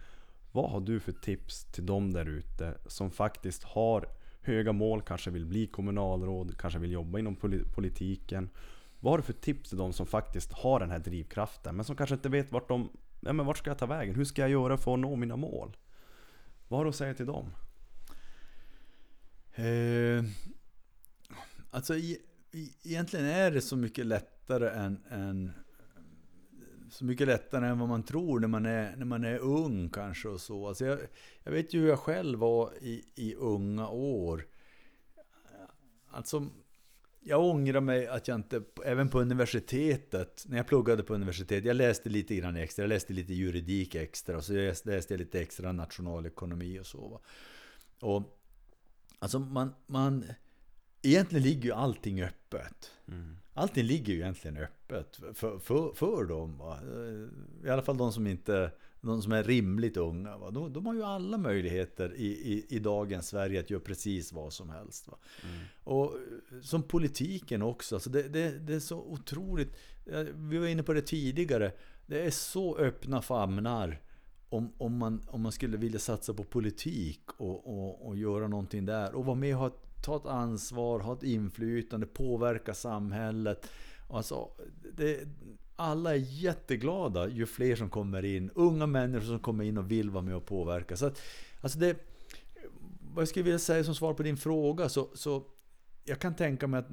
Vad har du för tips till dem där ute som faktiskt har höga mål, kanske vill bli kommunalråd, kanske vill jobba inom politiken Vad har du för tips till de som faktiskt har den här drivkraften men som kanske inte vet vart de ja, men vart ska jag ta vägen? Hur ska jag göra för att nå mina mål? Vad har du att säga till dem? Eh, alltså e-, e-, egentligen är det så mycket lättare än, än så mycket lättare än vad man tror när man är, när man är ung kanske och så. Alltså jag, jag vet ju hur jag själv var i, i unga år. Alltså, jag ångrar mig att jag inte, även på universitetet, när jag pluggade på universitetet, jag läste lite grann extra, jag läste lite juridik extra, och så läste jag lite extra nationalekonomi och så. Va? Och alltså man, man, egentligen ligger ju allting öppet. Mm. Allting ligger ju egentligen öppet för, för, för dem. Va? I alla fall de som inte de som är rimligt unga. Va? De, de har ju alla möjligheter i, i, i dagens Sverige att göra precis vad som helst. Va? Mm. Och som politiken också. Alltså det, det, det är så otroligt. Vi var inne på det tidigare. Det är så öppna famnar. Om, om, man, om man skulle vilja satsa på politik och, och, och göra någonting där. Och vara med och ha, ta ett ansvar, ha ett inflytande, påverka samhället. Alltså, det, alla är jätteglada ju fler som kommer in. Unga människor som kommer in och vill vara med och påverka. Så att, alltså det, vad jag skulle vilja säga som svar på din fråga så, så jag kan tänka mig att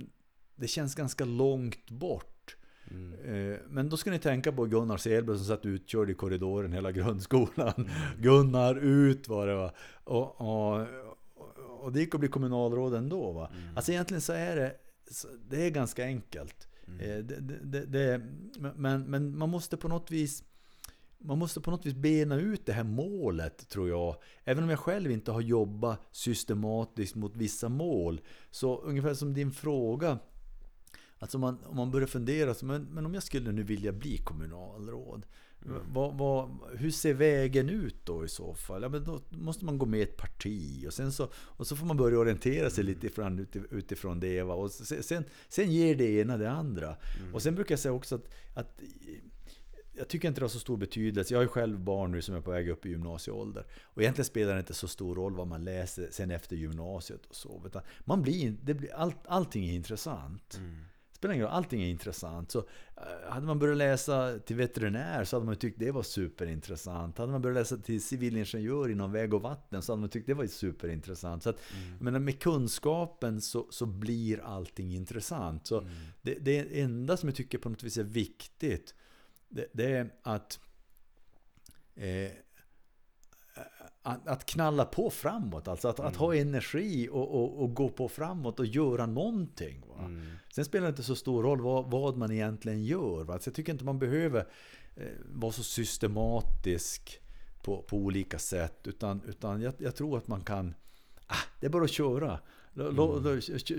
det känns ganska långt bort. Mm. Eh, Men då ska ni tänka på Gunnar Selberg som satt utkörd i korridoren hela grundskolan. Gunnar, ut var det va. Och, och, och det gick att bli kommunalråd ändå va. Mm. Alltså egentligen så är det, det är ganska enkelt. Mm. Eh, det, det, det, men, men man måste på något vis man måste på något vis bena ut det här målet, tror jag. Även om jag själv inte har jobbat systematiskt mot vissa mål. Så ungefär som din fråga. Alltså man, om man börjar fundera, så, men, men om jag skulle nu vilja bli kommunalråd. Vad, vad, hur ser vägen ut då i så fall? Ja, men då måste man gå med i ett parti och, sen så, och så får man börja orientera sig lite ifrån, uti- utifrån det. Va? Och sen, sen, ger det ena det andra. Och sen brukar jag säga också att, att jag tycker inte det har så stor betydelse. Jag har ju själv barn nu som är på väg upp i gymnasieålder. Och egentligen spelar det inte så stor roll vad man läser sen efter gymnasiet och så. Utan man blir, det blir, allt, allting är intressant. Mm. Spelar ingen roll, allting är intressant. Så eh, hade man börjat läsa till veterinär så hade man tyckt det var superintressant. Hade man börjat läsa till civilingenjör inom väg och vatten så hade man tyckt det var superintressant. Så att, jag menar, med kunskapen så, så blir allting intressant. Så det, det enda som jag tycker på något vis är viktigt det, det är att eh, att, att knalla på framåt, alltså att, att ha energi och, och, och gå på framåt och göra någonting. Va? Sen spelar det inte så stor roll vad, vad man egentligen gör. Va? Så jag tycker inte man behöver eh, vara så systematisk på, på olika sätt. Utan, utan jag, jag tror att man kan, ah, det är bara att köra.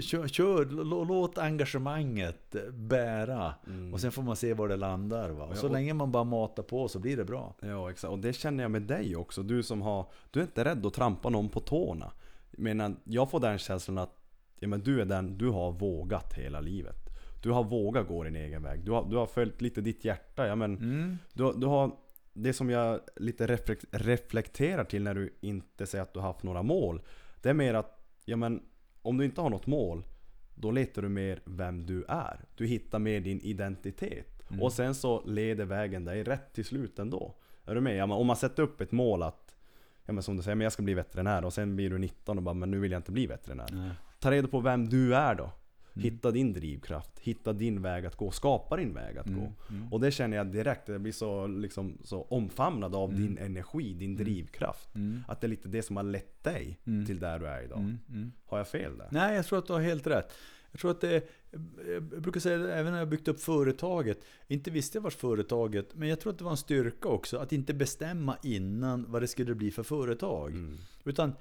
Kö- Kör, lå- låt engagemanget bära. Och sen får man se var det landar. Va? Och så länge man bara matar på så blir det bra. Ja exakt, och det känner jag med dig också. Du som har, du är inte rädd att trampa någon på tårna. Menar, jag får den känslan att ja, men du är den, du har vågat hela livet. Du har vågat gå din egen väg. Du har, du har följt lite ditt hjärta. Ja, men Mm. du, du har, det som jag lite reflek- reflekterar till när du inte säger att du har haft några mål. Det är mer att, ja men om du inte har något mål, då letar du mer vem du är. Du hittar mer din identitet. Och sen så leder vägen dig rätt till slut ändå. Är du med? Ja, men om man sätter upp ett mål att, ja men som du säger, men jag ska bli veterinär och sen blir du 19 och bara, men nu vill jag inte bli veterinär. Ta reda på vem du är då. Hitta din drivkraft, hitta din väg att gå, skapa din väg att gå. Och det känner jag direkt, jag blir så, liksom, så omfamnad av din energi, din drivkraft. Att det är lite det som har lett dig till där du är idag. Har jag fel där? Nej, jag tror att du har helt rätt. Jag tror att det jag brukar säga det, även när jag byggt upp företaget, inte visste jag vart företaget, men jag tror att det var en styrka också, att inte bestämma innan vad det skulle bli för företag. Utan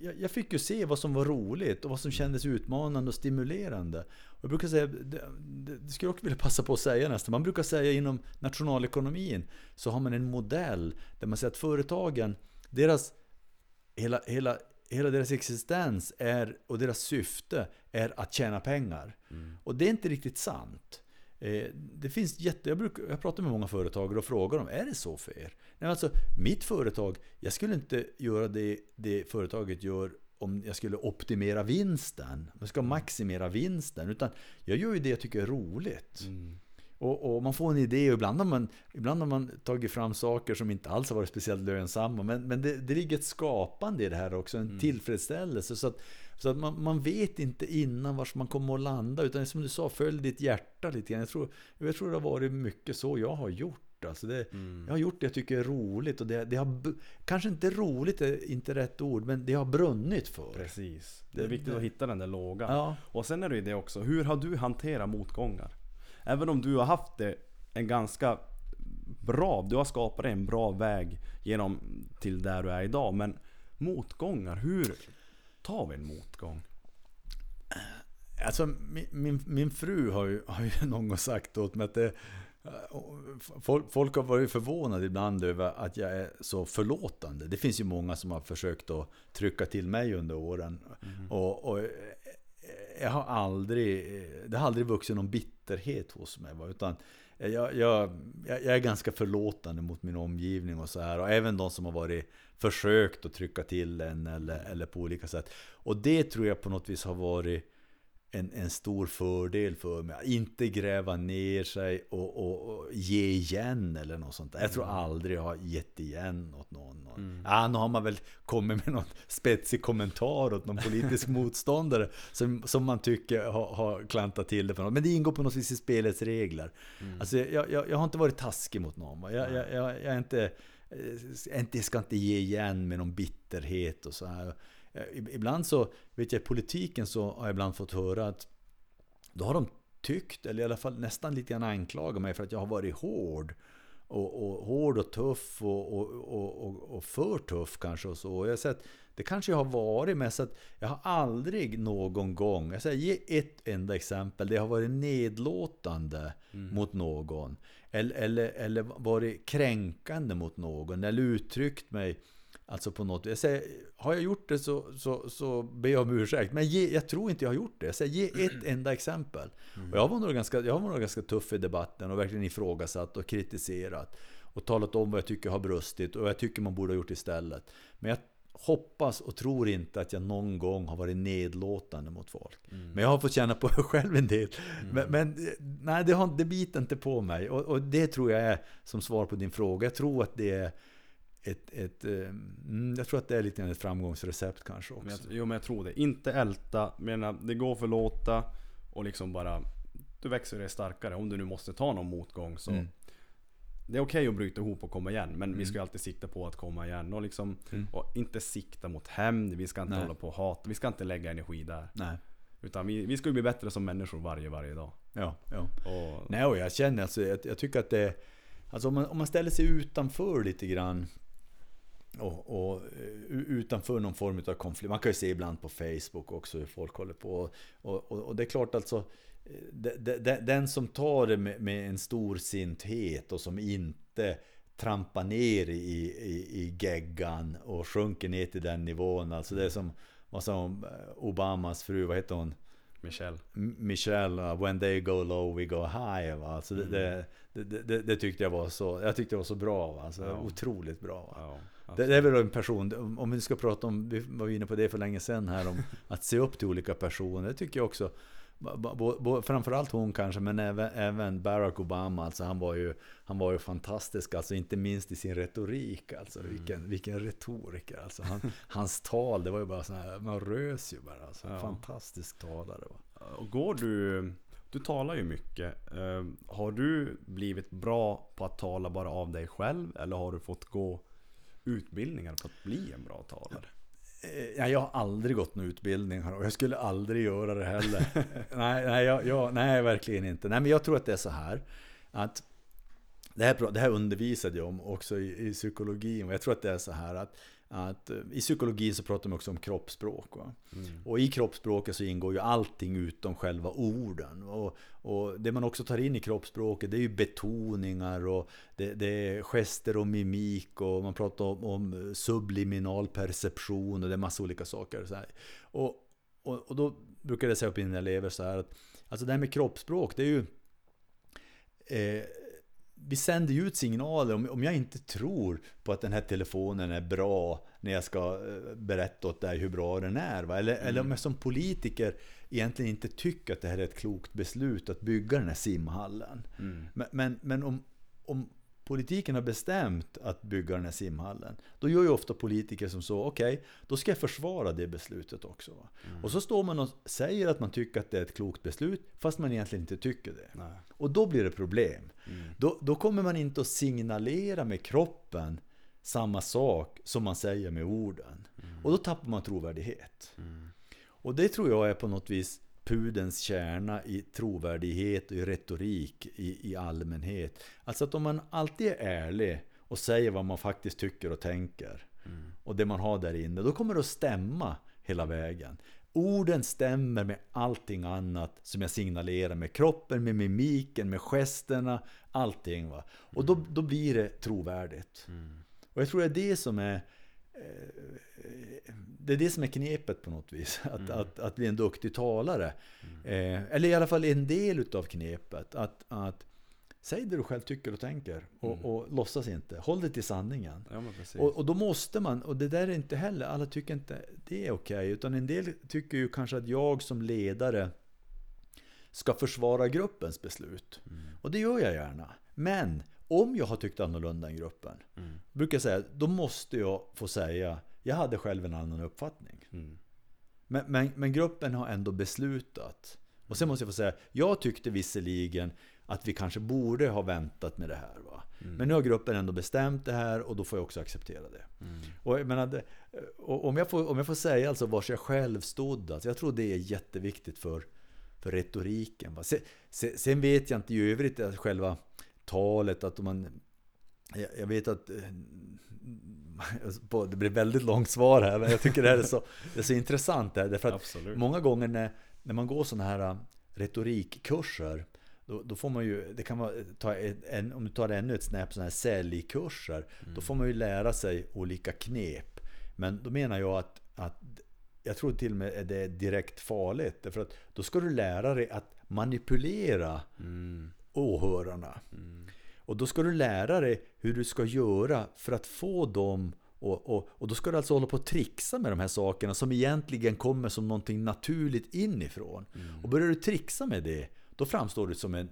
jag, jag fick ju se vad som var roligt och vad som kändes utmanande och stimulerande. Och jag brukar säga, det, det, det skulle jag också vilja passa på att säga nästan, man brukar säga inom nationalekonomin så har man en modell där man säger att företagen, deras hela, hela, hela deras existens är, och deras syfte är att tjäna pengar. Och det är inte riktigt sant. Eh, Det finns jätte, jag, brukar, jag pratar med många företagare och frågar dem, är det så för er? Nej, alltså, mitt företag, jag skulle inte göra det, det företaget gör om jag skulle optimera vinsten. Jag ska maximera vinsten. Utan jag gör ju det jag tycker är roligt. Och, och man får en idé och ibland har, man, ibland har man tagit fram saker som inte alls har varit speciellt lönsamma. Men, men det, det ligger ett skapande i det här också, en tillfredsställelse. Så att, så att man, man vet inte innan vars man kommer att landa. Utan som du sa, följ ditt hjärta lite grann. Jag tror, jag tror det har varit mycket så jag har gjort. Alltså det, Jag har gjort det jag tycker är roligt. Och det, det har, kanske inte roligt är inte rätt ord, men det har brunnit för. Precis. Det är viktigt det- att hitta den där lågan. Ja. Och sen är det ju det också, hur har du hanterat motgångar? Även om du har haft det en ganska bra, du har skapat en bra väg genom till där du är idag. Men motgångar, hur tar vi en motgång? Alltså, min, min, min fru har ju, har ju [laughs] någon gång sagt åt mig att det, folk, folk har varit förvånade ibland över att jag är så förlåtande. Det finns ju många som har försökt att trycka till mig under åren. Och, och jag har aldrig, det har aldrig vuxit någon bitterhet hos mig. Utan jag, jag, jag, är ganska förlåtande mot min omgivning och så här. Och även de som har varit försökt att trycka till en eller, eller på olika sätt. Och det tror jag på något vis har varit en, en stor fördel för mig. Inte gräva ner sig och, och, och ge igen eller något sånt där. Jag tror aldrig jag har gett igen åt någon. någon. Ja, nu har man väl kommit med någon spetsig kommentar åt någon politisk [laughs] motståndare som, som man tycker har, har klantat till det för något. Men det ingår på något vis i spelets regler. Alltså, jag, jag, jag har inte varit taskig mot någon. Jag, jag, jag, jag är inte, eh, inte, ska inte ge igen med någon bitterhet och så här. Eh, Ibland så, vet jag i politiken så har jag ibland fått höra att då har de tyckt, eller i alla fall nästan lite grann anklagat mig för att jag har varit hård. Och, och hård och tuff och, och, och, för tuff kanske och så. Jag har sett, det kanske jag har varit med så att jag har aldrig någon gång, jag säger ge ett enda exempel, det har varit nedlåtande mot någon. Eller, eller, eller varit kränkande mot någon. Eller uttryckt mig Alltså på något jag säger, Har jag gjort det så, så, så ber jag om ursäkt. Men ge, jag tror inte jag har gjort det. Jag säger, ge ett [clears throat] enda exempel. Och jag var, nog ganska, jag var nog ganska tuff i debatten och verkligen ifrågasatt och kritiserat. Och talat om vad jag tycker har brustit och vad jag tycker man borde ha gjort istället. Men jag hoppas och tror inte att jag någon gång har varit nedlåtande mot folk. Men jag har fått känna på [laughs] själv en del. Men, men nej, det, har, det biter inte på mig. Och, och det tror jag är, som svar på din fråga, jag tror att det är ett, ett, eh, mm, jag tror att det är lite grann ett framgångsrecept kanske också. Men jag, jo men jag tror det. Inte älta, menar det går att förlåta och liksom bara Du växer dig starkare. Om du nu måste ta någon motgång så Mm. det är okej att bryta ihop och komma igen, men vi ska alltid sikta på att komma igen. Och, liksom, och inte sikta mot hämnd, vi ska inte Nej. hålla på och hata, vi ska inte lägga energi där. Nej. Utan vi, vi ska ju bli bättre som människor varje, varje dag. Ja, ja. Och, Nej, och jag känner alltså, jag, jag tycker att det... Alltså om man, om man ställer sig utanför lite grann och, och eh, utanför någon form av konflikt. Man kan ju se ibland på Facebook också hur folk håller på. Och, och, och det är klart alltså, eh, de- de- de- den som tar det med, med en stor sinthet och som inte trampar ner i, i, i geggan och sjunker ner till den nivån. Alltså det är som, vad sa hon, Obamas fru, vad heter hon? Michelle. Michelle, when they go low we go high. Va? Alltså det, det, det, det, det tyckte jag var så, jag tyckte det var så bra. Va? Alltså, Ja. Otroligt bra. Va? Ja, Det, det är väl en person, om- vi ska prata om, vi var inne på det för länge sedan här, om [laughs] att se upp till olika personer. Det tycker jag också. Framförallt hon kanske, men även, även Barack Obama. Alltså han, var ju, han var ju fantastisk, alltså inte minst i sin retorik. Alltså, vilken, vilken retoriker. Alltså, han, [laughs] hans tal, det var ju bara så här, man rös ju bara. Alltså, Ja. Fantastisk talare. Och går du... Du talar ju mycket. Eh, Har du blivit bra på att tala bara av dig själv? Eller har du fått gå utbildningar för att bli en bra talare? Eh, Ja, jag har aldrig gått någon utbildning och jag skulle aldrig göra det heller. [laughs] nej, nej, jag, jag, nej, verkligen inte. Nej, men jag tror att det är så här. Att det, här, det här undervisade jag om också i, i psykologin. Och jag tror att det är så här att, att eh, i psykologin så pratar man också om kroppsspråk. Va? Och i kroppsspråket så ingår ju allting utom själva orden. Och, och det man också tar in i kroppsspråket det är ju betoningar och det, det är gester och mimik och man pratar om, om subliminal perception och det är massa olika saker. Så. Och, och, och då brukar jag säga upp mina elever så här att alltså det här med kroppsspråk det är ju eh, vi sänder ju ut signaler om, om jag inte tror på att den här telefonen är bra när jag ska eh, berätta åt dig hur bra den är. Va? Eller, eller om jag som politiker egentligen inte tycker att det här är ett klokt beslut att bygga den här simhallen. Men, men, men om, om politiken har bestämt att bygga den här simhallen, då gör ju ofta politiker som så, okej, då ska jag försvara det beslutet också. Va? Och så står man och säger att man tycker att det är ett klokt beslut, fast man egentligen inte tycker det. Nej. Och då blir det problem. Då, då kommer man inte att signalera med kroppen samma sak som man säger med orden. Och då tappar man trovärdighet. Och det tror jag är på något vis pudens kärna i trovärdighet och i retorik i, i allmänhet. Alltså att om man alltid är ärlig och säger vad man faktiskt tycker och tänker och det man har där inne, då kommer det att stämma hela vägen. Orden stämmer med allting annat som jag signalerar med kroppen, med mimiken, med gesterna, allting. Va? Och då, då blir det trovärdigt. Och jag tror det är det som är det är det som är knepet på något vis. [laughs] Att, att, att bli en duktig talare. Eh, eller i alla fall en del utav knepet. Att, att säg det du själv tycker och tänker. Och, och låtsas inte. Håll dig till sanningen. Ja. Och, och då måste man, och det där är inte heller, alla tycker inte det är okej. utan en del tycker ju kanske att jag som ledare ska försvara gruppens beslut. Och det gör jag gärna. Men om jag har tyckt annorlunda än gruppen, brukar jag säga, då måste jag få säga, jag hade själv en annan uppfattning. Men, men, men gruppen har ändå beslutat. Och sen måste jag få säga, jag tyckte visserligen att vi kanske borde ha väntat med det här. Va? Men nu har gruppen ändå bestämt det här och då får jag också acceptera det. Och, jag menar, och om, jag får, om jag får säga alltså vars jag själv stod, alltså, jag tror det är jätteviktigt för, för retoriken. Sen, sen, vet jag inte i övrigt att själva talet, att man... Jag, jag vet att... [laughs] Det blir väldigt långt svar här, men jag tycker det här är så, det är så intressant. Här, därför att Absolut. många gånger när, när man går sådana här äh, retorikkurser, då, då får man ju, det kan vara, ta en, om du tar ännu ett snäpp sådana här säljkurser, då får man ju lära sig olika knep. Men då menar jag att, att jag tror till och med det är direkt farligt. Därför att då ska du lära dig att manipulera åhörarna. Och då ska du lära dig hur du ska göra för att få dem och, och, och då ska du alltså hålla på att trixa med de här sakerna som egentligen kommer som någonting naturligt inifrån. Och börjar du trixa med det, då framstår du som en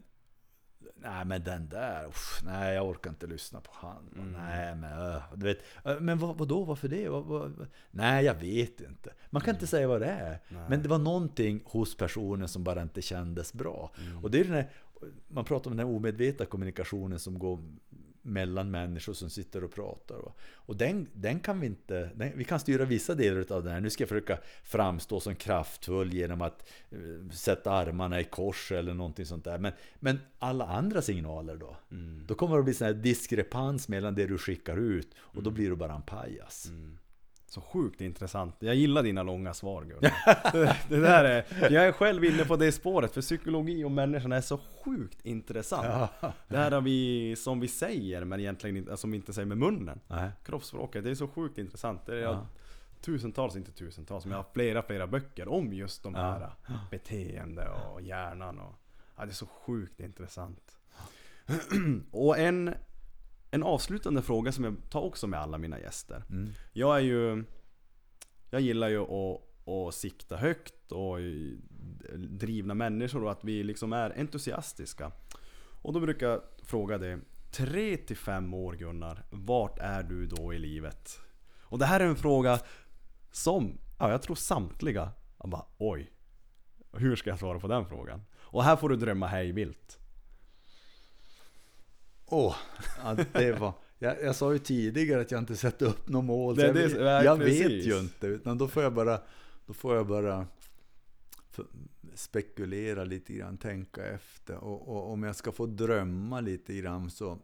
Nej men den där, uff, nej jag orkar inte lyssna på han. Nej men, öh, du vet, "Äh, men vad, vadå, varför det? Vad, vad? Nej jag vet inte. Man kan inte säga vad det är. Men det var någonting hos personen som bara inte kändes bra. Och det är den här, man pratar om den här omedvetna kommunikationen som går mellan människor som sitter och pratar. Va? Och den, den kan vi inte, den, vi kan styra vissa delar av den här. Nu ska jag försöka framstå som kraftfull genom att eh, sätta armarna i kors eller någonting sånt där. Men, men alla andra signaler då? Då kommer det att bli sån här diskrepans mellan det du skickar ut och då blir du bara en pajas. Så sjukt intressant. Jag gillar dina långa svar Gunnar. det, [laughs] det där är, jag är själv inne på det spåret, för psykologi och människan är så sjukt intressant. Det här har vi, som vi säger, men egentligen inte, som vi inte säger med munnen. Nej. Kroppsspråket, det är så sjukt intressant. Det är Ja. tusentals, inte tusentals, men jag har flera, flera böcker om just de Ja. här beteende och hjärnan och... Ja, det är så sjukt intressant. [clears throat] och en, en avslutande fråga som jag tar också med alla mina gäster. Mm. Jag är ju... Jag gillar ju att, att sikta högt och drivna människor och att vi liksom är entusiastiska. Och då brukar jag fråga dig, 3 till 5 år Gunnar, vart är du då i livet? Och det här är en fråga som, ja jag tror samtliga, jag bara oj. Hur ska jag svara på den frågan? Och här får du drömma hej vilt. Åh, ja, det var... Jag, jag sa ju tidigare att jag inte sätter upp något mål. Det- jag det- jag precis. vet ju inte. Utan då får jag bara, då får jag bara spekulera lite grann, tänka efter. Och, och om jag ska få drömma lite grann så...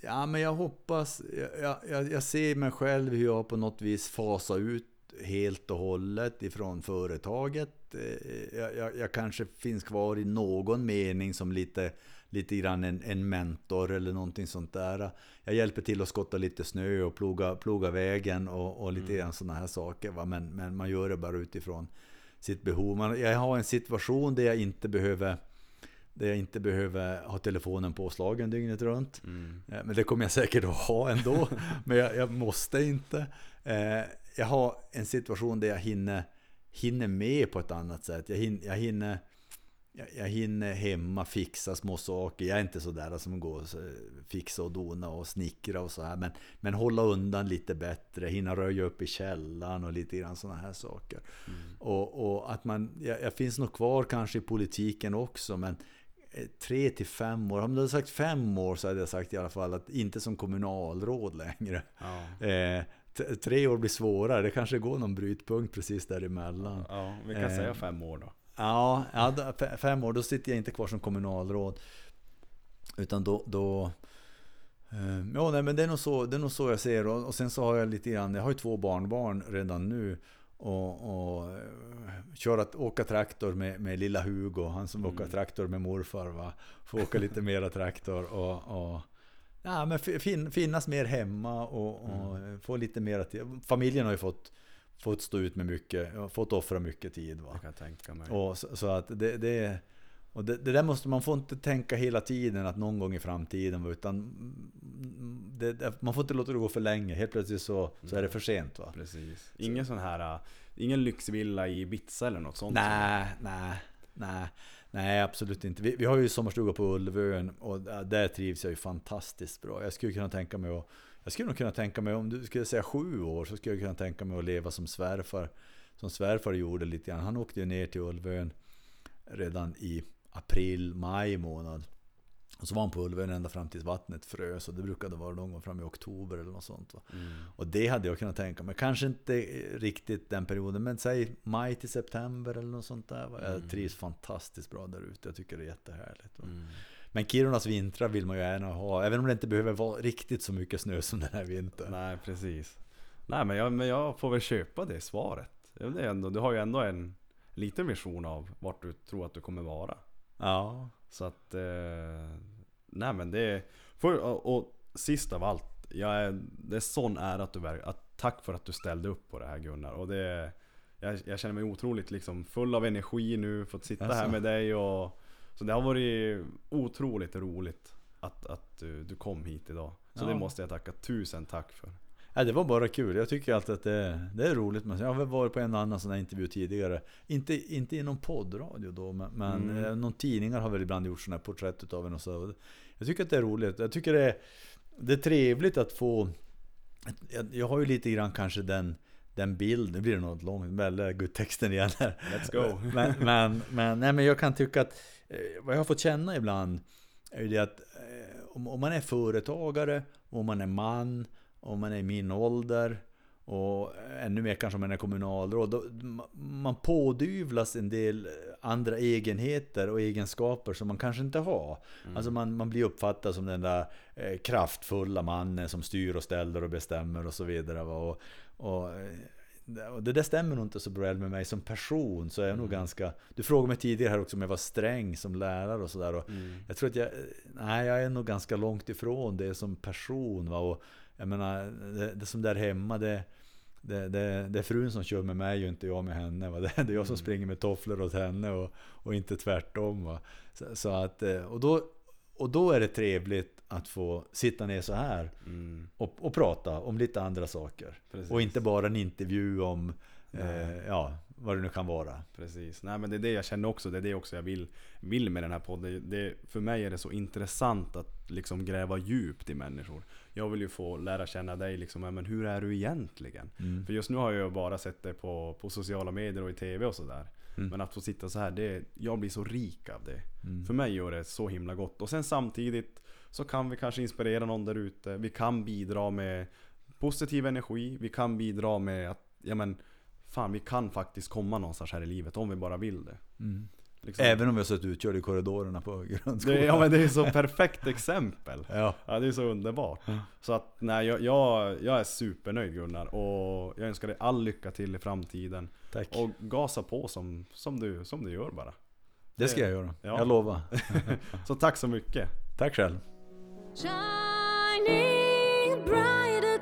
Ja, men jag hoppas... Jag, jag, jag ser mig själv hur jag på något vis fasar ut helt och hållet ifrån företaget. Eh, Jag, jag, jag kanske finns kvar i någon mening som lite, lite grann en, en mentor eller någonting sånt där. Jag hjälper till att skotta lite snö och ploga, ploga vägen och, och lite grann sådana här saker. Va? Men, men man gör det bara utifrån sitt behov. Man, jag har en situation där jag inte behöver där jag inte behöver ha telefonen påslagen dygnet runt. Eh, Men det kommer jag säkert att ha ändå. [laughs] Men jag, jag måste inte. Eh, Jag har en situation där jag hinner, hinner med på ett annat sätt. Jag hinner, jag hinner, jag, hinner hemma fixa små saker. Jag är inte sådär som går och fixa och dona och snickra och så här. Men, men hålla undan lite bättre. Hinna röja upp i källaren och lite grann sådana här saker. Och, och att man, jag, jag finns nog kvar kanske i politiken också. Men eh, tre till fem år. Om du hade sagt fem år så hade jag sagt i alla fall att inte som kommunalråd längre. Ja. Eh, tre år blir svårare. Det kanske går någon brytpunkt precis däremellan. Ja, vi kan Eh. säga fem år då. Ja, ja fem år, då sitter jag inte kvar som kommunalråd. Utan då... då eh, ja, nej, men det är, nog så, det är nog så jag ser och, och sen så har jag lite grann, jag har ju två barnbarn redan nu. Och, och eh, köra, åka traktor med, med lilla Hugo, han som åker traktor med morfar. Va? Får åka lite mera traktor och, och ja, men fin, finnas mer hemma och, och få lite mera tid. Familjen har ju fått, fått stå ut med mycket, fått offra mycket tid. Va? Jag kan tänka mig. Och så, så att det, det, och det, det där måste man får inte tänka hela tiden att någon gång i framtiden utan mm, det, man får inte låta det gå för länge. Helt plötsligt så, så är det för sent va? Precis. Ingen sån här, ingen lyxvilla i Ibiza eller något sånt? Nej, nej, nej. Nej, absolut inte. Vi, vi har ju sommarstuga på Ulvön och där där trivs jag ju fantastiskt bra. Jag skulle kunna tänka mig att jag skulle nog kunna tänka mig, om du skulle säga sju år, så skulle jag kunna tänka mig att leva som svärfar. Som svärfar gjorde lite grann. Han åkte ju ner till Ulvön redan i april, maj månad. Och så var han på Ulvön ända fram tills vattnet frös. Och det brukade vara någon gång fram i oktober eller något sånt. Mm. Och det hade jag kunnat tänka mig. Kanske inte riktigt den perioden, men säg maj till september eller något sånt där. Jag trivs fantastiskt bra där ute. Jag tycker det är jättehärligt. Mm. Men Kirunas vintrar vill man ju gärna ha. Även om det inte behöver vara riktigt så mycket snö som den här vintern. Nej, precis. Nej, men jag, men jag får väl köpa det svaret. Det ändå, du har ju ändå en liten vision av vart du tror att du kommer vara. Ja. Så att... Eh, nej men det är... För, och, och sist av allt, jag är, det är sån ära att du. Att, tack för att du ställde upp på det här Gunnar. Och det jag, jag känner mig otroligt liksom full av energi nu, fått sitta här Jaså? med dig och... Så det har varit otroligt roligt att, att du, du kom hit idag. Så Ja. det måste jag tacka tusen tack för. Nej, det var bara kul. Jag tycker alltid att det, det är roligt. Men jag har väl varit på en annan sån här intervju tidigare. Inte, inte i någon poddradio då, men, men Mm. eh, någon tidningar har väl ibland gjort sådana här porträtt utav en och så. Jag tycker att det är roligt. Jag tycker det är, det är trevligt att få... Jag, jag har ju lite grann kanske den, den bild, nu blir det något långt, väldigt gud texten igen här. Let's go! [laughs] men, men, men, nej, men jag kan tycka att eh, vad jag har fått känna ibland är ju det att eh, om, om man är företagare, om man är man, om man är i min ålder och ännu mer kanske om man är kommunalråd. Då, man pådyvlas en del andra egenheter och egenskaper som man kanske inte har. Mm. Alltså man, man blir uppfattad som den där eh, kraftfulla mannen som styr och ställer och bestämmer och så vidare. Och, och, eh, och det där stämmer nog inte så bra med mig som person. Så är jag nog Mm. ganska... Du frågade mig tidigare här också om jag var sträng som lärare och sådär. Mm. Jag tror att jag... Nej, jag är nog ganska långt ifrån det som person. Va? Och jag menar, det, det som där hemma, det, det, det, det är frun som kör med mig och inte jag med henne. Va? [laughs] Det, är jag som Mm. springer med tofflor åt henne och, och inte tvärtom. Va? Så, så att, eh, och, då, och då är det trevligt att få sitta ner så här Mm. och, och prata om lite andra saker. Precis. Och inte bara en intervju om eh, ja, vad det nu kan vara. Precis. Nej men det är det jag känner också, det är det också jag vill, vill med den här podden. Det, för mig är det så intressant att liksom gräva djupt i människor. Jag vill ju få lära känna dig liksom, men hur är du egentligen? Mm. För just nu har jag bara sett det på, på sociala medier och i TV och sådär. Mm. Men att få sitta så här, det, jag blir så rik av det. Mm. För mig gör det så himla gott. Och sen samtidigt så kan vi kanske inspirera någon där ute. Vi kan bidra med positiv energi. Vi kan bidra med att, ja men, fan vi kan faktiskt komma någonstans här i livet om vi bara vill det. Mm. Liksom. Även om vi har suttit utkörda i korridorerna på [laughs] grundskolan. det, ja men det är så perfekt exempel. Ja. Ja det är så underbart. Så att nej, jag, jag, jag är supernöjd Gunnar och jag önskar dig all lycka till i framtiden. Tack. Och gasa på som, som, du, som du gör bara. det ska jag göra. Ja. Jag lovar. [laughs] Så tack så mycket. Tack själv. shining bright